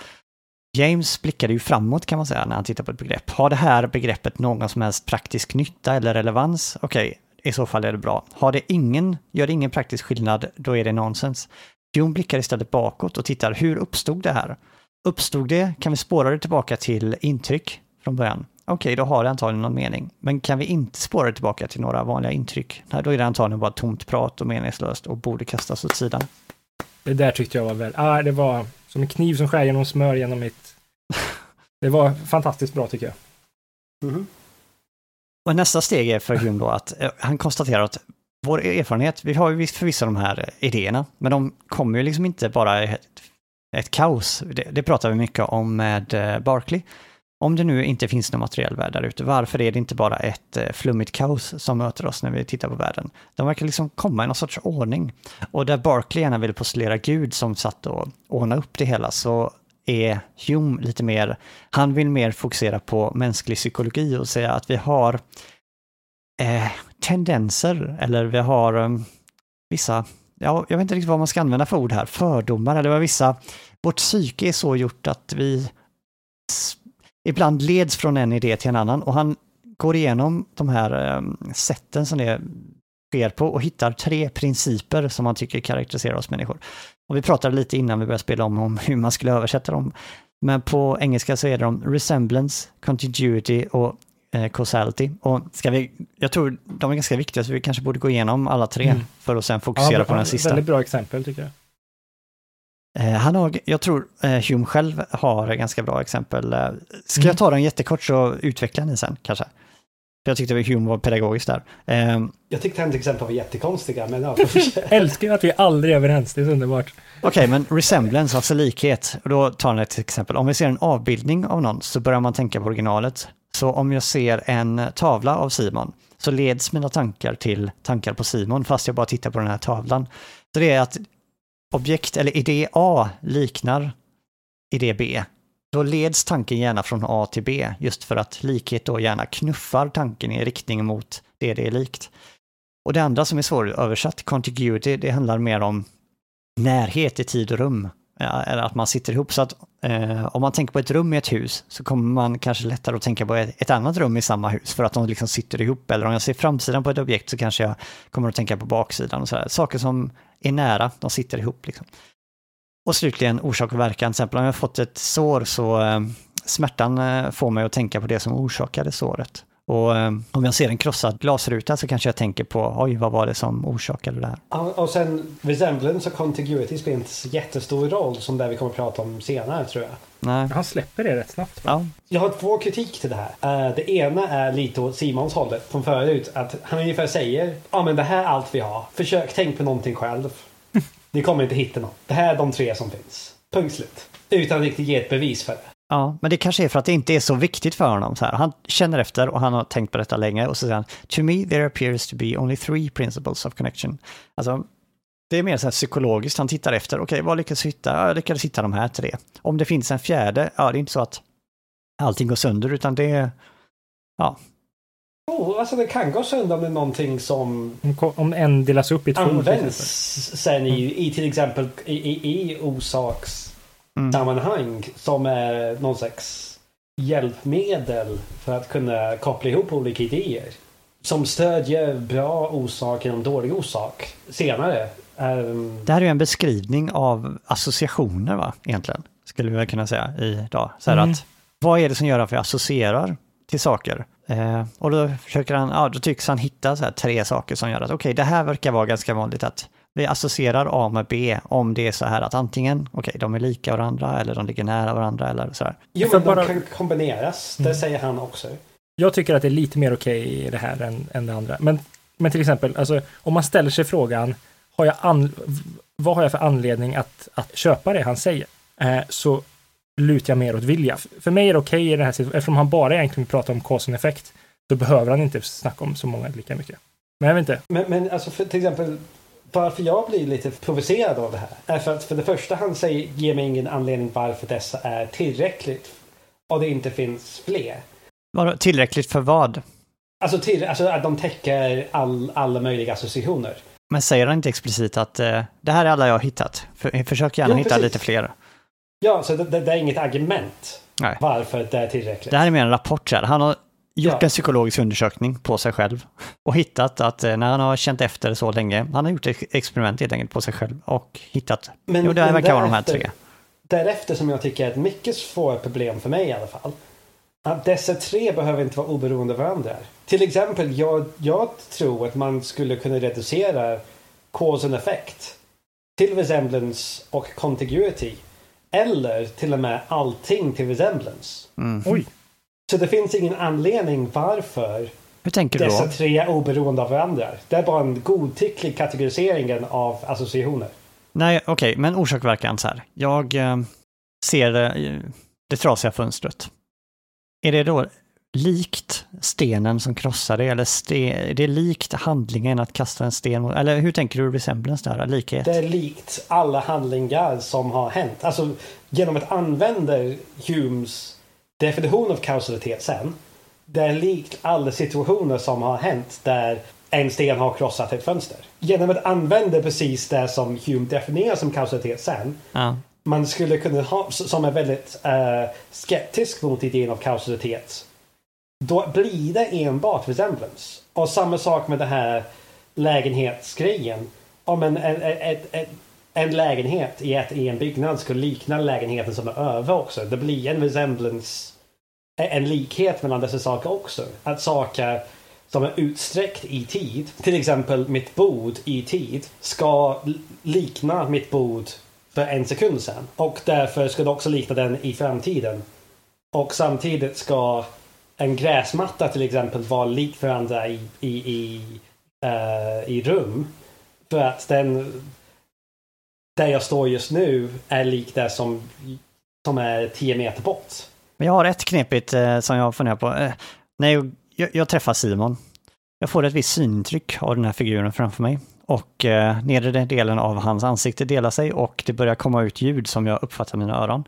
James blickade ju framåt kan man säga när han tittar på ett begrepp. Har det här begreppet någon som helst praktisk nytta eller relevans? Okej, okay, i så fall är det bra. Har det ingen, gör det ingen praktisk skillnad, då är det nonsens. Hume blickar istället bakåt och tittar, hur uppstod det här? Uppstod det, kan vi spåra det tillbaka till intryck från början? Okej, okay, då har det antagligen någon mening. Men kan vi inte spåra det tillbaka till några vanliga intryck? Nej, då är det antagligen bara tomt prat och meningslöst och borde kastas åt sidan. Det där tyckte jag var väl, ah, det var som en kniv som skär genom smör genom mitt... Det var fantastiskt bra tycker jag. Mm -hmm. Och nästa steg är för *laughs* Hume då att eh, han konstaterar att vår erfarenhet, vi har ju visst förvisso de här idéerna, men de kommer ju liksom inte bara ett, ett kaos. Det, det pratar vi mycket om med eh, Barkley. Om det nu inte finns någon materiell värld där ute, varför är det inte bara ett eh, flummigt kaos som möter oss när vi tittar på världen? De verkar liksom komma i någon sorts ordning. Och där Barclay gärna vill postulera Gud som satt och ordnade upp det hela så är Hume lite mer, han vill mer fokusera på mänsklig psykologi och säga att vi har eh, tendenser eller vi har eh, vissa, ja, jag vet inte riktigt vad man ska använda för ord här, fördomar eller vissa, vårt psyke är så gjort att vi ibland leds från en idé till en annan och han går igenom de här um, sätten som det sker på och hittar tre principer som han tycker karaktäriserar oss människor. Och vi pratade lite innan vi började spela om, om hur man skulle översätta dem. Men på engelska så är de resemblance, contiguity och eh, causality. Och ska vi, jag tror de är ganska viktiga så vi kanske borde gå igenom alla tre mm. för att sen fokusera ja, på den sista. Väldigt bra exempel tycker jag. Eh, han har, jag tror eh, Hume själv har ganska bra exempel. Eh, ska mm. jag ta dem jättekort så utvecklar ni sen kanske? För jag tyckte Hume var pedagogisk där. Um, jag tyckte hans exempel var jättekonstiga, men ja. *laughs* Älskar att vi aldrig är överens, det är så underbart. Okej, okay, men resemblance, alltså likhet. Och då tar han ett exempel. Om vi ser en avbildning av någon så börjar man tänka på originalet. Så om jag ser en tavla av Simon så leds mina tankar till tankar på Simon fast jag bara tittar på den här tavlan. Så det är att objekt eller idé A liknar idé B då leds tanken gärna från A till B, just för att likhet då gärna knuffar tanken i riktning mot det det är likt. Och det andra som är svåröversatt, contiguity, det handlar mer om närhet i tid och rum. Eller att man sitter ihop. Så att eh, om man tänker på ett rum i ett hus så kommer man kanske lättare att tänka på ett, ett, annat rum i samma hus för att de liksom sitter ihop. Eller om jag ser framsidan på ett objekt så kanske jag kommer att tänka på baksidan. Och så här. Saker som är nära, de sitter ihop. Liksom. Och slutligen orsak och verkan. Till exempel om jag fått ett sår så eh, smärtan eh, får mig att tänka på det som orsakade såret. Och eh, om jag ser en krossad glasruta så kanske jag tänker på oj, vad var det som orsakade det här? Och, och sen resemblance och contiguity spelar inte så jättestor roll som det vi kommer att prata om senare tror jag. Nej. Han släpper det rätt snabbt. Ja. Jag har två kritik till det här. Uh, det ena är lite åt Simons hållet från förut. Att han ungefär säger ja men det här är allt vi har. Försök tänk på någonting själv. *laughs* Ni kommer inte hitta något. Det här är de tre som finns. Punkt slut. Utan att riktigt ge ett bevis för det. Ja, men det kanske är för att det inte är så viktigt för honom. Så här. Han känner efter och han har tänkt på detta länge och så säger han To me there appears to be only three principles of connection. Alltså, det är mer så här psykologiskt, han tittar efter, okej, okay, vad lyckas jag hitta? Ja, jag lyckades hitta de här tre. Om det finns en fjärde, ja, det är inte så att allting går sönder, utan det är, ja, Oh, alltså det kan gå sönder är någonting som... Om en delas upp i två. Används sen i, i till exempel i, i, i orsakssammanhang mm. som är någon slags hjälpmedel för att kunna koppla ihop olika idéer. Som stödjer bra orsak genom dålig orsak senare. Um... Det här är ju en beskrivning av associationer va, egentligen. Skulle vi kunna säga idag. Så här mm. att, vad är det som gör att vi associerar till saker? Eh, och då försöker han, ja, då tycks han hitta så här tre saker som gör att okej, okay, det här verkar vara ganska vanligt att vi associerar A med B om det är så här att antingen, okej, okay, de är lika varandra eller de ligger nära varandra eller så här. Jo, men de kan kombineras, det mm. säger han också. Jag tycker att det är lite mer okej okay i det här än, än det andra. Men, men till exempel, alltså, om man ställer sig frågan, har jag an, vad har jag för anledning att, att köpa det han säger? Eh, så lutar jag mer åt vilja. För mig är det okej okay i den här situationen, eftersom han bara egentligen pratar om cause and effect, så behöver han inte snacka om så många lika mycket. Men jag vet inte. Men, men alltså för, till exempel, varför jag blir lite provocerad av det här är för att för det första han säger ger mig ingen anledning varför dessa är tillräckligt och det inte finns fler. Var tillräckligt för vad? Alltså, till, alltså att de täcker all, alla möjliga associationer. Men säger han inte explicit att eh, det här är alla jag har hittat? För, försök gärna Jo, hitta precis. lite fler. Ja, så det, det, det är inget argument Nej. varför det är tillräckligt. Det här är mer en rapport. Så här. Han har gjort Ja. en psykologisk undersökning på sig själv och hittat att eh, när han har känt efter så länge, han har gjort ett experiment helt enkelt på sig själv och hittat, Men- jo det verkar vara de här därefter- tre. Därefter som jag tycker är ett mycket svårt problem för mig i alla fall. Att dessa tre behöver inte vara oberoende av varandra. Till exempel, jag, jag tror att man skulle kunna reducera cause and effect till resemblance och contiguity. Eller till och med allting till resemblance. Mm. Oj, Så det finns ingen anledning varför Hur tänker du dessa då? tre är oberoende av varandra. Det är bara en godtycklig kategorisering av associationer. Nej, okej, men orsak och verkan så här. Jag eh, ser eh, det trasiga fönstret. Är det då likt stenen som krossar det eller ste, är det likt handlingen att kasta en sten mot, eller hur tänker du resemblance där, likhet? Det är likt alla handlingar som har hänt. Alltså genom att använda Humes definition av kausalitet sen. Det är likt alla situationer som har hänt där en sten har krossat ett fönster. Genom att använda precis det som Hume definierar som kausalitet sen. Ja. Man skulle kunna ha, som är väldigt eh, skeptisk mot idén av kausalitet. Då blir det enbart resemblance. Och samma sak med det här lägenhetsgrejen. Om en, en, en, en, en lägenhet i, ett, i en byggnad skulle likna lägenheten som är över också. Det blir en resemblance, eh, en likhet mellan dessa saker också. Att saker som är utsträckt i tid, till exempel mitt bord i tid, ska likna mitt bord för en sekund sedan. Och därför ska det också likna den i framtiden. Och samtidigt ska en gräsmatta till exempel vara lik varandra i, i, i, uh, i rum. För att den där jag står just nu är lik det som, som är 10 meter bort. Men jag har ett knepigt eh, som jag funderar på. Eh, när jag, jag, jag träffar Simon, jag får ett visst synintryck av den här figuren framför mig. Och eh, nedre delen av hans ansikte delar sig och det börjar komma ut ljud som jag uppfattar mina öron.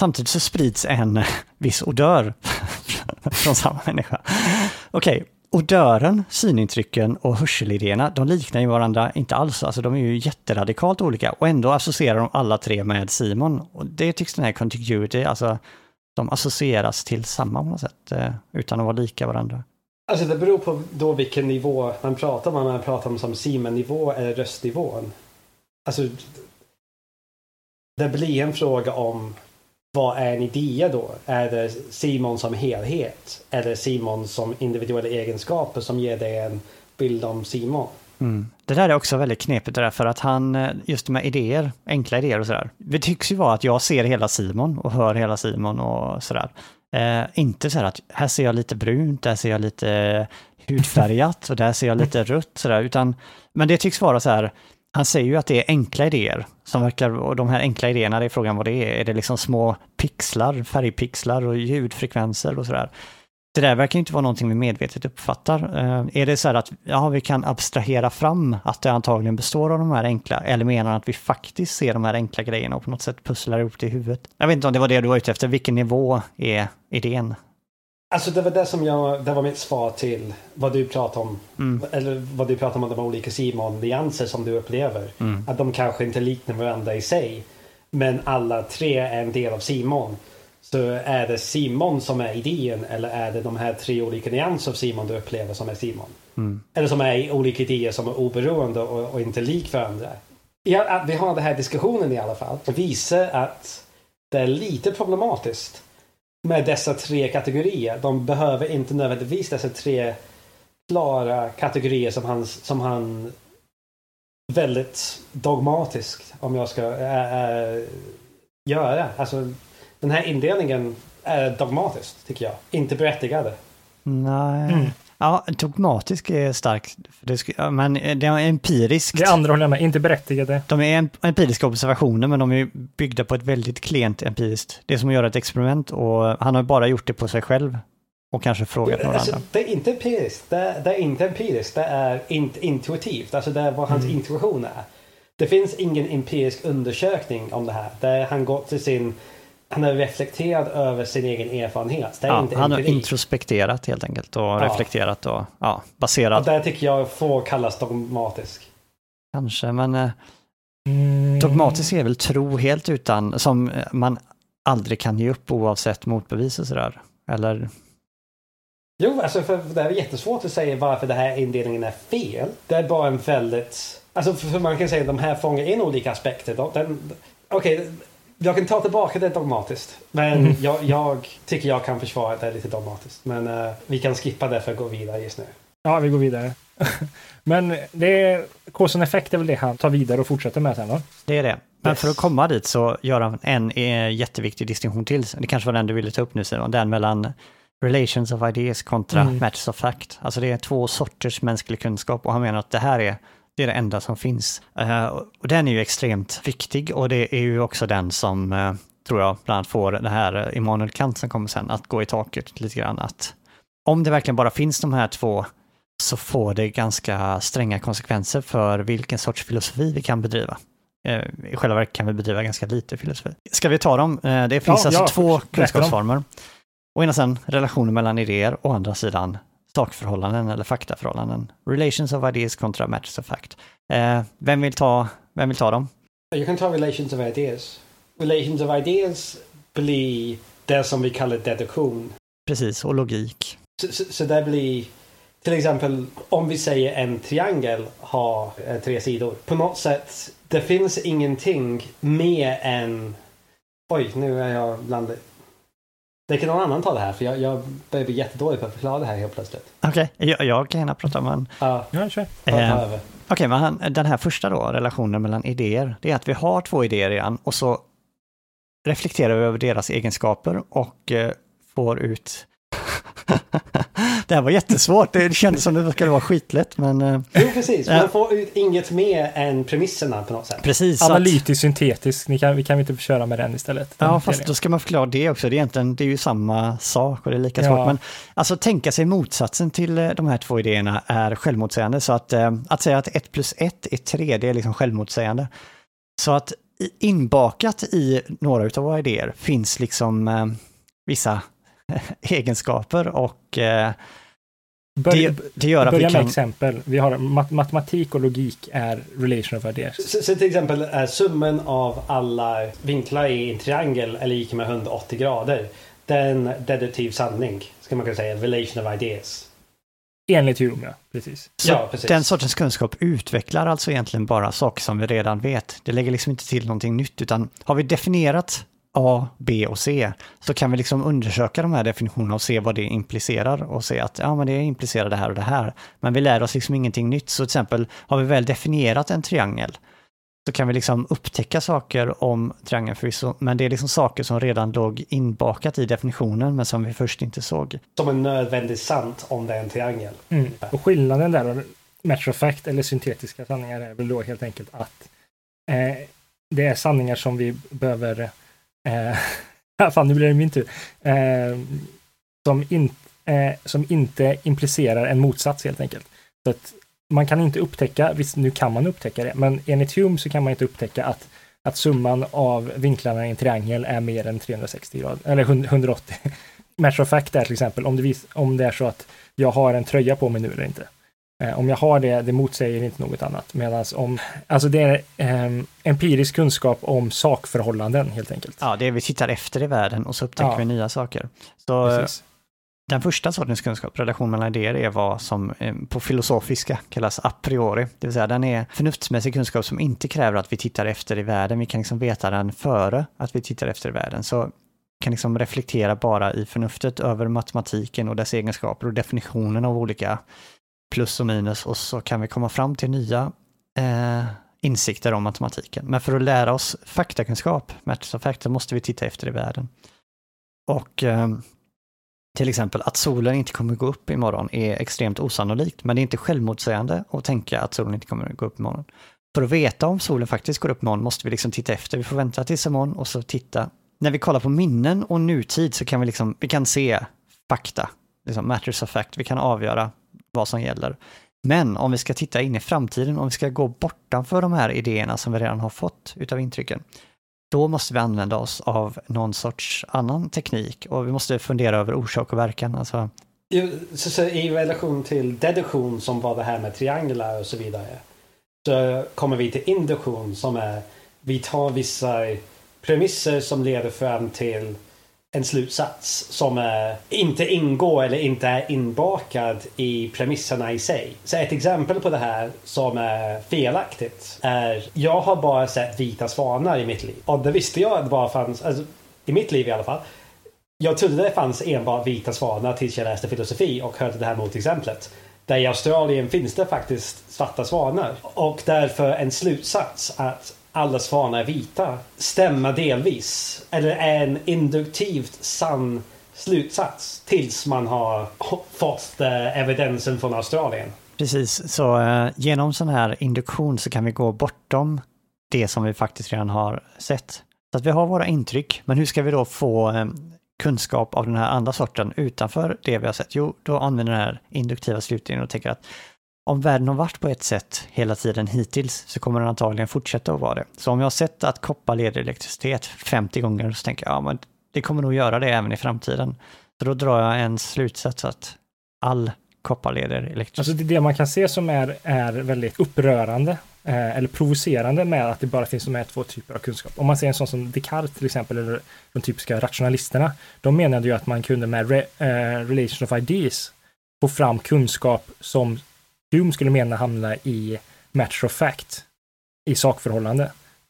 Samtidigt så sprids en *laughs* viss odör *laughs* från samma människa. Okej, odören, synintrycken och hörselidéerna, de liknar ju varandra inte alls. Alltså de är ju jätteradikalt olika och ändå associerar de alla tre med Simon. Och det tycks den här contiguity, alltså de associeras till samma på något sätt, eh, utan att vara lika varandra. Alltså det beror på då vilken nivå man pratar om. Om man pratar om som Simon-nivå eller röstnivån. Alltså det blir en fråga om vad är en idé då? Är det Simon som helhet? Eller Simon som individuella egenskaper som ger dig en bild om Simon? Mm. Det där är också väldigt knepigt det där för att han, eh, just med idéer, enkla idéer och sådär. Det tycks ju vara att jag ser hela Simon och hör hela Simon och sådär. Eh, inte så här att här ser jag lite brunt, där ser jag lite hudfärgat och där ser jag lite rött sådär, utan men det tycks vara så här, han säger ju att det är enkla idéer som verkar, och de här enkla idéerna, det är frågan vad det är. Är det liksom små pixlar, färgpixlar och ljudfrekvenser och sådär? Det där verkar inte vara någonting vi medvetet uppfattar. Eh, är det så här att ja, vi kan abstrahera fram att det antagligen består av de här enkla, eller menar han att vi faktiskt ser de här enkla grejerna och på något sätt pusslar ihop det i huvudet? Jag vet inte om det var det du var ute efter, vilken nivå är idén? Alltså det var det som jag, det var mitt svar till vad du pratar om. Mm. Eller vad du pratar om de olika Simon-nyanser som du upplever. Mm. Att de kanske inte liknar varandra i sig. Men alla tre är en del av Simon. Så är det Simon som är idén eller är det de här tre olika nyanser av Simon du upplever som är Simon? Mm. Eller som är olika idéer som är oberoende och, och inte lik varandra. Ja, att vi har den här diskussionen i alla fall. visar att det är lite problematiskt med dessa tre kategorier. De behöver inte nödvändigtvis dessa tre klara kategorier som han, som han väldigt dogmatiskt, om jag ska äh, äh, göra. Alltså, den här indelningen är dogmatisk, tycker jag. Inte berättigad. Nej. Mm. Ja, dogmatisk är starkt, ja, men det är empiriskt. det andra håller jag med, inte berättigade. De är em- empiriska observationer, men de är byggda på ett väldigt klent empiriskt. Det är som att göra ett experiment och han har bara gjort det på sig själv och kanske frågat några Alltså, andra. det är inte empiriskt. Det är, det är inte empiriskt. Det är inte intuitivt. Alltså det är vad hans intuition är. Det finns ingen empirisk undersökning om det här. Där han går till sin han har reflekterat över sin egen erfarenhet. Ja, han har introspekterat helt enkelt och Ja. reflekterat och ja, Och baserat det tycker jag får kallas dogmatisk. kanske, men eh, dogmatisk är väl tro helt utan, som man aldrig kan ge upp oavsett motbevis och sådär. Eller, Jo, alltså för det är jättesvårt att säga varför den här indelningen är fel. Det är bara en väldigt... Alltså för man kan säga att de här fångar in olika aspekter. Okej, jag kan ta tillbaka det dogmatiskt. Men Mm. jag, jag tycker jag kan försvara det lite dogmatiskt. Men eh, vi kan skippa det för att gå vidare just nu. Ja, vi går vidare. *laughs* Men det är cause and effect är väl det han tar vidare och fortsätter med sen då? det är det. Men Yes. för att komma dit så gör han en eh, jätteviktig distinktion till. Det kanske var den du ville ta upp nu Simon, den mellan relations of ideas kontra Mm. matters of fact. Alltså det är två sorters mänsklig kunskap och han menar att det här är det är det enda som finns. Eh, och den är ju extremt viktig och det är ju också den som, eh, tror jag, bland annat får det här Immanuel Kant som kommer sen att gå i taket lite grann. Att om det verkligen bara finns de här två så får det ganska stränga konsekvenser för vilken sorts filosofi vi kan bedriva. Eh, I själva verket kan vi bedriva ganska lite filosofi. Ska vi ta dem? Det finns Ja, alltså ja, två kunskapsformer. Å ena sidan relationer mellan idéer, å andra sidan sakförhållanden eller faktaförhållanden. Relations of ideas kontra matters of fact. Eh, vem, vill ta, vem vill ta dem? Jag kan ta relations of ideas. Relations of ideas blir det som vi kallar deduktion. Precis, och logik. Så, så, så det blir till exempel om vi säger en triangel har eh, tre sidor. På något sätt, det finns ingenting mer än... Oj, nu är jag bland... Det kan någon annan ta det här för jag, jag börjar bli jättedålig på att förklara det här helt plötsligt. Okej, jag, jag kan gärna prata om en. Ja, Ja, kör. Eh, över. Okej, men han, den här första då, relationen mellan idéer, det är att vi har två idéer igen och så reflekterar vi över deras egenskaper och eh, får ut... *laughs* det här var jättesvårt, det kändes som det skulle vara skitlätt, men eh, Jo, precis. Man får ut inget mer än premisserna på något sätt. precis. Analytisk syntetisk, ni kan, vi kan inte köra med den istället? Den Ja, fast serien. då ska man förklara det också. Det är egentligen, det är ju samma sak och det är lika Ja. svårt. Men alltså tänka sig motsatsen till eh, de här två idéerna är självmotsägande. Så att, eh, att säga att 1 plus 1 är 3, det är liksom självmotsägande. Så att inbakat i några av våra idéer finns liksom eh, vissa *laughs* egenskaper och eh, Börja, det, det gör att börja vi med kan... exempel. Vi har mat matematik och logik är relation of ideas. Så, så till exempel är summan av alla vinklar i en triangel är lika med 180 grader. Det är en deduktiv sanning, ska man kunna säga. Relation of ideas. Enligt Hume, ja. Precis. Så ja, precis. Den sortens kunskap utvecklar alltså egentligen bara saker som vi redan vet. Det lägger liksom inte till någonting nytt, utan har vi definierat A, B och C så kan vi liksom undersöka de här definitionerna och se vad det implicerar och se att ja, men det implicerar det här och det här. Men vi lär oss liksom ingenting nytt. Så till exempel har vi väl definierat en triangel så kan vi liksom upptäcka saker om triangeln förvisso, men det är liksom saker som redan låg inbakat i definitionen men som vi först inte såg. Som är nödvändigt sant om det är en triangel. Mm. Och skillnaden där, matter of fact eller syntetiska sanningar är väl då helt enkelt att eh, det är sanningar som vi behöver eh, *laughs* fan nu blir det min tur. Eh, som, in, eh, som inte implicerar en motsats helt enkelt. Så att man kan inte upptäcka, visst nu kan man upptäcka det, men enligt Hume så kan man inte upptäcka att, att summan av vinklarna i en triangel är mer än 360 grader, eller 180. *laughs* Matter of fact är till exempel om det, vis, om det är så att jag har en tröja på mig nu eller inte. Eh, om jag har det, det motsäger inte något annat. Medan om, alltså det är eh, empirisk kunskap om sakförhållanden helt enkelt. Ja, det är vi tittar efter i världen och så upptäcker Ja. vi nya saker. Så Precis. Den första sortens kunskap, relation mellan idéer, är vad som eh, på filosofiska kallas a priori. Det vill säga den är förnuftsmässig kunskap som inte kräver att vi tittar efter i världen. Vi kan liksom veta den före att vi tittar efter i världen. Så kan liksom reflektera bara i förnuftet över matematiken och dess egenskaper och definitionen av olika plus och minus och så kan vi komma fram till nya eh, insikter om matematiken. Men för att lära oss faktakunskap, matters of fact, så måste vi titta efter i världen. Och eh, till exempel att solen inte kommer gå upp imorgon är extremt osannolikt, men det är inte självmotsägande att tänka att solen inte kommer gå upp imorgon. För att veta om solen faktiskt går upp imorgon måste vi liksom titta efter. Vi får vänta tills imorgon och så titta. När vi kollar på minnen och nutid så kan vi liksom, vi kan se fakta, liksom matters of fact, vi kan avgöra vad som gäller. Men om vi ska titta in i framtiden, om vi ska gå bortanför de här idéerna som vi redan har fått utav intrycken, då måste vi använda oss av någon sorts annan teknik och vi måste fundera över orsak och verkan. Alltså, Så, så I relation till deduktion som var det här med trianglar och så vidare. Så kommer vi till induktion som är vi tar vissa premisser som leder fram till en slutsats som är, inte ingår eller inte är inbakad i premisserna i sig. Så ett exempel på det här som är felaktigt är jag har bara sett vita svanar i mitt liv. Och det visste jag att det bara fanns, alltså, i mitt liv i alla fall. Jag trodde det fanns enbart vita svanar tills jag läste filosofi och hörde det här motexemplet. Där i Australien finns det faktiskt svarta svanar. Och därför en slutsats att alla svanar är vita stämmer delvis. Eller är en induktivt sann slutsats tills man har fått eh, evidensen från Australien. Precis, så eh, genom sån här induktion så kan vi gå bortom det som vi faktiskt redan har sett. Så att vi har våra intryck, men hur ska vi då få eh, kunskap av den här andra sorten utanför det vi har sett? Jo, då använder den här induktiva slutningen och tänker att om världen har varit på ett sätt hela tiden hittills så kommer den antagligen fortsätta att vara det. Så om jag har sett att koppar leder elektricitet 50 gånger så tänker jag, ja men det kommer nog göra det även i framtiden. Så då drar jag en slutsats att all koppar leder elektricitet. Alltså det, det man kan se som är, är väldigt upprörande eh, eller provocerande med att det bara finns de här två typer av kunskap. Om man ser en sån som Descartes till exempel, eller de typiska rationalisterna, de menade ju att man kunde med re, eh, relation of ideas få fram kunskap som Hume skulle mena hamna i matter of fact, i sakförhållande.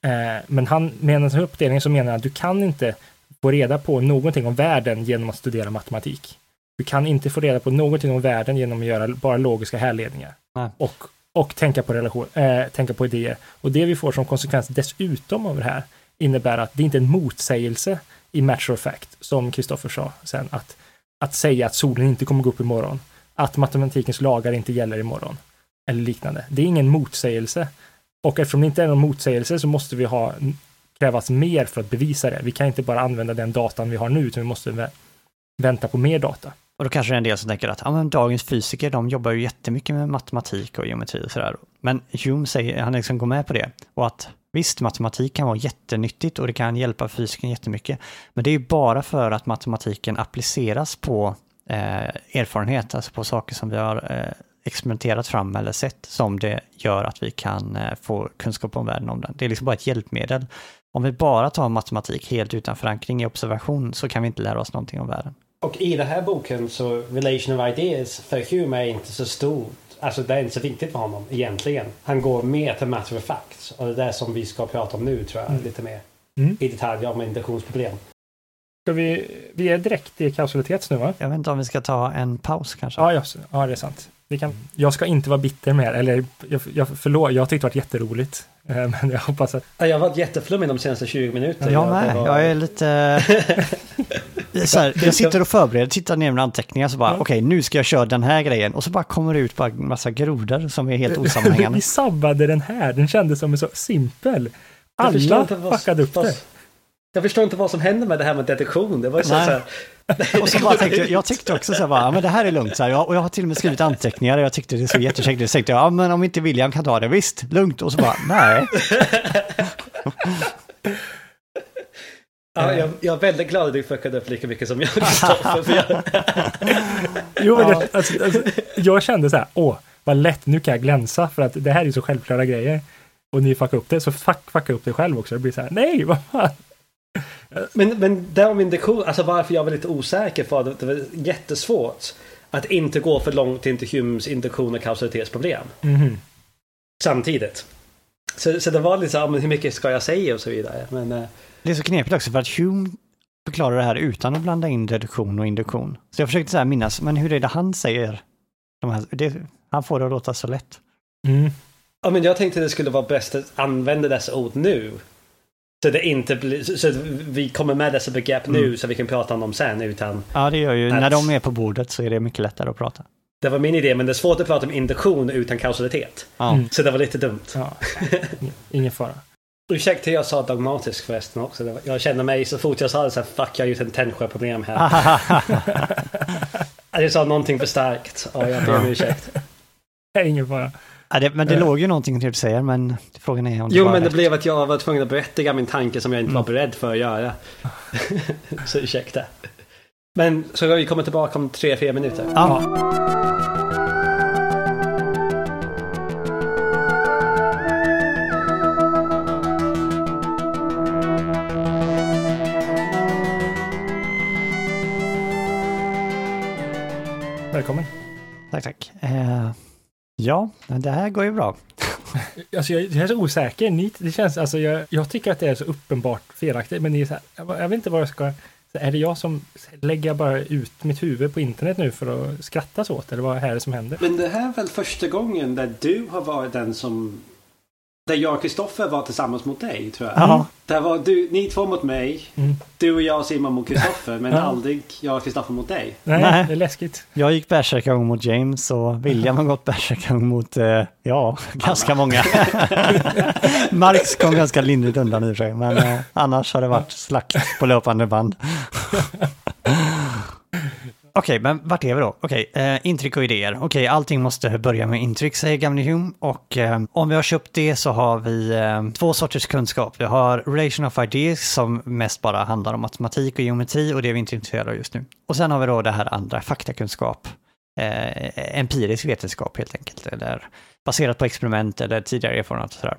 Eh, men han menar med uppdelningen så menar han att du kan inte få reda på någonting om världen genom att studera matematik. Du kan inte få reda på någonting om världen genom att göra bara logiska härledningar. Och, och tänka, på relation, eh, tänka på idéer. Och det vi får som konsekvens dessutom av det här innebär att det inte är en motsägelse i matter of fact, som Kristoffer sa sen, att, att säga att solen inte kommer gå upp imorgon att matematikens lagar inte gäller imorgon. Eller liknande. Det är ingen motsägelse. Och eftersom det inte är någon motsägelse så måste vi ha krävas mer för att bevisa det. Vi kan inte bara använda den datan vi har nu, utan vi måste vä vänta på mer data. Och då kanske det är en del som tänker att ja, men dagens fysiker, de jobbar ju jättemycket med matematik och geometri och sådär. Men Hume säger, han liksom går med på det. Och att visst, matematik kan vara jättenyttigt och det kan hjälpa fysiken jättemycket. Men det är ju bara för att matematiken appliceras på eh, erfarenhet, alltså på saker som vi har eh, experimenterat fram eller sett som det gör att vi kan eh, få kunskap om världen om den. Det är liksom bara ett hjälpmedel. Om vi bara tar matematik helt utan förankring i observation så kan vi inte lära oss någonting om världen. Och i den här boken så relation of ideas för Hume är inte så stort. Alltså det är inte så viktigt för honom egentligen. Han går mer till matter of fact. Och det är det som vi ska prata om nu tror jag, mm. lite mer mm. i detalj om induktionsproblem. Ska vi, vi är direkt i kausalitet nu va? Jag vet inte om vi ska ta en paus kanske? Ja, ja, ja det är sant. Vi kan, jag ska inte vara bitter mer, eller jag, jag, förlåt, jag tyckte det var jätteroligt. Eh, men jag hoppas att... Jag har varit jätteflummig de senaste 20 minuterna. Jag med, var... jag är lite... *laughs* så här, jag sitter och förbereder, tittar ner mina anteckningar så bara, mm. okej, okay, nu ska jag köra den här grejen. Och så bara kommer det ut bara en massa grodor som är helt osammanhängande. *laughs* Vi sabbade den här, den kändes som en så simpel. Alla fuckade upp det. Jag förstår inte vad som hände med det här med detektion. Det var så, här... Och så bara tänkte jag, tyckte också så här, bara, men det här är lugnt. Så här, och jag har till och med skrivit anteckningar och jag tyckte det såg jättekäckt ut. Så tänkte jag, ja men om inte William kan ta det, visst, lugnt. Och så bara, nej. Ja, jag, jag är väldigt glad att du fuckade upp lika mycket som jag. jag... *laughs* jo, men jag, alltså, alltså, jag kände så här, åh, vad lätt, nu kan jag glänsa för att det här är så självklara grejer. Och ni fuckar upp det, så fuck, fucka upp det själv också. Det blir så här, nej, vad fan. Men, men om induktion, alltså varför jag var lite osäker för att det var jättesvårt att inte gå för långt in till Humes induktion och kausalitetsproblem. Mm. Samtidigt. Så, så det var lite så här, hur mycket ska jag säga och så vidare. Men, eh, det är så knepigt också för att Hume förklarar det här utan att blanda in reduktion och induktion. Så jag försökte så minnas, men hur är det han säger? De här, det, han får det att låta så lätt. Mm. Ja, men jag tänkte det skulle vara bäst att använda dessa ord nu. Så det inte blir, så vi kommer med dessa begrepp mm. nu så vi kan prata om dem sen utan... Ja det gör ju, att... när de är på bordet så är det mycket lättare att prata. Det var min idé men det är svårt att prata om induktion utan kausalitet. Ja. Mm. Så det var lite dumt. Ja. *laughs* Ingen fara. Ursäkta jag sa dogmatisk förresten också. Jag känner mig så fort jag sa det så här, fuck jag har gjort en Tännsjö-problem här. *laughs* jag sa någonting för starkt och jag ber om ursäkt. *laughs* Ingen fara. Ja, det, men det Eh. låg ju någonting i det du säger, men frågan är om det Jo, var men det rätt. blev att jag var tvungen att berätta min tanke som jag inte var beredd för att göra. *laughs* så ursäkta. Men så vi komma tillbaka om tre, fyra minuter. Ja, ja, det här går ju bra. *laughs* Alltså jag, jag är så osäker. Ni, det känns, alltså jag, jag tycker att det är så uppenbart felaktigt, men ni är så här, jag, jag vet inte vad jag ska... Så är det jag som lägger bara ut mitt huvud på internet nu för att skratta så åt? Eller vad är det som händer? Men det här är väl första gången där du har varit den som... Där jag och Kristoffer var tillsammans mot dig, tror jag. Ja, Där var du, ni två mot mig, Mm. du och jag och Simon mot Kristoffer, men *laughs* Ja. aldrig jag och Kristoffer mot dig. Nej, Nej. det är läskigt. jag gick bärsärkagång mot James och William har gått bärsärkagång mot, eh, ja, ganska många. *laughs* Marx kom ganska lindrigt undan i och för sig, men eh, annars har det varit slakt på löpande band. *laughs* Okej, men vart är vi då? Okej, eh, intryck och idéer. Okej, allting måste börja med intryck, säger gamle Hume. Och eh, om vi har köpt det så har vi eh, två sorters kunskap. Vi har relation of ideas som mest bara handlar om matematik och geometri och det är vi inte intresserade av just nu. Och sen har vi då det här andra, faktakunskap. Eh, empirisk vetenskap helt enkelt, eller baserat på experiment eller tidigare erfarenhet och sådär.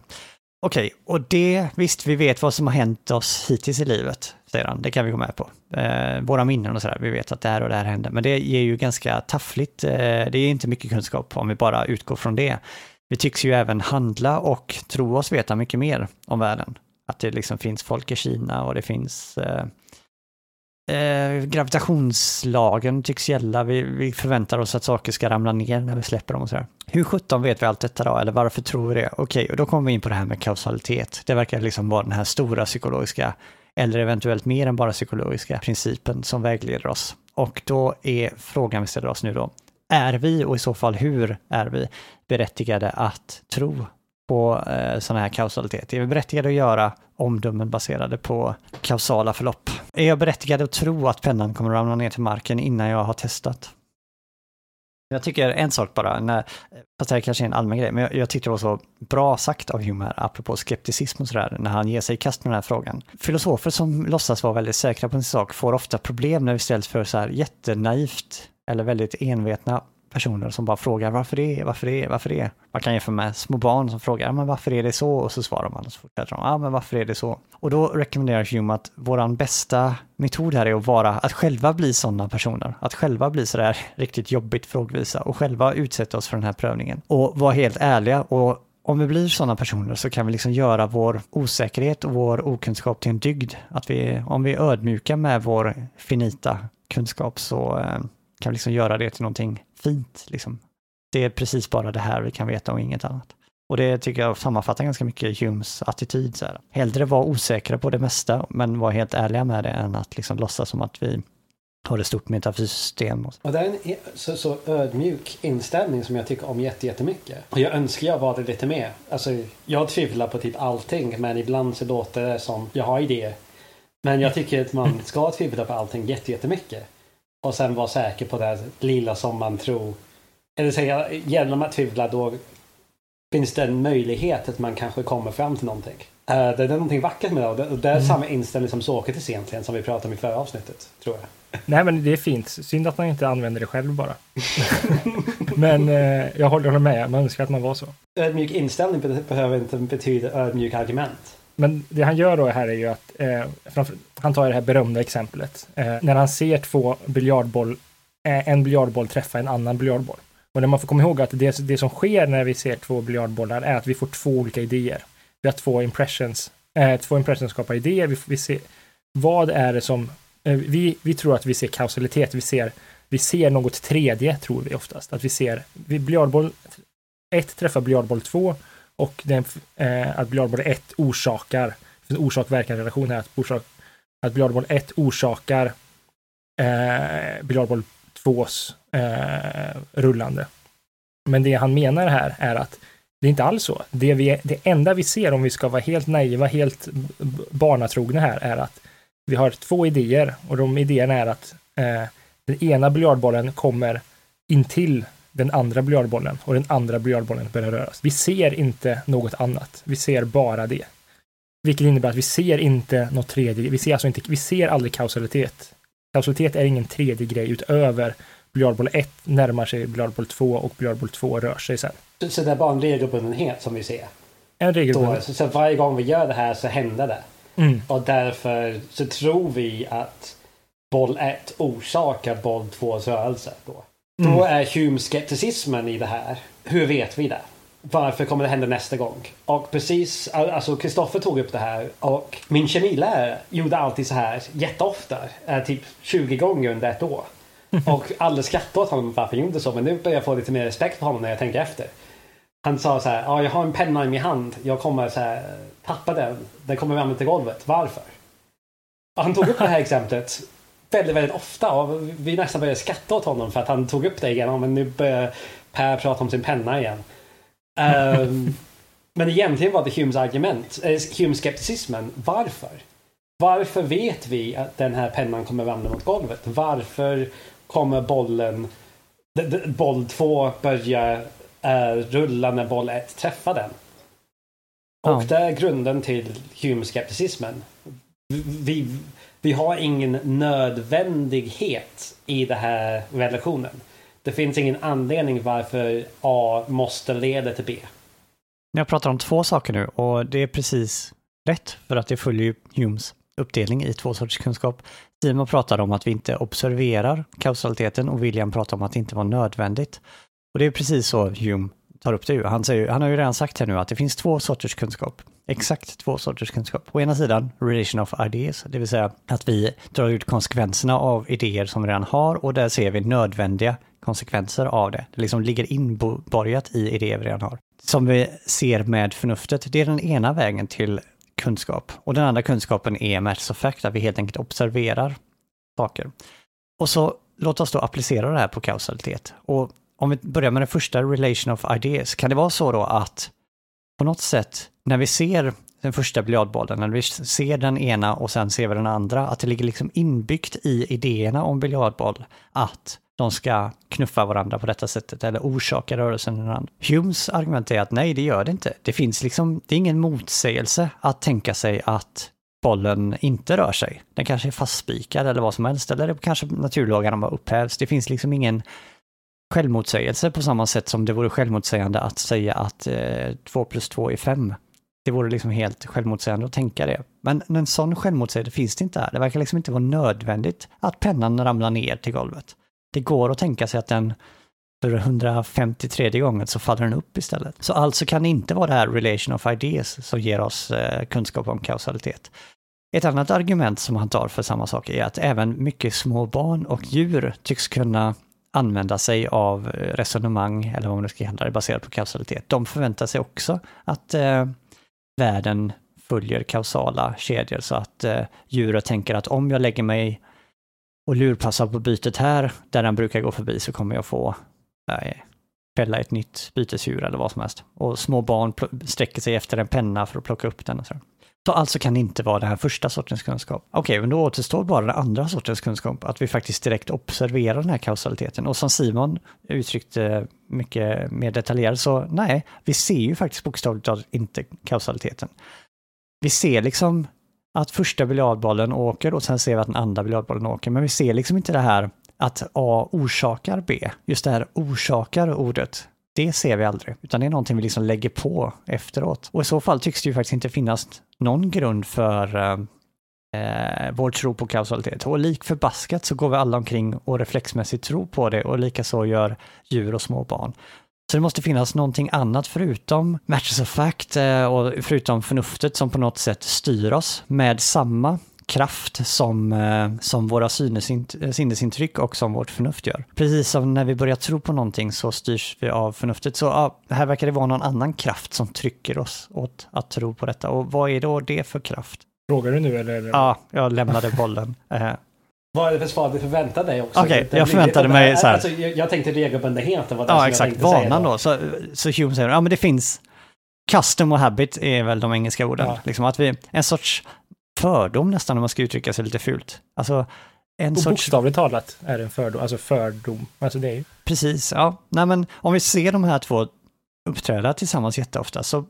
Okej, och det, visst, vi vet vad som har hänt oss hittills i livet, säger han. Det kan vi gå med på. Eh, våra minnen och sådär, vi vet att det här och det här hände. Men det ger ju ganska taffligt, eh, det är inte mycket kunskap om vi bara utgår från det. Vi tycks ju även handla och tro oss veta mycket mer om världen. Att det liksom finns folk i Kina och det finns eh, eh, gravitationslagen tycks gälla. Vi, vi förväntar oss att saker ska ramla ner när vi släpper dem och sådär. Hur sjutton vet vi allt detta då? Eller varför tror vi det? Okej, och då kommer vi in på det här med kausalitet. Det verkar liksom vara den här stora psykologiska, eller eventuellt mer än bara psykologiska, principen som vägleder oss. Och då är frågan vi ställer oss nu då, är vi och i så fall hur är vi berättigade att tro på eh, sådana här kausalitet? Är vi berättigade att göra omdömen baserade på kausala förlopp? Är jag berättigad att tro att pennan kommer ramla ner till marken innan jag har testat? Jag tycker en sak bara, när, fast det här kanske är en allmän grej, men jag, jag tyckte det var så bra sagt av Hume här, apropå skepticism och sådär, när han ger sig i kast med den här frågan. Filosofer som låtsas vara väldigt säkra på en sak får ofta problem när vi ställs för så här jättenaivt eller väldigt envetna personer som bara frågar varför det, varför det, varför det. Man kan jämföra med små barn som frågar, men varför är det så? Och så svarar man och så fortsätter de, ja men varför är det så? Och då rekommenderar Hume att våran bästa metod här är att vara, att själva bli sådana personer. Att själva bli sådär riktigt jobbigt frågvisa och själva utsätta oss för den här prövningen. Och vara helt ärliga och om vi blir sådana personer så kan vi liksom göra vår osäkerhet och vår okunskap till en dygd. Att vi, om vi är ödmjuka med vår finita kunskap så eh, kan vi liksom göra det till någonting fint. Liksom. Det är precis bara det här vi kan veta och inget annat. Och det tycker jag sammanfattar ganska mycket Humes attityd. Så här. Hellre vara osäkra på det mesta, men vara helt ärliga med det än att liksom låtsas som att vi har ett stort metafysiskt system. Och så. Och det är en e- så, så ödmjuk inställning som jag tycker om jättemycket. Och jag önskar jag var det lite mer. Alltså, jag tvivlar på typ allting, men ibland så låter det som jag har idéer. Men jag tycker att man ska tvivla på allting jättemycket. Och sen vara säker på det lilla som man tror. Eller säga, genom att tvivla då finns det en möjlighet att man kanske kommer fram till någonting. Eh, det är någonting vackert med det. Och det- är samma inställning som Sokrates egentligen, som vi pratade om i förra avsnittet, tror jag. Nej, men det är fint. Synd att man inte använder det själv bara. *laughs* men eh, jag håller med. Man önskar att man var så. Ödmjuk inställning be- behöver inte betyda ödmjuk argument. Men det han gör då här är ju att eh, framför, han tar det här berömda exemplet. Eh, när han ser två biljardboll, eh, en biljardboll träffa en annan biljardboll. Och när man får komma ihåg att det, det som sker när vi ser två biljardbollar är att vi får två olika idéer. Vi har två impressions, eh, två impressions skapar idéer. Vi, vi ser, vad är det som, eh, vi, vi tror att vi ser kausalitet, vi ser, vi ser något tredje tror vi oftast. Att vi ser, vi, biljardboll 1 träffar biljardboll 2 och den, eh, att biljardboll 1 orsakar, det finns en orsak-verkan relation här, att, orsak, att biljardboll 1 orsakar eh, biljardboll 2s eh, rullande. Men det han menar här är att det är inte alls så. Det, vi, det enda vi ser om vi ska vara helt naiva, helt barnatrogna här är att vi har två idéer och de idéerna är att eh, den ena biljardbollen kommer intill den andra biljardbollen och den andra biljardbollen börjar röras. Vi ser inte något annat. Vi ser bara det. Vilket innebär att vi ser inte något tredje. Vi ser alltså inte, vi ser aldrig kausalitet. Kausalitet är ingen tredje grej utöver biljardboll 1 närmar sig biljardboll 2 och biljardboll 2 rör sig sen. Så, så det är bara en regelbundenhet som vi ser? En regelbunden. Då, så, så varje gång vi gör det här så händer det. Mm. Och därför så tror vi att boll 1 orsakar boll 2s rörelse. Då. Mm. då är Hume-skepticismen i det här. Hur vet vi det? Varför kommer det hända nästa gång? Och precis, alltså Kristoffer tog upp det här och min kemilärare gjorde alltid så här jätteofta. eh, Typ 20 gånger under ett år. Och alla skrattade åt honom varför han gjorde så men nu börjar jag få lite mer respekt för honom när jag tänker efter. Han sa så här, ja jag har en penna i min hand, jag kommer så här, tappa den, den kommer ramla till golvet, varför? Och han tog upp det här exemplet väldigt, väldigt ofta och vi nästan började skratta åt honom för att han tog upp det igen. Men nu börjar Per prata om sin penna igen. Ehm, *laughs* men egentligen var det Humes argument, eh, Humes skepticismen. Varför? Varför vet vi att den här pennan kommer ramla mot golvet? Varför kommer bollen, boll två börja eh, rulla när boll ett träffar den? Och Ja. det är grunden till Humes skepticismen. Vi, vi har ingen nödvändighet i den här relationen. Det finns ingen anledning varför A måste leda till B. Jag pratar om två saker nu och det är precis rätt för att det följer ju Humes uppdelning i två sorters kunskap. Simon pratar om att vi inte observerar kausaliteten och William pratar om att det inte var nödvändigt. Och det är precis så Hume tar upp det. Han, säger, han har ju redan sagt här nu att det finns två sorters kunskap. Exakt två sorters kunskap. Å ena sidan relation of ideas, det vill säga att vi drar ut konsekvenserna av idéer som vi redan har och där ser vi nödvändiga konsekvenser av det. Det liksom ligger inborgat i idéer vi redan har. Som vi ser med förnuftet, det är den ena vägen till kunskap. Och den andra kunskapen är matters of fact, att vi helt enkelt observerar saker. Och så låt oss då applicera det här på kausalitet. Och om vi börjar med den första relation of ideas, kan det vara så då att på något sätt när vi ser den första biljardbollen, när vi ser den ena och sen ser vi den andra, att det ligger liksom inbyggt i idéerna om biljardboll att de ska knuffa varandra på detta sättet eller orsaka rörelsen i den. Humes argument är att nej, det gör det inte. Det finns liksom, det är ingen motsägelse att tänka sig att bollen inte rör sig. Den kanske är fastspikad eller vad som helst, eller kanske naturlagarna bara upphävs. Det finns liksom ingen självmotsägelse på samma sätt som det vore självmotsägande att säga att eh, 2 plus 2 är 5. Det vore liksom helt självmotsägande att tänka det. Men en sån självmotsägelse finns det inte här. Det verkar liksom inte vara nödvändigt att pennan ramlar ner till golvet. Det går att tänka sig att den för 153 gången så faller den upp istället. Så alltså kan det inte vara det här relation of ideas som ger oss eh, kunskap om kausalitet. Ett annat argument som han tar för samma sak är att även mycket små barn och djur tycks kunna använda sig av eh, resonemang, eller vad man nu ska kalla det, baserat på kausalitet. De förväntar sig också att eh, världen följer kausala kedjor så att eh, djuret tänker att om jag lägger mig och lurpassar på bytet här, där den brukar gå förbi, så kommer jag få eh, fälla ett nytt bytesdjur eller vad som helst. Och små barn sträcker sig efter en penna för att plocka upp den och så. Så alltså kan det inte vara den här första sortens kunskap. Okej, men då återstår bara den andra sortens kunskap, att vi faktiskt direkt observerar den här kausaliteten. Och som Simon uttryckte mycket mer detaljerat, så nej, vi ser ju faktiskt bokstavligt talat inte kausaliteten. Vi ser liksom att första biljardbollen åker och sen ser vi att den andra biljardbollen åker, men vi ser liksom inte det här att A orsakar B. Just det här orsakar ordet, det ser vi aldrig, utan det är någonting vi liksom lägger på efteråt. Och i så fall tycks det ju faktiskt inte finnas någon grund för eh, eh vår tro på kausalitet. Och lik förbaskat så går vi alla omkring och reflexmässigt tror på det och likaså gör djur och små barn. Så det måste finnas någonting annat förutom matches of fact eh, och förutom förnuftet som på något sätt styr oss med samma kraft som, eh, som våra sinnesintryck och som vårt förnuft gör. Precis som när vi börjar tro på någonting så styrs vi av förnuftet. Så ja, här verkar det vara någon annan kraft som trycker oss åt att tro på detta. Och vad är då det för kraft? Frågar du nu eller? Ja, jag lämnade bollen. *laughs* Eh, Vad är det för svar du förväntar dig också? Okej, Det- jag förväntade det- mig så här. Alltså, jag, jag tänkte regelbundenheten var det Ja, som jag exakt. tänkte säga Vanan då. Så, så Hume säger, ja men det finns custom och habit är väl de engelska orden. Ja. Liksom att vi, en sorts fördom nästan om man ska uttrycka sig lite fult. Alltså en Och sorts... bokstavligt talat är det en fördom, alltså fördom. Alltså det är ju. Precis, ja. Nej men om vi ser de här två uppträda tillsammans jätteofta så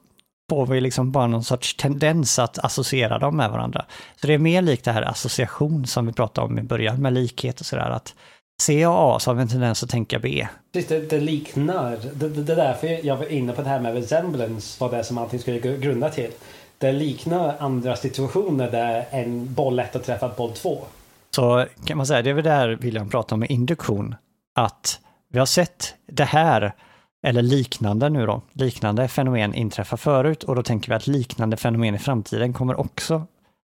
får vi liksom bara någon sorts tendens att associera dem med varandra. Så det är mer likt det här association som vi pratade om i början med likhet och sådär att ser jag A så har vi en tendens att tänka B. Precis, det, det liknar. Det, det, det är därför jag var inne på det här med resemblance, vad det är som allting skulle gr- grunda till. Det liknar andra situationer där en boll 1 har träffat boll 2. Så kan man säga, det är väl där William pratar om med induktion, att vi har sett det här, eller liknande nu då, liknande fenomen inträffa förut och då tänker vi att liknande fenomen i framtiden kommer också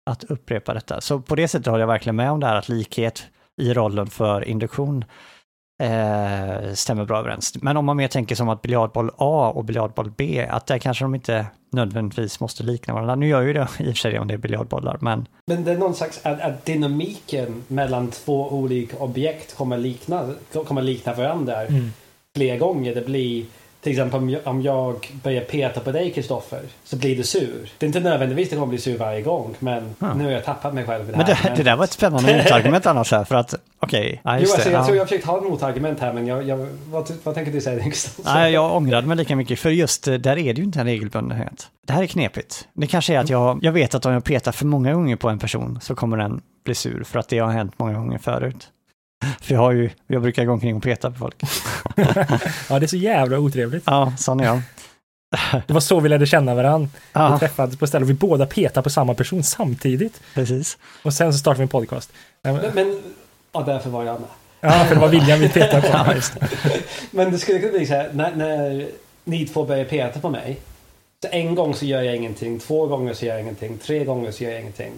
att upprepa detta. Så på det sättet håller jag verkligen med om det här att likhet i rollen för induktion eh, stämmer bra överens. Men om man mer tänker som att biljardboll A och biljardboll B, att där kanske de inte nödvändigtvis måste likna varandra. Nu gör ju det i och för sig om det är biljardbollar, men Men det är någon slags att, att dynamiken mellan två olika objekt kommer likna, kommer likna varandra Mm. fler gånger. Det blir till exempel om jag, om jag börjar peta på dig Kristoffer så blir du sur. Det är inte nödvändigtvis det kommer bli sur varje gång men Ja. nu har jag tappat mig själv i det Men här. det, det argumentet. där var ett spännande *laughs* motargument annars här, för att okej, ja, Jo, alltså, det. jag ja. tror jag försökt ha ett motargument här men jag, jag, vad, vad tänker du säga *laughs* Kristoffer? Nej, jag ångrade mig lika mycket, för just eh, där är det ju inte en regelbundenhet. Det här är knepigt. Det kanske är att jag, jag vet att om jag petar för många gånger på en person så kommer den bli sur, för att det har hänt många gånger förut. För jag har ju, jag brukar gå omkring och peta på folk. *laughs* Ja, det är så jävla otrevligt. Ja, sån är jag. Det var så vi lärde känna varandra. Vi Ja, träffades på ställen och vi båda petade på samma person samtidigt. precis. Och sen så startade vi en podcast. Men- Men, ja, därför var jag med. Ja, för det var William vi petade på. *laughs* Ja, just det. Men det skulle kunna bli så här när, när ni två börjar peta på mig. Så en gång så gör jag ingenting, två gånger så gör jag ingenting, tre gånger så gör jag ingenting.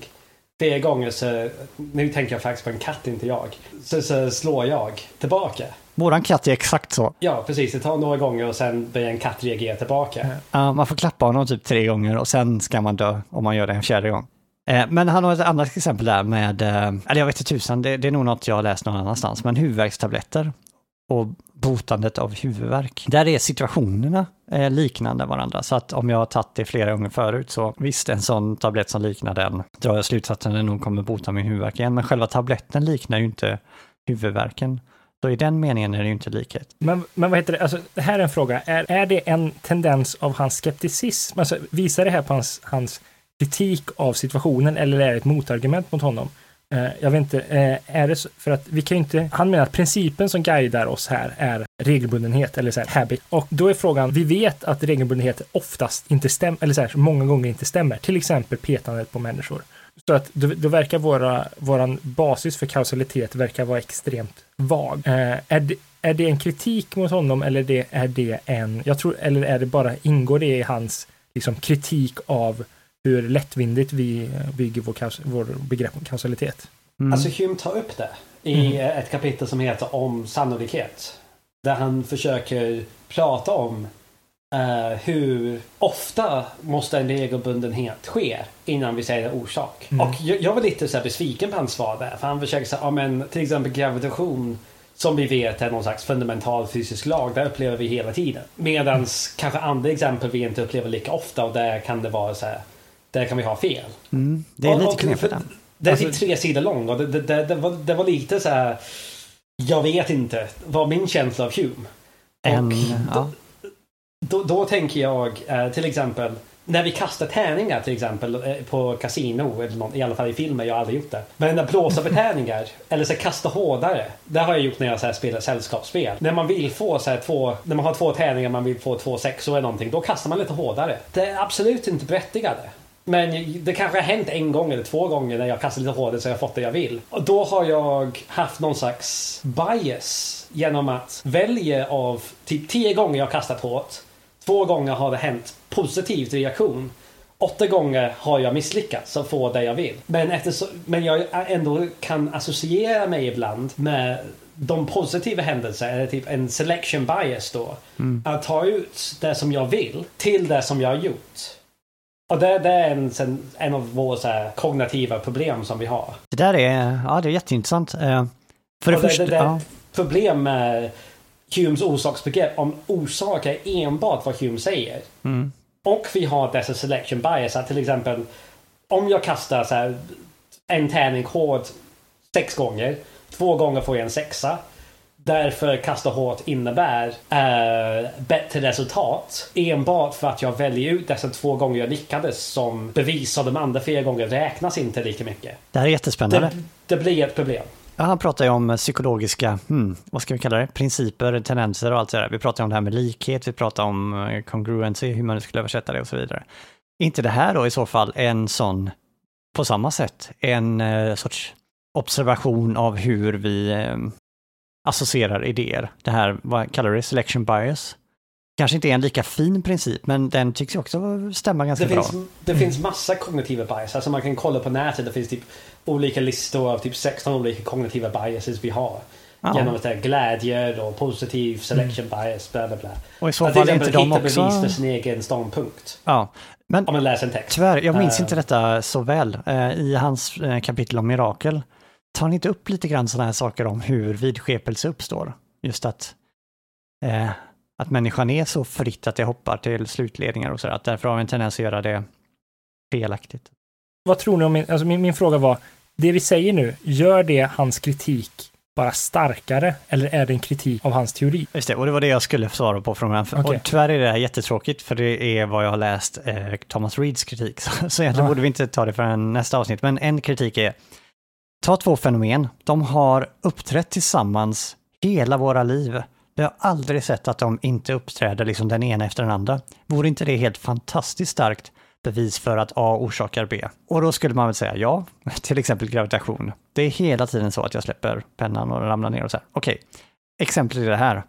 Tre gånger så, nu tänker jag faktiskt på en katt, inte jag. Så, så slår jag tillbaka. Våran katt är exakt så. Ja, precis. Det tar några gånger och sen börjar en katt reagera tillbaka. Ja, man får klappa honom typ tre gånger och sen ska man dö om man gör det en fjärde gång. Eh, Men han har ett annat exempel där med, eh, eller jag vet inte tusan, det, det är nog något jag har läst någon annanstans, men huvudvärkstabletter och botandet av huvudvärk. Där är situationerna eh, liknande varandra, så att om jag har tagit det flera gånger förut så visst, en sån tablett som liknar den drar jag slutsatsen att den nog kommer bota min huvudvärk igen, men själva tabletten liknar ju inte huvudvärken. Så i den meningen är det ju inte likhet. Men, men vad heter det, alltså det här är en fråga. Är, är det en tendens av hans skepticism? Alltså visar det här på hans, hans kritik av situationen eller är det ett motargument mot honom? Eh, jag vet inte, eh, är det så, för att vi kan ju inte, han menar att principen som guidar oss här är regelbundenhet eller så här habit. Och då är frågan, vi vet att regelbundenhet oftast inte stämmer, eller så här, många gånger inte stämmer. Till exempel petandet på människor. Så att då, då verkar våra, våran basis för kausalitet verkar vara extremt vag. Eh, är, det, är det en kritik mot honom eller det, är det en, jag tror, eller är det bara, ingår det i hans liksom, kritik av hur lättvindigt vi bygger vår, vår begrepp om kausalitet? Mm. Alltså Hume tar upp det i ett kapitel som heter om sannolikhet. Där han försöker prata om eh, hur ofta måste en regelbundenhet ske innan vi säger orsak. Mm. Och jag, jag var lite så här besviken på hans svar där. För han försöker säga, ja men till exempel gravitation som vi vet är någon slags fundamental fysisk lag. Det upplever vi hela tiden. Medans kanske andra exempel vi inte upplever lika ofta och där kan det vara så här. Där kan vi ha fel. Mm, det är Och- lite knepigt. för- där. Det är Alltså- typ tre sidor lång och det, det, det, det, var, det var lite så här. Jag vet inte vad min känsla av Hume. En, Och ja. då, då tänker jag eh, till exempel när vi kastar tärningar till exempel eh, på kasino eller något, i alla fall i filmer, jag har aldrig gjort det. Men när blåsa *laughs* på tärningar eller så kasta hårdare. Det har jag gjort när jag så här, spelar sällskapsspel. När man vill få så här, två, när man har två tärningar man vill få två sexor eller någonting, då kastar man lite hårdare. Det är absolut inte berättigade. Men det kanske har hänt en gång eller två gånger när jag kastar lite hårdare så jag fått det jag vill. Och då har jag haft någon slags bias genom att välja av typ tio gånger jag kastat hårt. Två gånger har det hänt positiv reaktion. Åtta gånger har jag misslyckats att få det jag vill. Men, eftersom, men jag ändå kan associera mig ibland med de positiva händelserna, eller typ en selection bias då. Att ta ut det som jag vill till det som jag har gjort. Och det, det är en, en av våra kognitiva problem som vi har. Det där är, ja det är jätteintressant. Eh, För det det, första, det, det, ja, Problem med Humes orsaksbegrepp om orsak är enbart vad Hume säger. mm, Och vi har dessa selection bias. Att till exempel om jag kastar så här, en tärning hård sex gånger två gånger får jag en sexa. Därför kasta hårt innebär eh, bättre resultat. Enbart för att jag väljer ut dessa två gånger jag lyckades som bevis av de andra fyra gånger räknas inte lika mycket. Det här är jättespännande. Det, det blir ett problem. Ja, han pratar ju om psykologiska, hmm, vad ska vi kalla det, principer, tendenser och allt det där. Vi pratar om det här med likhet, vi pratar om eh, congruency, hur man skulle översätta det och så vidare. inte det här då i så fall en sån, på samma sätt, en eh, sorts observation av hur vi eh, associerar idéer. Det här, vad kallar du det, selection bias? Kanske inte är en lika fin princip, men den tycks ju också stämma ganska det bra. Finns, det mm. finns massa kognitiva bias. Alltså man kan kolla på nätet, det finns typ olika listor av typ 16 olika kognitiva biases vi har. Ja. Genom att säga glädje och positiv selection mm. bias, bla bla bla. Och i så fall är inte de också... bevis för sin egen ståndpunkt. Ja. Men, om man läser en text. Tyvärr, jag minns uh, inte detta så väl. Uh, I hans uh, kapitel om mirakel tar ni inte upp lite grann sådana här saker om hur vidskepelse uppstår? Just att, eh, att människan är så fritt att det hoppar till slutledningar och sådär, att därför har vi en tendens att göra det felaktigt. Vad tror ni om, min, alltså min, min fråga var, det vi säger nu, gör det hans kritik bara starkare eller är det en kritik av hans teori? Just det, och det var det jag skulle svara på från början. Okay. Och tyvärr är det här jättetråkigt för det är vad jag har läst eh, Thomas Reeds kritik. *laughs* Så, så egentligen ah. borde vi inte ta det förrän nästa avsnitt. Men en kritik är Ta två fenomen. De har uppträtt tillsammans hela våra liv. Vi har aldrig sett att de inte uppträder liksom den ena efter den andra. Vore inte det helt fantastiskt starkt bevis för att A orsakar B? Och då skulle man väl säga ja, *laughs* till exempel gravitation. Det är hela tiden så att jag släpper pennan och ramlar ner och så här. Okej, okay. exemplet är det här.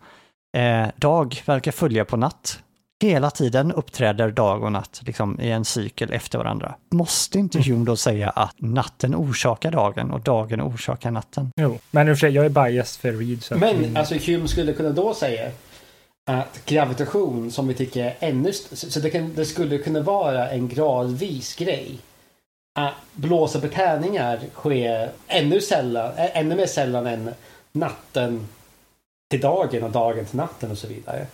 Eh, dag verkar följa på natt hela tiden uppträder dag och natt liksom, i en cykel efter varandra. Måste inte Hume då säga att natten orsakar dagen och dagen orsakar natten? Jo, men i jag är biased för Reed. Så men mm. alltså Hume skulle kunna då säga att gravitation som vi tycker är ännu så det, kan, det skulle kunna vara en gradvis grej. Att blåsa på tärningar sker ännu sällan, ännu mer sällan än natten till dagen och dagen till natten och så vidare.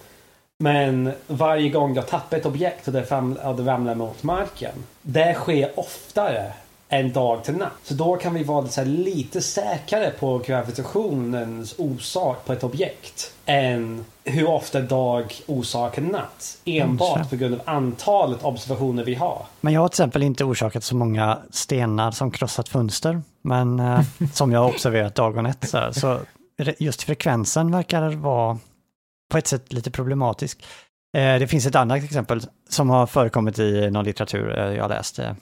Men varje gång jag tappar ett objekt och det, och det ramlar mot marken. Det sker oftare än dag till natt. Så då kan vi vara lite säkrare på gravitationens orsak på ett objekt. Än hur ofta dag orsakar natt. Enbart mm, på grund av antalet observationer vi har. Men jag har till exempel inte orsakat så många stenar som krossat fönster. Men eh, som jag har observerat dag och natt. Så, så just frekvensen verkar vara på ett sätt lite problematisk. Eh, det finns ett annat exempel som har förekommit i någon litteratur eh, jag läste. Eh,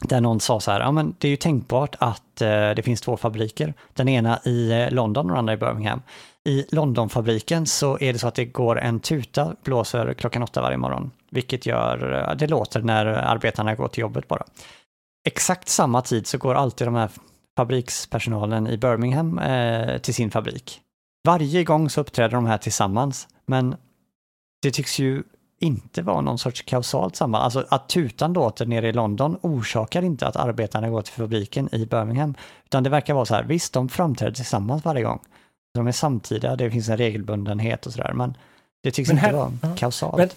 där någon sa så här, ja men det är ju tänkbart att det finns två fabriker. Den ena i London och den andra i Birmingham. I Londonfabriken så är det så att det går en tuta, blåser klockan åtta varje morgon. Vilket gör, det låter när arbetarna går till jobbet bara. Exakt samma tid så går alltid de här fabrikspersonalen i Birmingham eh, till sin fabrik. Varje gång så uppträder de här tillsammans, men det tycks ju inte vara någon sorts kausalt samband. Alltså att tutan låter nere i London orsakar inte att arbetarna går till fabriken i Birmingham. Utan det verkar vara så här, visst de framträder tillsammans varje gång. De är samtida, det finns en regelbundenhet och sådär, men det tycks men här, inte vara ja, kausalt. Men,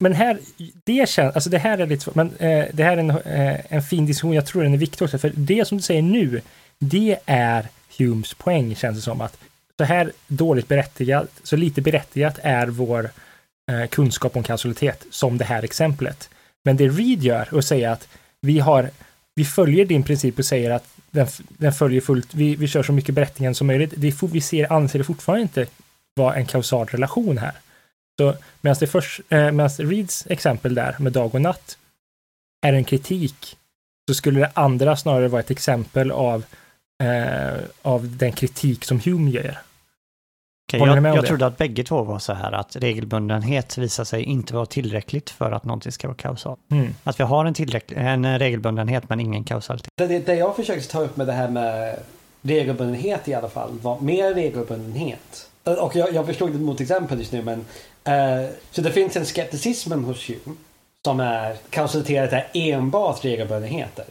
men, här, det känns, alltså det här är lite men eh, det här är en, eh, en fin diskussion, jag tror den är viktig också, för det som du säger nu, det är Humes poäng känns det som att så här dåligt berättigat, så lite berättigat är vår eh, kunskap om kausalitet som det här exemplet. Men det Reed gör och säger att vi har, vi följer din princip och säger att den, den följer fullt, vi, vi kör så mycket berättigande som möjligt. Det, vi ser, anser det fortfarande inte vara en kausal relation här. Så medan det först, eh, medan Reeds exempel där med dag och natt är en kritik, så skulle det andra snarare vara ett exempel av eh, av den kritik som Hume ger. Okay, jag, jag trodde att bägge två var så här att regelbundenhet visar sig inte vara tillräckligt för att någonting ska vara kausalt. Mm. Att vi har en, en regelbundenhet men ingen kausalitet. Det, det jag försökte ta upp med det här med regelbundenhet i alla fall var mer regelbundenhet. Och jag, jag förstod det mot exempel just nu men uh, så det finns en skepticism hos Hume som är kausalitet är enbart regelbundenheter.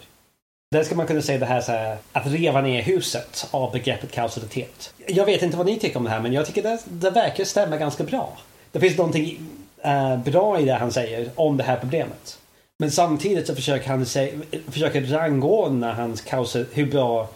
Där ska man kunna säga det här, så här att reva ner huset av begreppet kausalitet. Jag vet inte vad ni tycker om det här men jag tycker det, det verkar stämma ganska bra. Det finns någonting uh, bra i det han säger om det här problemet. Men samtidigt så försöker han se, försöker rangordna hans kausal, hur bra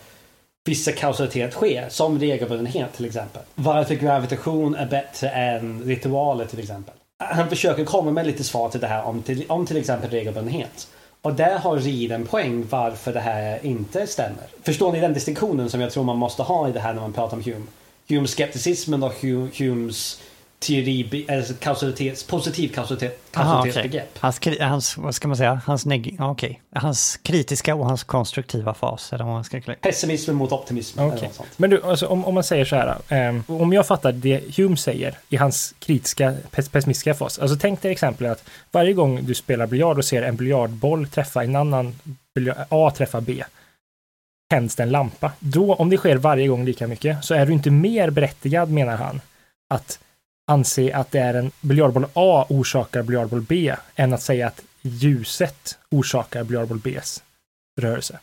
vissa kausalitet sker, som regelbundenhet till exempel. Varför gravitation är bättre än ritualer till exempel. Han försöker komma med lite svar till det här om till, om till exempel regelbundenhet. Och där har Reed en poäng varför det här inte stämmer. Förstår ni den distinktionen som jag tror man måste ha i det här när man pratar om Hume? Humes skepticismen och Humes teori, alltså kausalitets, positiv kausalitet, kausalitetsbegrepp. Aha, okay. hans, hans, vad ska man säga, hans, neg okay. hans kritiska och hans konstruktiva fas. Eller man ska Pessimismen mot optimismen. Okay. Men du, alltså, om, om man säger så här, um, om jag fattar det Hume säger i hans kritiska, pessimistiska fas. Alltså tänk dig exempel att varje gång du spelar biljard och ser en biljardboll träffa en annan, A träffa B, tänds det en lampa. Då, om det sker varje gång lika mycket, så är du inte mer berättigad, menar han, att anse att det är en biljardboll A orsakar biljardboll B än att säga att ljuset orsakar biljardboll Bs rörelse.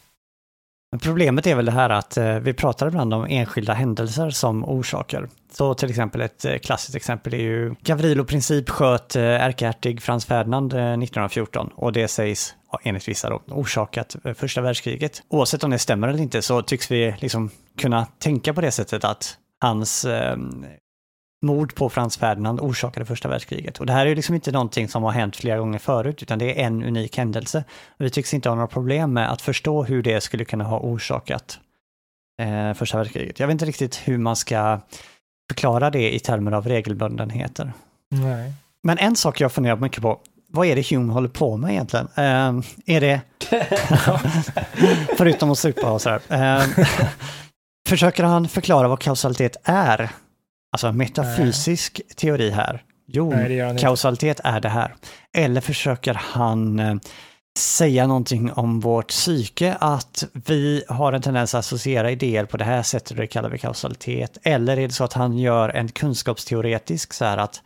Problemet är väl det här att eh, vi pratar ibland om enskilda händelser som orsaker. Så till exempel ett eh, klassiskt exempel är ju Gavrilo-princip sköt eh, ärkehertig Frans Ferdinand 1914 och det sägs, enligt vissa då, orsakat första världskriget. Oavsett om det stämmer eller inte så tycks vi liksom kunna tänka på det sättet att hans ehm, mord på Frans Ferdinand orsakade första världskriget. Och det här är ju liksom inte någonting som har hänt flera gånger förut, utan det är en unik händelse. Vi tycks inte ha några problem med att förstå hur det skulle kunna ha orsakat eh, första världskriget. Jag vet inte riktigt hur man ska förklara det i termer av regelbundenheter. Nej. Men en sak jag funderar mycket på, vad är det Hume håller på med egentligen? Eh, är det... *laughs* *laughs* Förutom att supa och sådär. Eh, *laughs* försöker han förklara vad kausalitet är? Alltså metafysisk Nej. teori här. Jo, Nej, kausalitet är det här. Eller försöker han eh, säga någonting om vårt psyke, att vi har en tendens att associera idéer på det här sättet och det kallar vi kausalitet. Eller är det så att han gör en kunskapsteoretisk så här att...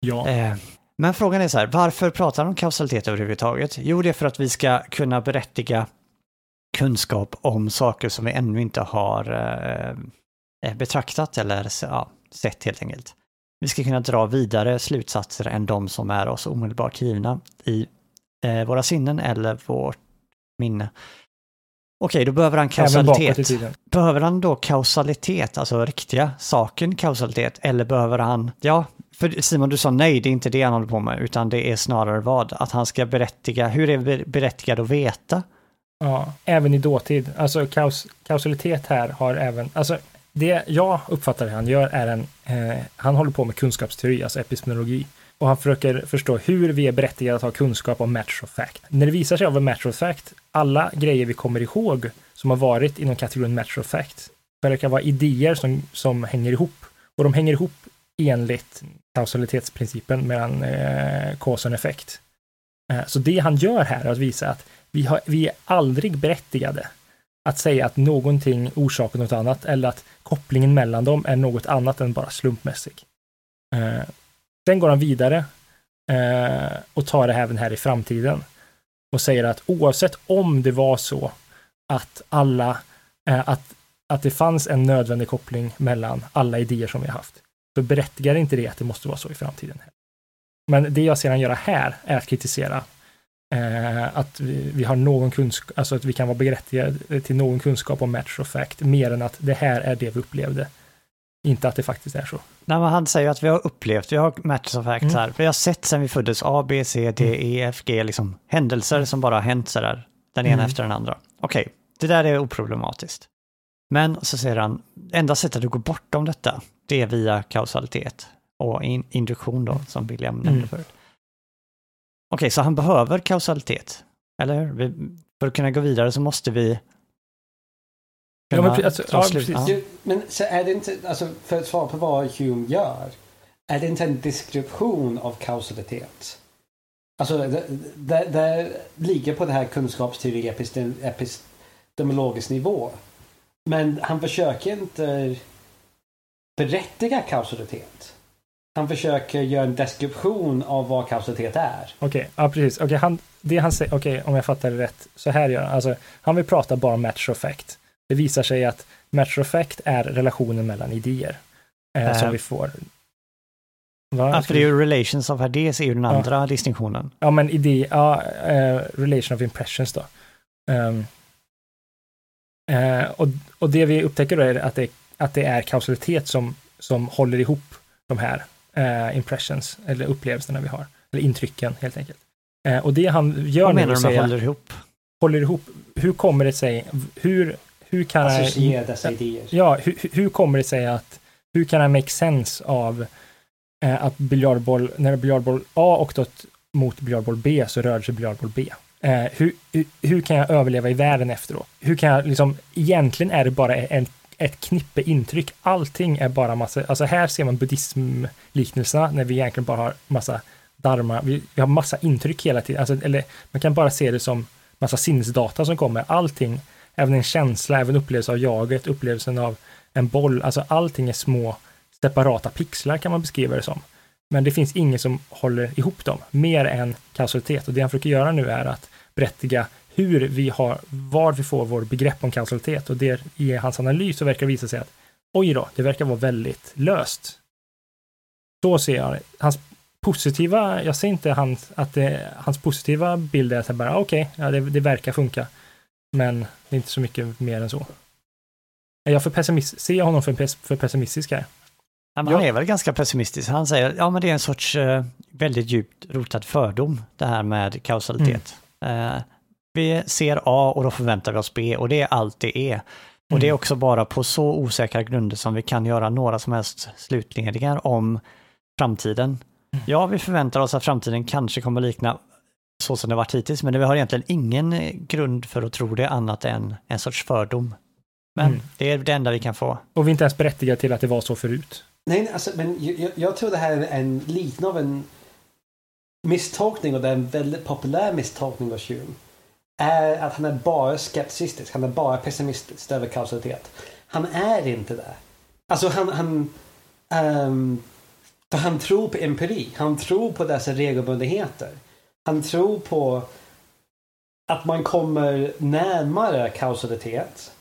Ja. Eh, men frågan är så här, varför pratar han om kausalitet överhuvudtaget? Jo, det är för att vi ska kunna berättiga kunskap om saker som vi ännu inte har eh, betraktat eller ja, sätt helt enkelt. Vi ska kunna dra vidare slutsatser än de som är oss omedelbart givna i eh, våra sinnen eller vårt minne. Okej, då behöver han kausalitet. Behöver han då kausalitet, alltså riktiga saken kausalitet, eller behöver han, ja, för Simon du sa nej, det är inte det han håller på med, utan det är snarare vad? Att han ska berättiga, hur är berättigad att veta? Ja, även i dåtid. Alltså kaus, kausalitet här har även, alltså det jag uppfattar att han gör är en, eh, han håller på med kunskapsteori, alltså epistemologi. Och han försöker förstå hur vi är berättigade att ha kunskap om match of fact. När det visar sig av en match of fact, alla grejer vi kommer ihåg som har varit inom kategorin match of fact, verkar vara idéer som, som hänger ihop. Och de hänger ihop enligt kausalitetsprincipen mellan eh, cause och effekt. Eh, så det han gör här är att visa att vi, har, vi är aldrig berättigade att säga att någonting orsakar något annat eller att kopplingen mellan dem är något annat än bara slumpmässig. Eh, sen går han vidare eh, och tar det även här i framtiden och säger att oavsett om det var så att alla, eh, att, att det fanns en nödvändig koppling mellan alla idéer som vi har haft, så berättigar inte det att det måste vara så i framtiden. Men det jag ser han göra här är att kritisera Eh, att vi, vi, har någon kunskap, alltså att vi kan vara berättigade till någon kunskap om match och fact, mer än att det här är det vi upplevde. Inte att det faktiskt är så. Nej, men han säger att vi har upplevt, vi har match of fact mm. här. Vi har sett sen vi föddes A, B, C, D, mm. E, F, G, liksom händelser som bara har hänt sådär, den ena mm. efter den andra. Okej, okay, det där är oproblematiskt. Men så säger han, enda sättet att gå bortom detta, det är via kausalitet och in, induktion då, som William nämnde mm. förut. Okej, så han behöver kausalitet, eller hur? För att kunna gå vidare så måste vi Ja, men, alltså, ja, precis. Ja. men så är det inte, alltså, för att svara på vad Hume gör, är det inte en deskription av kausalitet? Alltså, det, det, det ligger på det här kunskapsteori epistem, epistemologisk nivå. Men han försöker inte berättiga kausalitet. Han försöker göra en deskription av vad kausalitet är. Okej, okay, ja precis. Okej, okay, han, det han säger, okej, okay, om jag fattar det rätt, så här gör han. Alltså, han vill prata bara om match effect. Det visar sig att match effect är relationen mellan idéer eh, som eh. vi får. Va? För det är ju relations of ideas är ju den andra ja. distinktionen. Ja, men idé, ja, uh, relation of impressions då. Um, Eh, och, och det vi upptäcker då är att det, att det är kausalitet som, som håller ihop de här eh, impressions, eller upplevelserna vi har, eller intrycken helt enkelt. Eh, och det han gör Vad nu menar är du med håller ihop? håller ihop, hur kommer det sig, hur, hur kan jag, Associera dessa idéer. ja, hur, hur- kommer det sig att, hur kan jag make sense av eh, att biljardboll, när biljardboll A åkte åt, mot biljardboll B så rörde sig biljardboll B. Eh, hur, hur, hur kan jag överleva i världen efteråt? Hur kan jag liksom, egentligen är det bara en, ett knippe intryck. Allting är bara massa, alltså här ser man buddhismliknelserna när vi egentligen bara har massa dharma, vi, vi har massa intryck hela tiden, alltså, eller man kan bara se det som massa sinnesdata som kommer. Allting, även en känsla, även upplevelse av jaget, upplevelsen av en boll, alltså allting är små separata pixlar kan man beskriva det som. Men det finns ingen som håller ihop dem, mer än kausalitet. Och det han försöker göra nu är att berättiga hur vi har, var vi får vår begrepp om kausalitet. Och det, i hans analys så verkar det visa sig att oj då, det verkar vara väldigt löst. Så ser jag det. Hans positiva, jag ser inte hans, att det, hans positiva bild är att bara okej, ja, det, det verkar funka. Men det är inte så mycket mer än så. Är jag för pessimist, ser jag honom för, pes, för pessimistisk här? Ja, men Ja. Han är väl ganska pessimistisk. Han säger ja men det är en sorts eh, väldigt djupt rotad fördom det här med kausalitet. Mm. Eh, vi ser A och då förväntar vi oss B och det är allt det är. Och det är Mm. också bara på så osäkra grunder som vi kan göra några som helst slutledningar om framtiden. Mm. Ja, vi förväntar oss att framtiden kanske kommer likna så som det varit hittills, men vi har egentligen ingen eh, grund för att tro det annat än en sorts fördom. Men Mm. det är det enda vi kan få. Och vi är inte ens berättigade till att det var så förut. Nej, alltså, men jag, jag- jag tror det här är en liten av en misstolkning och det är en väldigt populär misstolkning av Hume. Är att han är bara skepticistisk, han är bara pessimistisk över kausalitet. Han är inte det. Alltså han, han um, för han tror på empiri, han tror på dessa regelbundenheter. Han tror på att man kommer närmare kausalitet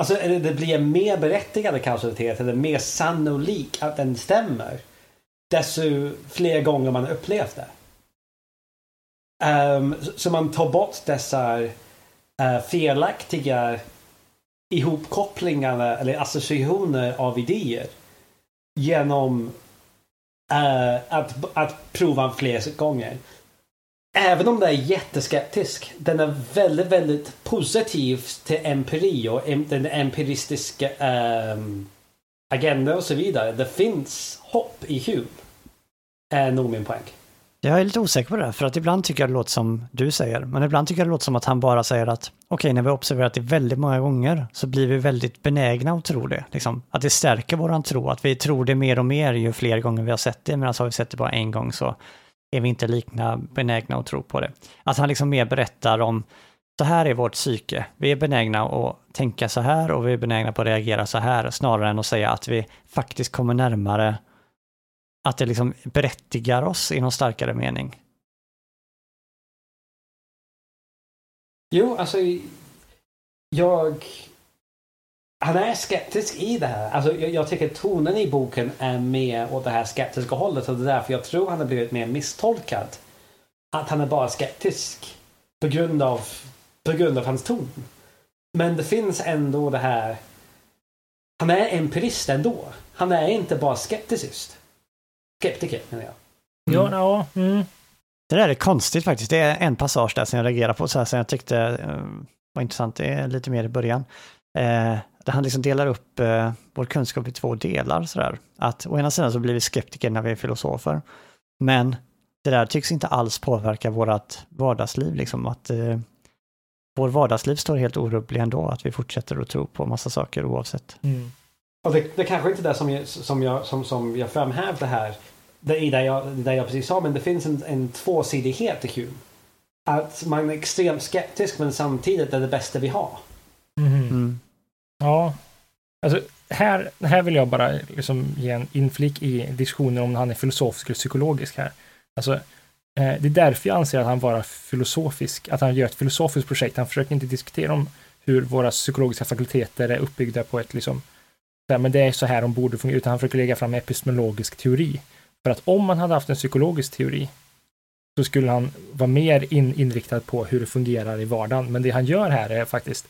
Alltså det blir en mer berättigad kausalitet eller mer sannolik att den stämmer. Desto fler gånger man upplevt det. Um, så- man tar bort dessa uh, felaktiga ihopkopplingar eller associationer av idéer. Genom uh, att, att prova fler gånger. Även om det är jätteskeptisk. Den är väldigt, väldigt positiv till empiri och em- den empiristiska um, agendan och så vidare. Det finns hopp i Hume. Är nog min poäng. Jag är lite osäker på det här, för att ibland tycker jag det låter som du säger, men ibland tycker jag det låter som att han bara säger att okej, när vi har observerat det väldigt många gånger så blir vi väldigt benägna att tro det. Liksom. Att det stärker våran tro, att vi tror det mer och mer ju fler gånger vi har sett det, medan har vi sett det bara en gång så är vi inte lika benägna att tro på det. Att han liksom mer berättar om så här är vårt psyke. Vi är benägna att tänka så här och vi är benägna på att reagera så här snarare än att säga att vi faktiskt kommer närmare att det liksom berättigar oss i någon starkare mening. Jo, alltså jag... Han är skeptisk i det här. Alltså, jag, jag tycker tonen i boken är mer åt det här skeptiska hållet och det är därför jag tror han har blivit mer misstolkad. Att han är bara skeptisk på grund av, på grund av hans ton. Men det finns ändå det här... Han är empirist ändå. Han är inte bara skepticist. Skeptiker menar jag. Ja, ja, mm. Det där är konstigt faktiskt. Det är en passage där som jag reagerar på, så här, som jag tyckte eh, var intressant. Det är lite mer i början. Eh, där han liksom delar upp eh, vår kunskap i två delar. Så där. Att å ena sidan så blir vi skeptiker när vi är filosofer. Men det där tycks inte alls påverka vårt vardagsliv. Liksom, att eh, vår vardagsliv står helt orubblig ändå. Att vi fortsätter att tro på massa saker oavsett. Mm. Och det, det kanske inte är det som jag, som jag, som, som jag framhävde här. Det är det jag, det jag precis sa, men det finns en, en tvåsidighet i Hume. Att man är extremt skeptisk men samtidigt är det bästa vi har. Mhm. Mm. Ja, alltså här, här vill jag bara liksom ge en inflick i diskussionen om han är filosofisk eller psykologisk här. Alltså, eh, det är därför jag anser att han var filosofisk, att han gör ett filosofiskt projekt. Han försöker inte diskutera om hur våra psykologiska fakulteter är uppbyggda på ett liksom, men det är så här de borde fungera, utan han försöker lägga fram epistemologisk teori. För att om man hade haft en psykologisk teori så skulle han vara mer in, inriktad på hur det fungerar i vardagen. Men det han gör här är faktiskt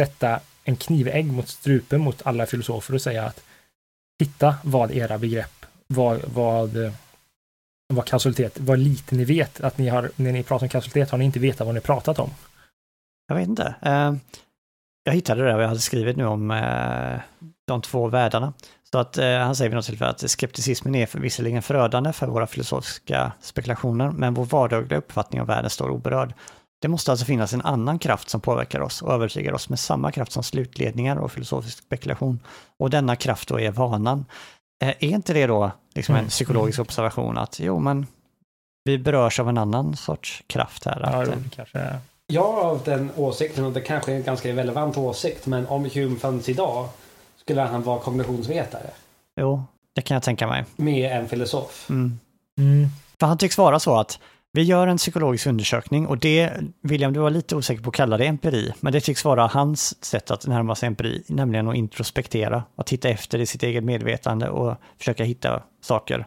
sätta en knivägg mot strupen mot alla filosofer och säga att titta vad era begrepp, vad, vad, vad kausalitet, vad lite ni vet. Att ni har, när ni pratar om kausalitet har ni inte vetat vad ni pratat om. Jag vet inte. Uh, jag hittade det jag hade skrivit nu om uh, de två världarna. Så att uh, han säger vid något tillfälle att skepticismen är för, visserligen förödande för våra filosofiska spekulationer, men vår vardagliga uppfattning av världen står oberörd. Det måste alltså finnas en annan kraft som påverkar oss och övertygar oss med samma kraft som slutledningar och filosofisk spekulation. Och denna kraft då är vanan. Är inte det då liksom en mm. psykologisk observation att jo, men vi berörs av en annan sorts kraft här? Ja, att, det kanske är. Jag har den åsikten, och det kanske är en ganska relevant åsikt, men om Hume fanns idag skulle han vara kognitionsvetare. Jo, det kan jag tänka mig. Mer än filosof. Mm. Mm. För han tycks vara så att vi gör en psykologisk undersökning och det, William, du var lite osäker på att kalla det empiri, men det tycks vara hans sätt att närma sig empiri, nämligen att introspektera, att titta efter i sitt eget medvetande och försöka hitta saker.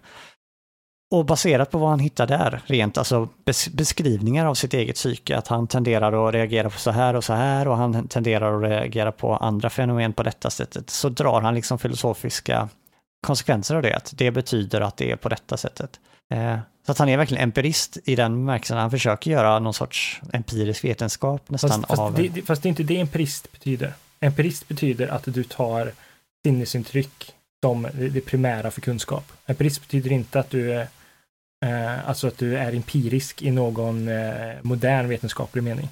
Och baserat på vad han hittar där, rent alltså beskrivningar av sitt eget psyke, att han tenderar att reagera på så här och så här och han tenderar att reagera på andra fenomen på detta sättet, så drar han liksom filosofiska konsekvenser av det, att det betyder att det är på detta sättet. Eh, så att han är verkligen empirist i den bemärkelsen. Han försöker göra någon sorts empirisk vetenskap nästan fast, fast av... Det, fast det är inte det empirist betyder. Empirist betyder att du tar sinnesintryck som det primära för kunskap. Empirist betyder inte att du eh, alltså att du är empirisk i någon eh, modern vetenskaplig mening.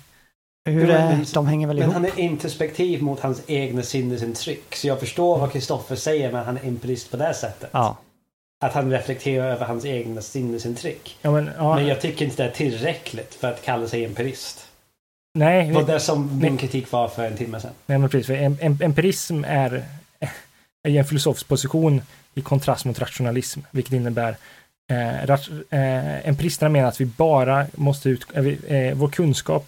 Hur är, de hänger väl men ihop? han är introspektiv mot hans egna sinnesintryck. Så jag förstår vad Kristoffer säger, men han är empirist på det sättet. Ja. Att han reflekterar över hans egna sinnesintryck. Ja, men, ja. men jag tycker inte det är tillräckligt för att kalla sig empirist. Nej. Det var det som min kritik var för en timme sedan. Nej, men precis. För em, em, empirism är, är en filosofisk position i kontrast mot rationalism, vilket innebär eh, rat, eh, empiristerna menar att vi bara måste ut, eh, eh, vår kunskap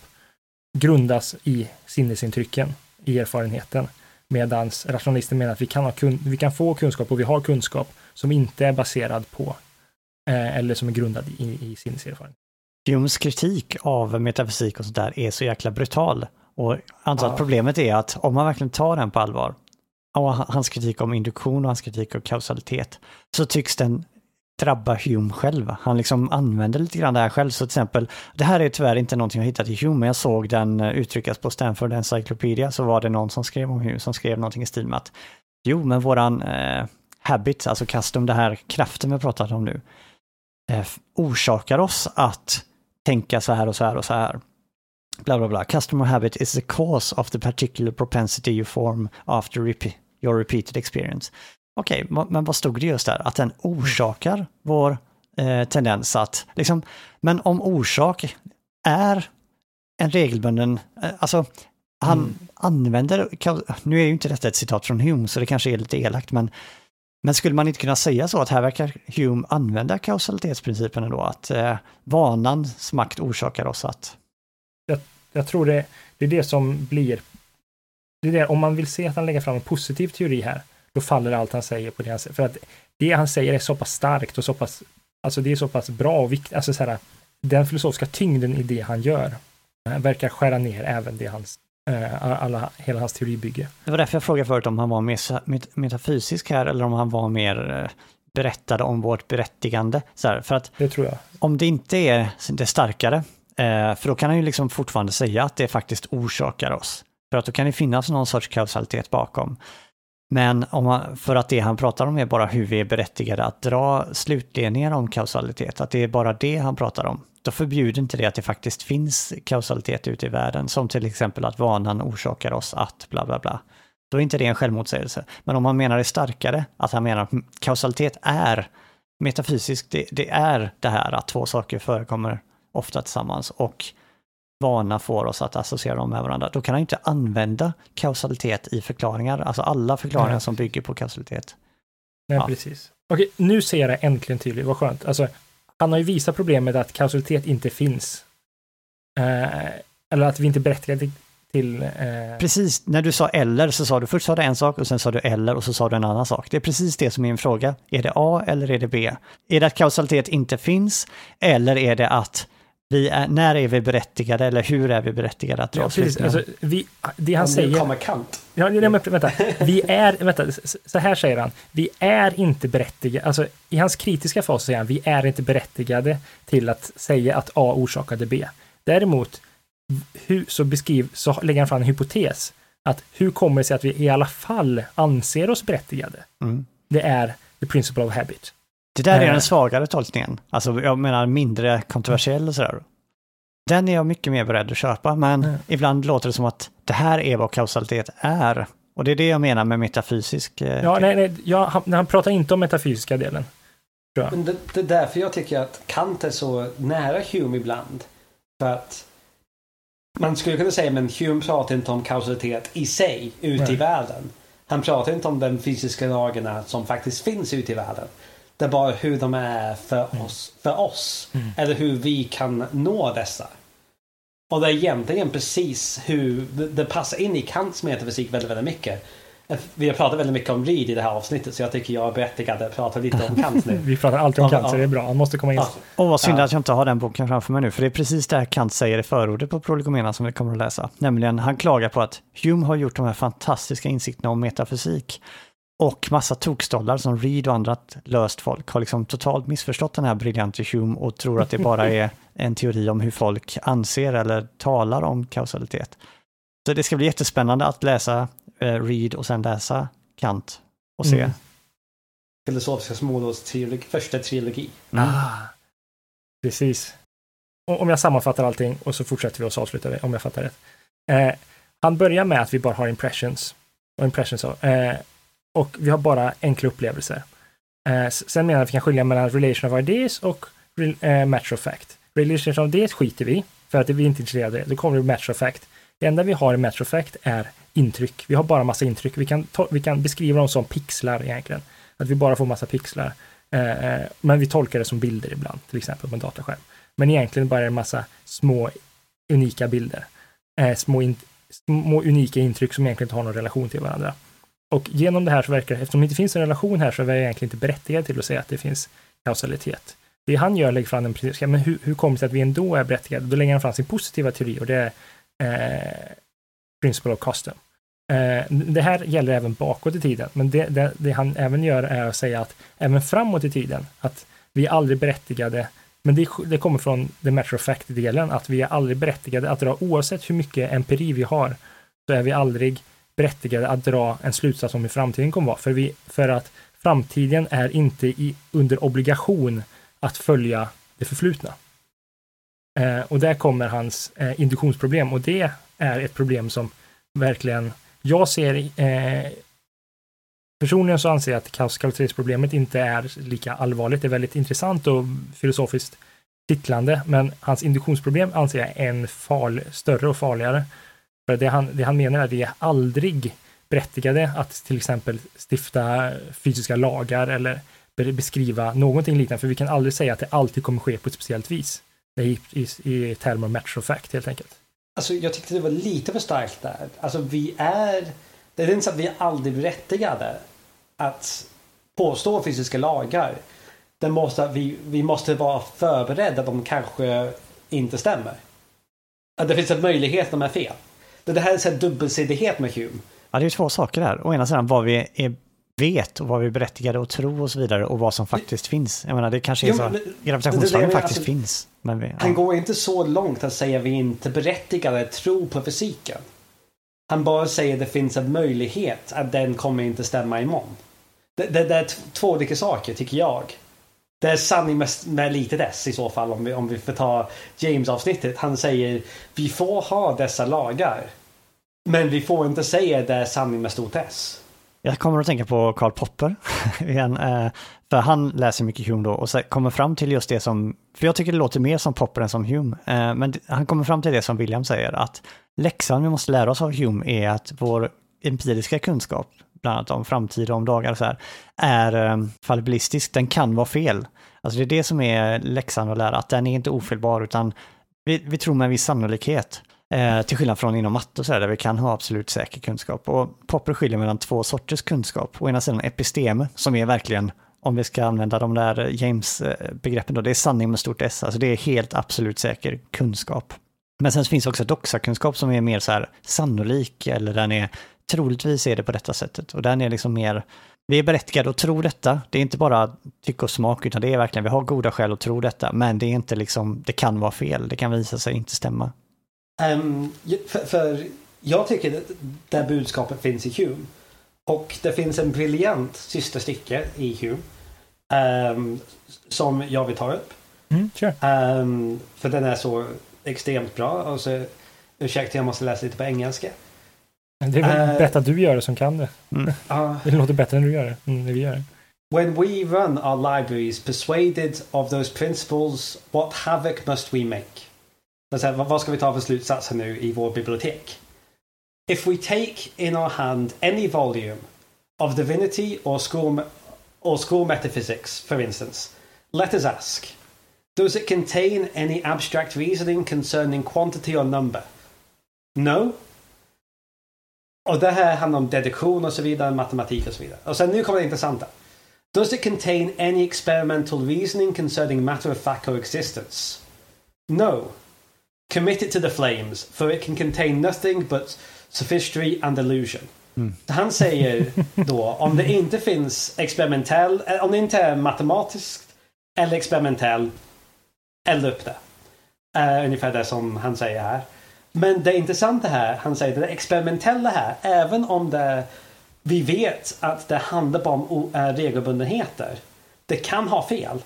grundas i sinnesintrycken, i erfarenheten. Medan rationalister menar att vi kan, ha kun, vi kan få kunskap och vi har kunskap som inte är baserad på eh, eller som är grundad i, i sinneserfarenhet. Humes kritik av metafysik och sånt där är så jäkla brutal. Och antar ja. att problemet är att om man verkligen tar den på allvar, och hans kritik om induktion och hans kritik av kausalitet, så tycks den drabba Hume själv. Han liksom använder lite grann det här själv. Så till exempel, det här är tyvärr inte någonting jag hittat i Hume, men jag såg den eh, uttryckas på Stanford Encyclopedia, så var det någon som skrev om Hume som skrev någonting i stil med att jo, men våran eh, habit, alltså custom, det här kraften vi pratat om nu, eh, orsakar oss att tänka så här och så här och så här. Bla bla bla. Customer habit is the cause of the particular propensity you form after repeat, your repeated experience. Okej, okay, men vad stod det just där? Att den orsakar vår eh, tendens att, liksom, men om orsak är en regelbunden, eh, alltså han mm. använder, nu är ju inte detta ett citat från Hume så det kanske är lite elakt, men men skulle man inte kunna säga så att här verkar Hume använda kausalitetsprincipen ändå, att eh, vanans makt orsakar oss att... Jag, jag tror det, det är det som blir... Det är det, om man vill se att han lägger fram en positiv teori här, då faller allt han säger på det han säger. För att det han säger är så pass starkt och så pass, alltså det är så pass bra och viktigt, alltså så här, den filosofiska tyngden i det han gör eh, verkar skära ner även det hans Eh, alla, hela hans teoribygge. Det var därför jag frågade förut om han var mer metafysisk här eller om han var mer eh, berättade om vårt berättigande. Så här, för att det tror jag. Om det inte är det starkare, för då kan han ju liksom fortfarande säga att det faktiskt orsakar oss. För att då kan det finnas någon sorts kausalitet bakom. Men om man, för att det han pratar om är bara hur vi är berättigade att dra slutledningar om kausalitet, att det är bara det han pratar om då förbjuder inte det att det faktiskt finns kausalitet ute i världen, som till exempel att vanan orsakar oss att bla bla bla. Då är inte det en självmotsägelse. Men om man menar det starkare, att han menar att kausalitet är metafysiskt, det, det är det här att två saker förekommer ofta tillsammans och vana får oss att associera dem med varandra, då kan han inte använda kausalitet i förklaringar, alltså alla förklaringar Nej. som bygger på kausalitet. Nej, ja. precis. Okej, nu ser jag det äntligen tydligt, vad skönt. Alltså, han har ju visat problemet att kausalitet inte finns. Eh, eller att vi inte är berättigade till... Eh... Precis, när du sa eller så sa du först sa du en sak och sen sa du eller och så sa du en annan sak. Det är precis det som är min fråga. Är det A eller är det B? Är det att kausalitet inte finns eller är det att vi är, när är vi berättigade eller hur är vi berättigade att dra Ja, precis. Alltså, vi, det han Om säger... kommer Kant. Ja, nej, men vänta. Vi är, vänta, så här säger han. Vi är inte berättigade, alltså i hans kritiska fas säger han, vi är inte berättigade till att säga att A orsakade B. Däremot, hur, så beskriv, så lägger han fram en hypotes. Att hur kommer det sig att vi i alla fall anser oss berättigade? Mm. Det är the principle of habit. Det där är Eh. den svagare tolkningen. Alltså jag menar mindre kontroversiell och sådär. Den är jag mycket mer beredd att köpa, men Mm. ibland låter det som att det här är vad kausalitet är. Och det är det jag menar med metafysisk. eh, Ja, nej, nej, ja, han, han pratar inte om metafysiska delen. Men det, det är därför jag tycker att Kant är så nära Hume ibland. För att man skulle kunna säga men Hume pratar inte om kausalitet i sig ute i Nej. världen. Han pratar inte om de fysiska lagarna som faktiskt finns ute i världen. Det är bara hur de är för oss. För oss. Mm. Eller hur vi kan nå dessa. Och det är egentligen precis hur det, passar in i Kants metafysik väldigt, väldigt mycket. Vi har pratat väldigt mycket om Reed i det här avsnittet så jag tycker jag är berättigad att prata lite om Kant nu. *laughs* Vi pratar alltid om Kant, så det är bra. Han måste komma in. Ja. Och vad synd Ja. att jag inte har den boken framför mig nu, för det är precis det här Kant säger i förordet på Prolegomena som vi kommer att läsa. Nämligen, han klagar på att Hume har gjort de här fantastiska insikterna om metafysik. Och massa tokstollar som Reed och andra löst folk har liksom totalt missförstått den här briljante Hume och tror att det bara *laughs* är en teori om hur folk anser eller talar om kausalitet. Så det ska bli jättespännande att läsa eh, Reed och sen läsa Kant och se. Mm. Filosofiska trilogi, första trilogi. Mm. Ah, precis. Och om jag sammanfattar allting och så fortsätter vi och så avslutar vi, om jag fattar rätt. Eh, han börjar med att vi bara har impressions. Och, impressions av, eh, och vi har bara enkla upplevelser. Eh, sen menar jag att vi kan skilja mellan relation of ideas och re- eh, match of fact. Relation of ideas skiter vi i, för att vi är inte intresserade. Då kommer det match of fact. Det enda vi har i match of fact är intryck. Vi har bara massa intryck. Vi kan, ta, vi kan beskriva dem som pixlar egentligen. Att vi bara får massa pixlar. Eh, eh men vi tolkar det som bilder ibland, till exempel på en dataskärm. Men egentligen bara en massa små unika bilder. Eh, små, in, små unika intryck som egentligen inte har någon relation till varandra. Och genom det här så verkar eftersom det inte finns en relation här så är vi egentligen inte berättigade till att säga att det finns kausalitet. Det han gör lägger fram en princip, men hur, hur kommer det sig att vi ändå är berättigade? Då lägger han fram sin positiva teori och det är eh, principle of custom. Eh, det här gäller även bakåt i tiden, men det, det, det han även gör är att säga att även framåt i tiden, att vi är aldrig berättigade, men det, det kommer från the matter of fact-delen, att vi är aldrig berättigade att dra, oavsett hur mycket empiri vi har, så är vi aldrig berättigade att dra en slutsats om hur framtiden kommer vara, för, vi, för att framtiden är inte i, under obligation att följa det förflutna. Eh, och där kommer hans eh, induktionsproblem och det är ett problem som verkligen jag ser eh, Personligen så anser jag att kausalitetsproblemet inte är lika allvarligt. Det är väldigt intressant och filosofiskt kittlande, men hans induktionsproblem anser jag är en farl, större och farligare. För det han, det han menar är att vi är aldrig berättigade att till exempel stifta fysiska lagar eller beskriva någonting liknande, för vi kan aldrig säga att det alltid kommer ske på ett speciellt vis. I, i, i termer match of fact helt enkelt. Alltså jag tyckte det var lite för starkt där. Alltså vi är... Det är inte så att vi är aldrig berättigade att påstå fysiska lagar. Det måste, vi, vi måste vara förberedda att de kanske inte stämmer. Att det finns en möjlighet att de är fel. Det här är en dubbelsidighet med Hume. Ja, det är ju två saker där. Å ena sidan vad vi är, vet och vad vi är berättigade att tro och så vidare och vad som faktiskt finns. Jag menar, det kanske är Jo, så men- gravitationslagen faktiskt alltså- finns. Men vi, Han ja. går inte så långt att säga vi inte berättigade att tro på fysiken. Han bara säger att det finns en möjlighet att den kommer inte stämma imorgon. Det, det, det är två olika saker tycker jag. Det är sanning med, med litet s i så fall om vi, om vi får ta James-avsnittet. Han säger vi får ha dessa lagar. Men vi får inte säga att det är sanning med stort S. Jag kommer att tänka på Karl Popper *laughs* igen. Eh, för han läser mycket Hume då och så kommer fram till just det som, för jag tycker det låter mer som Popper än som Hume. Eh, men han kommer fram till det som William säger, att läxan vi måste lära oss av Hume är att vår empiriska kunskap, bland annat om framtid och om dagar och så här, är eh, fallibilistisk. Den kan vara fel. Alltså det är det som är läxan att lära, att den är inte ofelbar utan vi, vi tror med en viss sannolikhet. Eh, till skillnad från inom matte och så där, där vi kan ha absolut säker kunskap. Och Popper skiljer mellan två sorters kunskap. Å ena sidan episteme, som är verkligen om vi ska använda de där James-begreppen då, det är sanning med stort S, alltså det är helt absolut säker kunskap. Men sen finns också doxakunskap som är mer så här sannolik, eller den är troligtvis är det på detta sättet. Och den är liksom mer, vi är berättigade att tro detta. Det är inte bara tycke och smak, utan det är verkligen, vi har goda skäl att tro detta. Men det är inte liksom, det kan vara fel, det kan visa sig inte stämma. Um, för, för, jag tycker att det budskapet finns i Hume. Och det finns en briljant systerstycke i Hume. Um, som jag vill ta upp. Mm, sure. um, för den är så extremt bra. Och så, ursäkta, jag måste läsa lite på engelska. Det är väl Uh, bättre att du gör det som kan det. Mm. *laughs* Uh, Det låter bättre än du gör det. När vi gör det. When we run our libraries persuaded of those principles, what havoc must we make? Så här, vad vad ska vi ta för slutsatser nu i vår bibliotek? If we take in our hand any volume of divinity or school, or school metaphysics, for instance, let us ask, does it contain any abstract reasoning concerning quantity or number? No. Och det här handlar om deduktion och så vidare, matematik och så vidare. Och sen nu kommer det intressanta. Does it contain any experimental reasoning concerning matter of fact or existence? No. Commit it to the flames, for it can contain nothing but sophistry and illusion. Så Han säger då, om det inte finns experimentell, eh, om det inte är matematiskt eller experimentell, elda upp det. Uh, ungefär det som han säger här. Men det intressanta här, han säger det experimentella här, även om det vi vet att det handlar bara om eh, regelbundenheter. Det kan ha fel.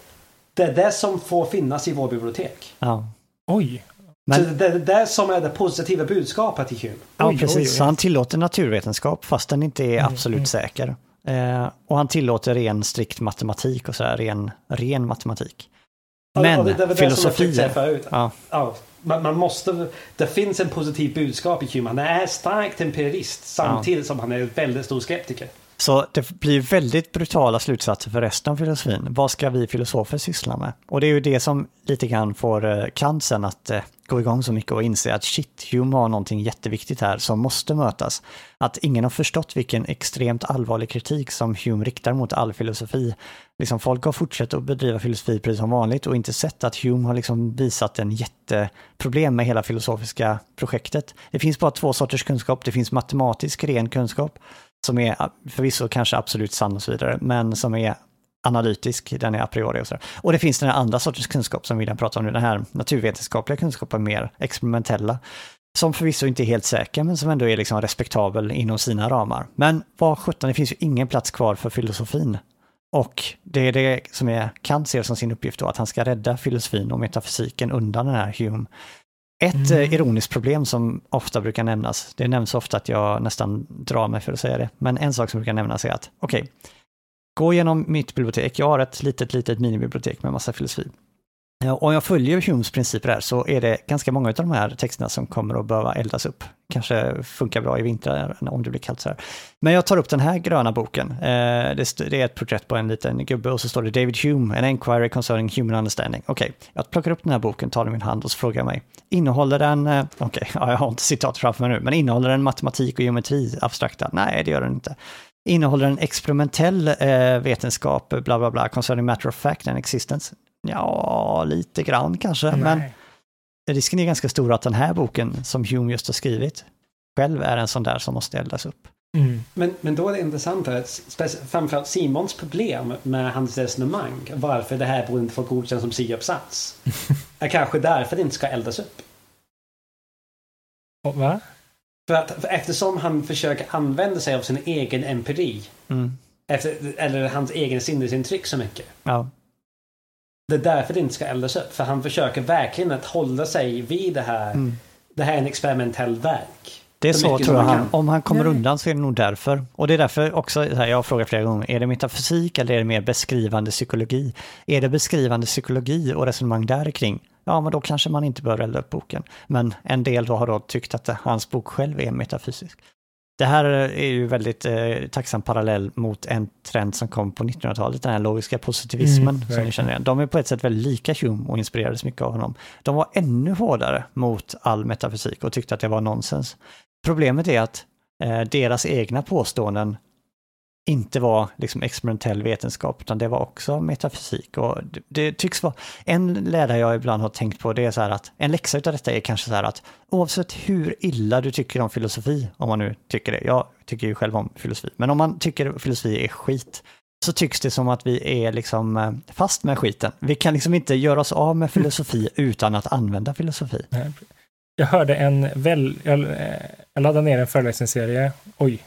Det är det som får finnas i vår bibliotek. Ja. Oj. Men- Så det är det som är det positiva budskapet i Hume. Ja, Oj, precis. oj, oj. Så han tillåter naturvetenskap fast den inte är Mm, absolut mm. säker. Eh, och han tillåter ren strikt matematik och sådär, ren, ren matematik. Ja, Men och det, det var det som jag filosofi... Ja, Ja, man, man måste, det finns en positiv budskap i Hume. Han är starkt empirist samtidigt som han är en väldigt stor skeptiker. Så det blir väldigt brutala slutsatser för resten av filosofin. Vad ska vi filosofer syssla med? Och det är ju det som lite grann får eh, Kant sen att eh, gå igång så mycket och inse att shit, Hume har någonting jätteviktigt här som måste mötas. Att ingen har förstått vilken extremt allvarlig kritik som Hume riktar mot all filosofi. Liksom folk har fortsatt att bedriva filosofi precis som vanligt och inte sett att Hume har liksom visat en jätteproblem med hela filosofiska projektet. Det finns bara två sorters kunskap. Det finns matematisk ren kunskap som är förvisso kanske absolut sann och så vidare, men som är analytisk, den är a priori och sådär. Och det finns den här andra sortens kunskap som William pratar om nu, den här naturvetenskapliga kunskapen, mer experimentella, som förvisso inte är helt säker, men som ändå är liksom respektabel inom sina ramar. Men vad sjutton, det finns ju ingen plats kvar för filosofin. Och det är det som är Kant ser som sin uppgift då, att han ska rädda filosofin och metafysiken undan den här Hume. Ett Mm. eh, ironiskt problem som ofta brukar nämnas, det nämns ofta att jag nästan drar mig för att säga det, men en sak som brukar nämnas är att, okej, gå igenom mitt bibliotek, jag har ett litet, litet minibibliotek med massa filosofi. Om jag följer Humes principer här så är det ganska många av de här texterna som kommer att behöva eldas upp. Kanske funkar bra i vintrar om det blir kallt så här. Men jag tar upp den här gröna boken. Eh, det är ett porträtt på en liten gubbe och så står det David Hume, an enquiry concerning human understanding. Okej, jag plockar upp den här boken, tar den i min hand och så frågar jag mig, innehåller den, eh, okej, *laughs* okay, jag har inte citat framför mig nu, men innehåller den matematik och geometri abstrakta? Nej, det gör den inte. Innehåller den experimentell eh, vetenskap, bla bla bla, concerning matter of fact and existence? Ja, lite grann kanske, men Nej. risken är ganska stor att den här boken som Hume just har skrivit själv är en sån där som måste eldas upp. Mm. Men, men då är det intressant att framförallt Simons problem med hans resonemang, varför det här borde inte få godkänt som C-uppsats, *laughs* är kanske därför det inte ska eldas upp. Och, va? För att, för eftersom han försöker använda sig av sin egen empiri, Mm. efter, eller hans egen sinnesintryck så mycket. Ja. Det är därför det inte ska eldas upp. För han försöker verkligen att hålla sig vid det här. Mm. Det här är en experimentell verk. Det är Så så tror jag han, om han kommer Nej. undan så är det nog därför. Och det är därför också, så här, jag har frågat flera gånger, är det metafysik eller är det mer beskrivande psykologi? Är det beskrivande psykologi och resonemang där kring? Ja, men då kanske man inte bör elda upp boken. Men en del då har då tyckt att hans bok själv är metafysisk. Det här är ju väldigt eh, tacksam parallell mot en trend som kom på 1900-talet, den här logiska positivismen Mm, som ni känner igen. De är på ett sätt väldigt lika Hume och inspirerades mycket av honom. De var ännu hårdare mot all metafysik och tyckte att det var nonsens. Problemet är att eh, deras egna påståenden inte var liksom experimentell vetenskap, utan det var också metafysik. Och det, det tycks vara, en lära jag ibland har tänkt på, det är så här att en läxa av detta är kanske så här att oavsett hur illa du tycker om filosofi, om man nu tycker det, jag tycker ju själv om filosofi, men om man tycker filosofi är skit, så tycks det som att vi är liksom eh, fast med skiten. Vi kan liksom inte göra oss av med filosofi *laughs* utan att använda filosofi. Jag hörde en väl, jag, eh, jag laddade ner en föreläsningsserie, oj,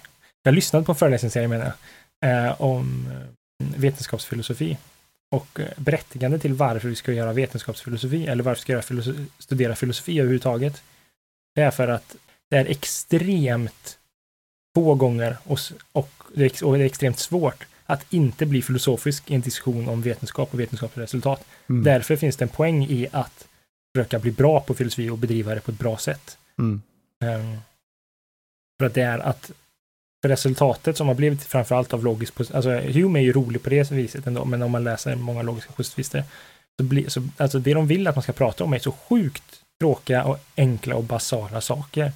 jag lyssnade på en föreläsningsserie menar jag, eh, om vetenskapsfilosofi och berättigande till varför vi ska göra vetenskapsfilosofi eller varför vi ska filosofi, studera filosofi överhuvudtaget. Det är för att det är extremt få gånger och, och, det är extremt svårt att inte bli filosofisk i en diskussion om vetenskap och vetenskapliga resultat. Mm. Därför finns det en poäng i att försöka bli bra på filosofi och bedriva det på ett bra sätt. Mm. Um, för att det är att för resultatet som har blivit framförallt av logisk, alltså Hume är ju rolig på det viset ändå, men om man läser många logiska positivister, så blir, så, alltså det de vill att man ska prata om är så sjukt tråkiga och enkla och basala saker.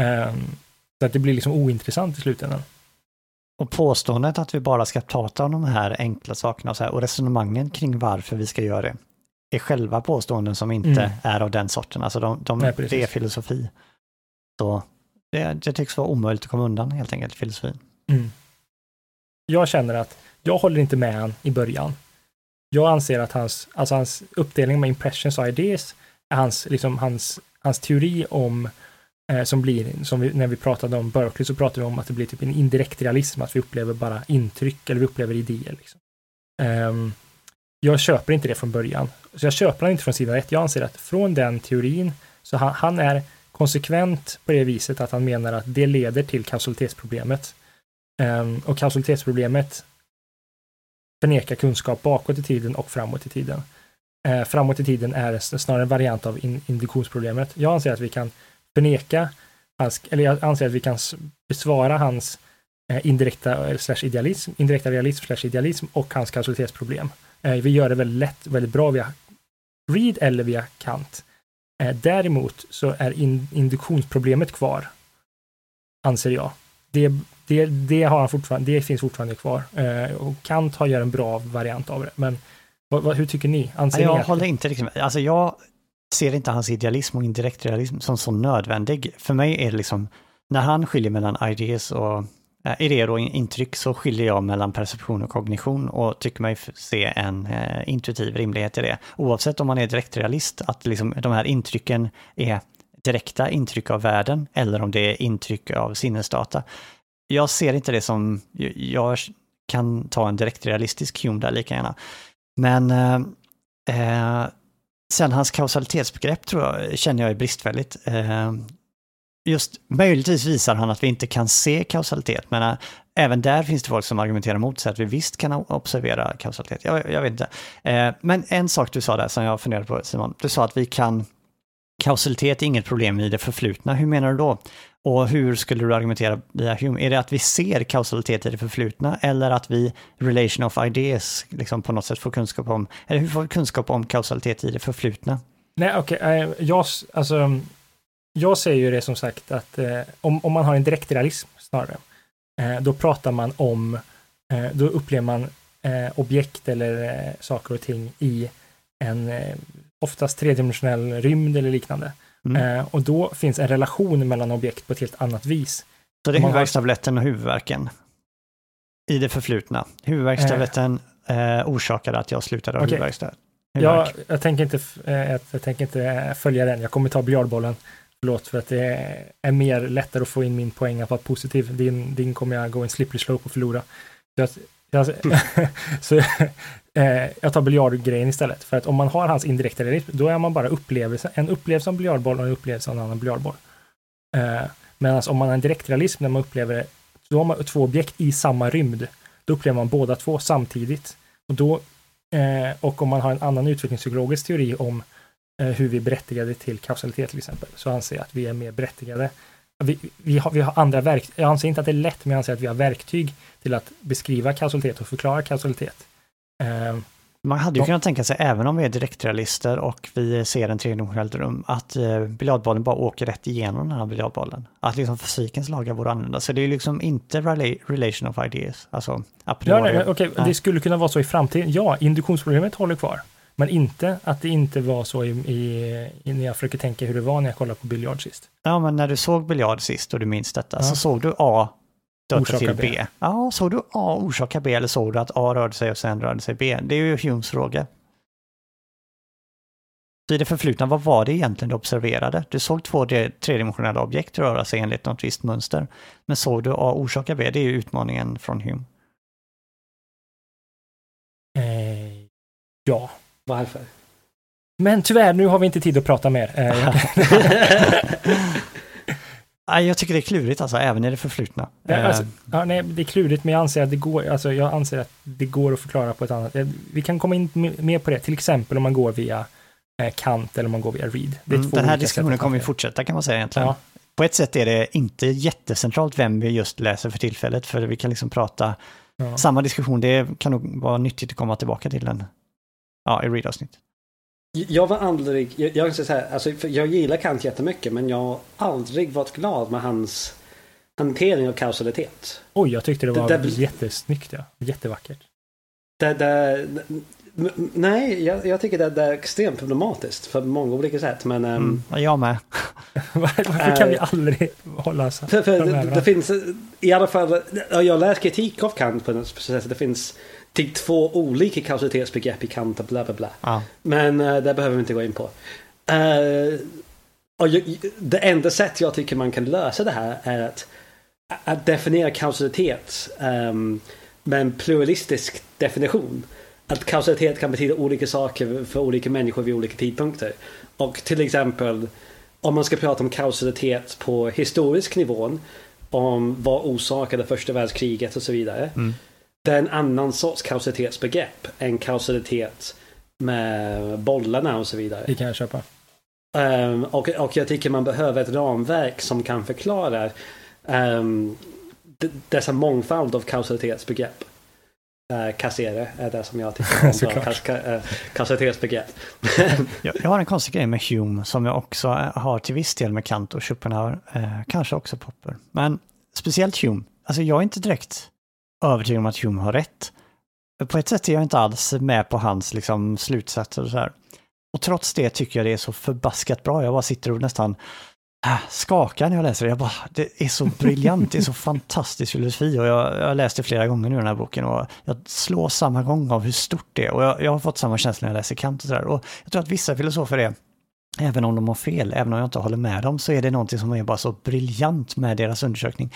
Um, så att det blir liksom ointressant i slutändan. Och påståendet att vi bara ska prata om de här enkla sakerna och, så här, och resonemangen kring varför vi ska göra det är själva påståenden som inte mm. är av den sorten. Alltså de, de, Nej, det är filosofi. Så det, det tycks vara omöjligt att komma undan helt enkelt, filosofin. Mm. Jag känner att jag håller inte med han i början. Jag anser att hans, alltså hans uppdelning med impressions och ideas är hans, liksom hans, hans teori om eh, som blir, som vi, när vi pratade om Berkeley så pratade vi om att det blir typ en indirekt realism, att vi upplever bara intryck eller vi upplever idéer. Liksom. Um, jag köper inte det från början. Så jag köper han inte från sida ett. Jag anser att från den teorin, så han, han, är konsekvent på det viset att han menar att det leder till kausalitetsproblemet. Ehm, och kausalitetsproblemet förnekar kunskap bakåt i tiden och framåt i tiden. Ehm, framåt i tiden är snarare en variant av induktionsproblemet. Jag anser att vi kan förneka, hans, eller jag anser att vi kan besvara hans eh, indirekta eh, slash idealism, indirekta realism slash idealism och hans kausalitetsproblem. Ehm, vi gör det väldigt lätt, väldigt bra via Read eller via Kant. Eh, däremot så är in, induktionsproblemet kvar, anser jag. Det, det, det, har han fortfarande, det finns fortfarande kvar. Eh, och Kant har gör en bra variant av det. Men vad, vad, hur tycker ni? Anser jag ni att... håller inte riktigt med. Alltså jag ser inte hans idealism och indirekt realism som så nödvändig. För mig är det liksom, när han skiljer mellan ideas och Eh, I idéer och intryck så skiljer jag mellan perception och kognition och tycker mig se en eh, intuitiv rimlighet i det. Oavsett om man är direktrealist, att liksom de här intrycken är direkta intryck av världen eller om det är intryck av sinnesdata. Jag ser inte det som, jag kan ta en direktrealistisk Hume där lika gärna. Men eh, eh, sen hans kausalitetsbegrepp tror jag, känner jag är bristfälligt. Eh, just möjligtvis visar han att vi inte kan se kausalitet, men äh, även där finns det folk som argumenterar mot sig att vi visst kan observera kausalitet. Jag, jag vet inte. Eh, men en sak du sa där som jag funderade på Simon, du sa att vi kan kausalitet är inget problem i det förflutna. Hur menar du då? Och hur skulle du argumentera via Hume? Är det att vi ser kausalitet i det förflutna eller att vi, relation of ideas, liksom på något sätt får kunskap om, eller hur får vi kunskap om kausalitet i det förflutna? Nej, okej, okay, jag, alltså jag säger ju det som sagt att eh, om, om man har en direktrealism snarare, eh, då pratar man om, eh, då upplever man eh, objekt eller eh, saker och ting i en eh, oftast tredimensionell rymd eller liknande. Mm. och då finns en relation mellan objekt på ett helt annat vis. Så det är huvudvärkstabletten och huvudvärken i det förflutna. Huvudvärkstabletten orsakade att jag slutade ha okay. huvudvärk. Ja, jag tänker, inte, jag tänker inte följa den. Jag kommer ta biljardbollen Förlåt för att det är mer lättare att få in min poäng att vara positiv. Din, din kommer jag gå en slippery slope och förlora. Så jag, *laughs* så, eh, jag tar biljardgrejen istället. För att om man har hans indirekta realism, då är man bara upplevelse, en upplevelse av biljardboll och en upplevelse av en annan biljardboll. Eh, Medan om man har en direktrealism när man upplever då har man två objekt i samma rymd, då upplever man båda två samtidigt. Och, då, eh, och om man har en annan utvecklingspsykologisk teori om hur vi är berättigade till kausalitet till exempel, så anser jag att vi är mer berättigade. Vi, vi, har, vi har andra verktyg. Jag anser inte att det är lätt, men jag anser att vi har verktyg till att beskriva kausalitet och förklara kausalitet. Eh, Man hade ju kunnat tänka sig, även om vi är direktrealister och vi ser en tredimensionellt rum, att eh, biljardbollen bara åker rätt igenom den här biljardbollen. Att liksom fysikens lagar vore annorlunda. Så det är liksom inte rela- relation of ideas, alltså a Ja, nej, Nej. det skulle kunna vara så i framtiden. Ja, induktionsproblemet håller kvar. Men inte att det inte var så i, i, när jag försöker tänka hur det var när jag kollade på biljard sist. Ja, men när du såg biljard sist och du minns detta, Ja. så såg du A döda till B. B. Ja, såg du A orsaka B eller såg du att A rörde sig och sen rörde sig B? Det är ju Humes fråga. I det förflutna, vad var det egentligen du observerade? Du såg två tredimensionella objekt röra sig enligt något visst mönster. Men såg du A orsaka B? Det är ju utmaningen från Hume. Eh, ja. Varför? Men tyvärr, nu har vi inte tid att prata mer. Eh, *laughs* jag, tycker det är klurigt alltså, även i det förflutna. Ja, Eh, alltså, ja, nej, det är klurigt, men jag anser att det går, alltså, jag anser att det går att förklara på ett annat eh, Vi kan komma in mer på det, till exempel om man går via Kant eller om man går via Reed. Det är mm, två den här diskussionen sätt kommer ju fortsätta kan man säga egentligen. Ja, På ett sätt är det inte jättecentralt vem vi just läser för tillfället, för vi kan liksom prata ja. samma diskussion, det kan nog vara nyttigt att komma tillbaka till den. Ja, i read-avsnitt. Jag var aldrig, jag, jag, kan säga så här, alltså, för jag gillar Kant jättemycket men jag har aldrig varit glad med hans hantering av kausalitet. Oj, jag tyckte det Det- var det- jättesnyggt, ja. Jättevackert. Det, det, nej, jag, jag tycker det, det är extremt problematiskt för många olika sätt. Men, ehm, Mm. ja, Jag med. *laughs* Varför kan vi aldrig hålla så? För, för de det, det finns i alla fall, ja, jag har läst kritik av Kant på något speciellt sätt. Det finns typ två olika kausalitetsbegrepp i Kant och bla bla bla. Ja. Men eh, det behöver vi inte gå in på. Eh, och jag, det enda sätt jag tycker man kan lösa det här är att, att definiera kausalitet ehm, med en pluralistisk definition. Att kausalitet kan betyda olika saker för olika människor vid olika tidpunkter. Och till exempel om man ska prata om kausalitet på historisk nivån om vad orsakade första världskriget och så vidare. Mm. Det är en annan sorts kausalitetsbegrepp än kausalitet med bollarna och så vidare. Det kan jag köpa. Ehm, och, och jag tycker man behöver ett ramverk som kan förklara um, dessa mångfald av kausalitetsbegrepp. Uh, kassere är det som jag tycker om. *laughs* Kas, ka, eh, kausalitetsbegrepp. Jag, *laughs* *laughs* jag har en konstig grej med Hume som jag också eh, har till viss del med Kant och Schopenhauer, eh, kanske också Popper. Men speciellt Hume, alltså jag är inte direkt övertygad om att Hume har rätt. På ett sätt är jag inte alls med på hans liksom, slutsatser och så här. Och trots det tycker jag det är så förbaskat bra. Jag bara sitter och nästan äh, skakar när jag läser det. Jag bara, det är så briljant, det är så *laughs* fantastisk filosofi och jag, jag har läst det flera gånger nu den här boken och jag slår samma gång av hur stort det är och jag, jag har fått samma känsla när jag läser Kant och sådär. Och jag tror att vissa filosofer är, även om de har fel, även om jag inte håller med dem, så är det någonting som är bara så briljant med deras undersökning.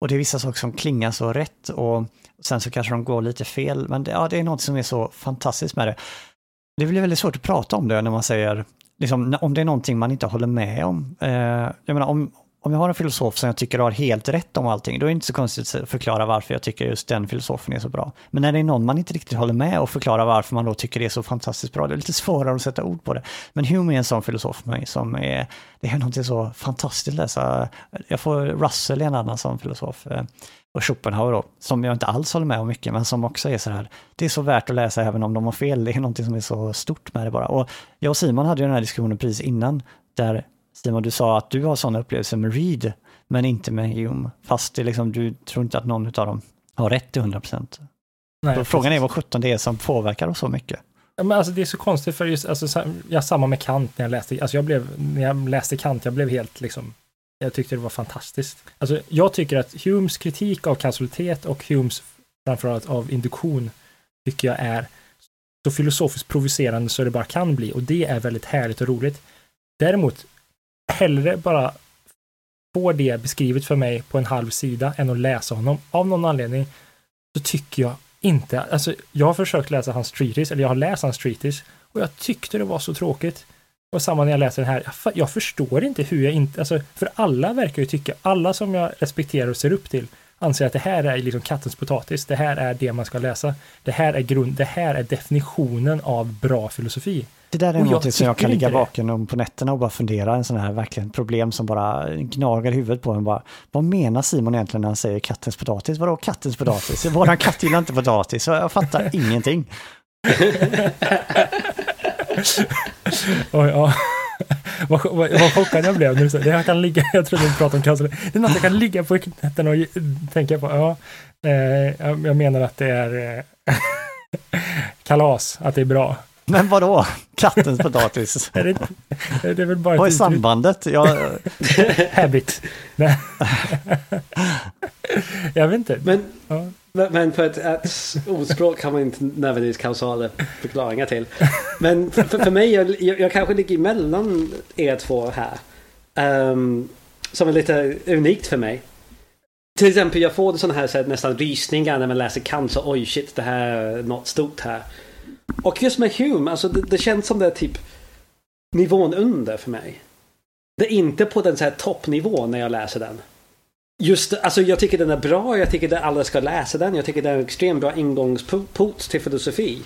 Och det är vissa saker som klingar så rätt och sen så kanske de går lite fel, men det, ja, det är något som är så fantastiskt med det. Det blir väldigt svårt att prata om det när man säger, liksom, om det är någonting man inte håller med om. Eh, jag menar, om, om jag har en filosof som jag tycker har helt rätt om allting, då är det inte så konstigt att förklara varför jag tycker just den filosofen är så bra. Men när det är någon man inte riktigt håller med och förklarar varför man då tycker det är så fantastiskt bra, det är lite svårare att sätta ord på det. Men Hume är en sån filosof för mig som är, det är någonting så fantastiskt att läsa. Jag får Russell är en annan sån filosof. Eh, och Schopenhauer då, som jag inte alls håller med om mycket, men som också är så här, det är så värt att läsa även om de har fel, det är någonting som är så stort med det bara. Och jag och Simon hade ju den här diskussionen precis innan, där Simon, du sa att du har sådana upplevelser med Reed, men inte med Hume. Fast det liksom, du tror inte att någon av dem har rätt till 100 procent. Frågan är vad 17 det är som påverkar oss så mycket. Ja, men alltså, det är så konstigt för just, alltså, jag samma med Kant när jag läste, alltså jag blev, när jag läste Kant, jag blev helt liksom, jag tyckte det var fantastiskt. Alltså jag tycker att Humes kritik av kausalitet och Humes framförallt av induktion tycker jag är så filosofiskt provocerande så det bara kan bli och det är väldigt härligt och roligt. Däremot, hellre bara få det beskrivet för mig på en halv sida än att läsa honom. Av någon anledning så tycker jag inte, alltså jag har försökt läsa hans treatise, eller jag har läst hans treatise och jag tyckte det var så tråkigt. Och samma när jag läser den här, jag, jag förstår inte hur jag inte, alltså för alla verkar ju tycka, alla som jag respekterar och ser upp till anser att det här är liksom kattens potatis, det här är det man ska läsa, det här är grund, det här är definitionen av bra filosofi. Det där är Och jag något som jag kan ligga vaken om på nätterna och bara fundera, en sån här verkligen problem som bara gnager i huvudet på en. Bara, vad menar Simon egentligen när han säger kattens potatis? Vadå kattens potatis? Våran katt gillar inte potatis, så jag fattar ingenting. *laughs* Oj, ja. *laughs* vad, vad, vad chockad jag blev. Nu, så, det här kan ligga, jag trodde vi pratade om cancer. Det är något jag kan ligga på nätterna och tänka på. Ja, eh, jag menar att det är eh, *laughs* kalas, att det är bra. Men vadå? Kattens potatis? *laughs* är det, det är väl bara Vad är sambandet? Jag... Habit. jag vet inte. Men, ja men för ett, ett ordspråk kan man inte nödvändigtvis kausala förklaringar till. Men för, för mig, jag, jag, kanske ligger emellan er två här. Um, som är lite unikt för mig. Till exempel jag får sådana här, så här nästan rysningar när man läser Kant. Så oj shit, det här är något stort här. Och just med Hume, alltså det, det känns som det är typ nivån under för mig. Det är inte på den så här toppnivån när jag läser den. Just alltså jag tycker den är bra, jag tycker att alla ska läsa den, jag tycker det är en extremt bra ingångsport till filosofi.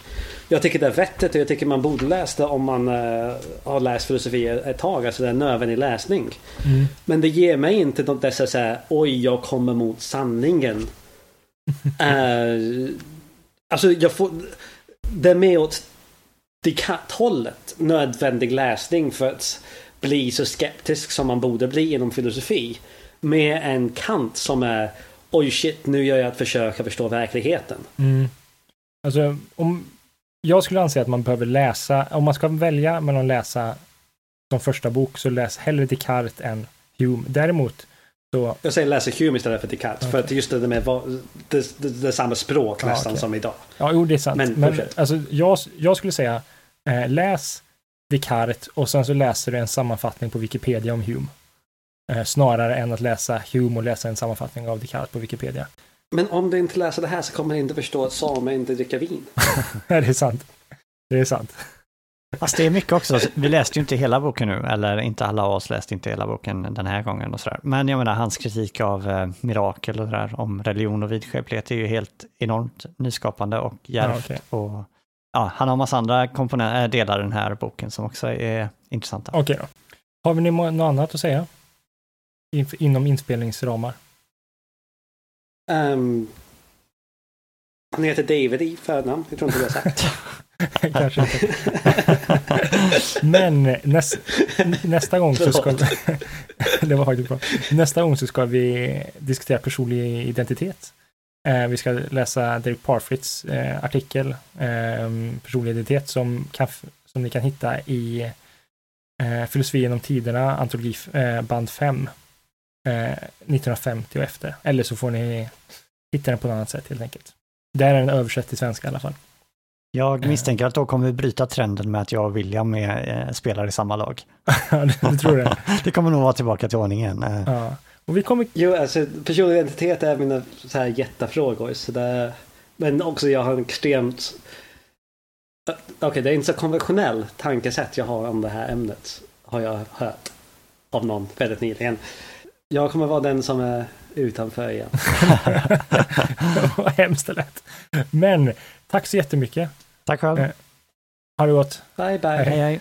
Jag tycker det är vettigt och jag tycker man borde läsa det om man uh, har läst filosofi ett tag, alltså det är en nödvändig läsning. Mm. Men det ger mig inte något dessa så här, oj jag kommer mot sanningen. uh, *laughs* alltså jag får det är mer åt Descartes-hållet nödvändig läsning för att bli så skeptisk som man borde bli inom filosofi. Med en Kant som är oj shit, nu gör jag ett försök att förstå verkligheten. Mm. Alltså, om jag skulle anse att man behöver läsa, om man ska välja mellan att läsa som första bok så läs hellre Descartes än Hume. Däremot så... Jag säger läser Hume istället för Descartes. Okay. För att just det med det, det, det samma språk ja, nästan okay. som idag. Ja, jo, det är sant. Men, Men alltså, jag, jag skulle säga eh, läs Descartes och sen så läser du en sammanfattning på Wikipedia om Hume. Eh, snarare än att läsa Hume och läsa en sammanfattning av Descartes på Wikipedia. Men om du inte läser det här så kommer du inte förstå att samer inte dricker vin. *laughs* det är sant. Det är sant. Fast det är mycket också, vi läste ju inte hela boken nu, eller inte alla av oss läste inte hela boken den här gången och sådär. Men jag menar, hans kritik av eh, mirakel och sådär, om religion och vidskeplighet är ju helt enormt nyskapande och djärvt. Ja, okay. och, ja, han har massa andra komponenter, eh, delar i den här boken som också är intressanta. Okej okay, då. Har vi något annat att säga? In, inom inspelningsramar? Um, han heter David i förnamn, jag tror inte det har sagt. *laughs* Kanske inte. *laughs* Men näs, nästa gång så ska vi, *laughs* det var faktiskt bra. Nästa gång så ska vi diskutera personlig identitet. Eh, vi ska läsa Derek Parfits eh, artikel eh, personlig identitet som, kan, som ni kan hitta i eh, Filosofi genom tiderna, antologi eh, band 5. 1950 och efter. Eller så får ni hitta den på något annat sätt helt enkelt. Där är den översatt till svenska i alla fall. Jag eh. misstänker att då kommer vi bryta trenden med att jag och William är, eh, spelar i samma lag. *laughs* Ja, du tror det? *laughs* det kommer nog vara tillbaka till ordningen. Eh. Ja. Och vi kommer... Jo, alltså personlig identitet är mina så här jättefrågor. Så det... Men också jag har en extremt... Okej, okay, det är inte så konventionell tankesätt jag har om det här ämnet. Har jag hört av någon väldigt nyligen. Jag kommer vara den som är utanför igen. *laughs* Vad hemskt det lät. Men tack så jättemycket. Tack själv. Eh, ha det gott. Bye, bye. hej. hej.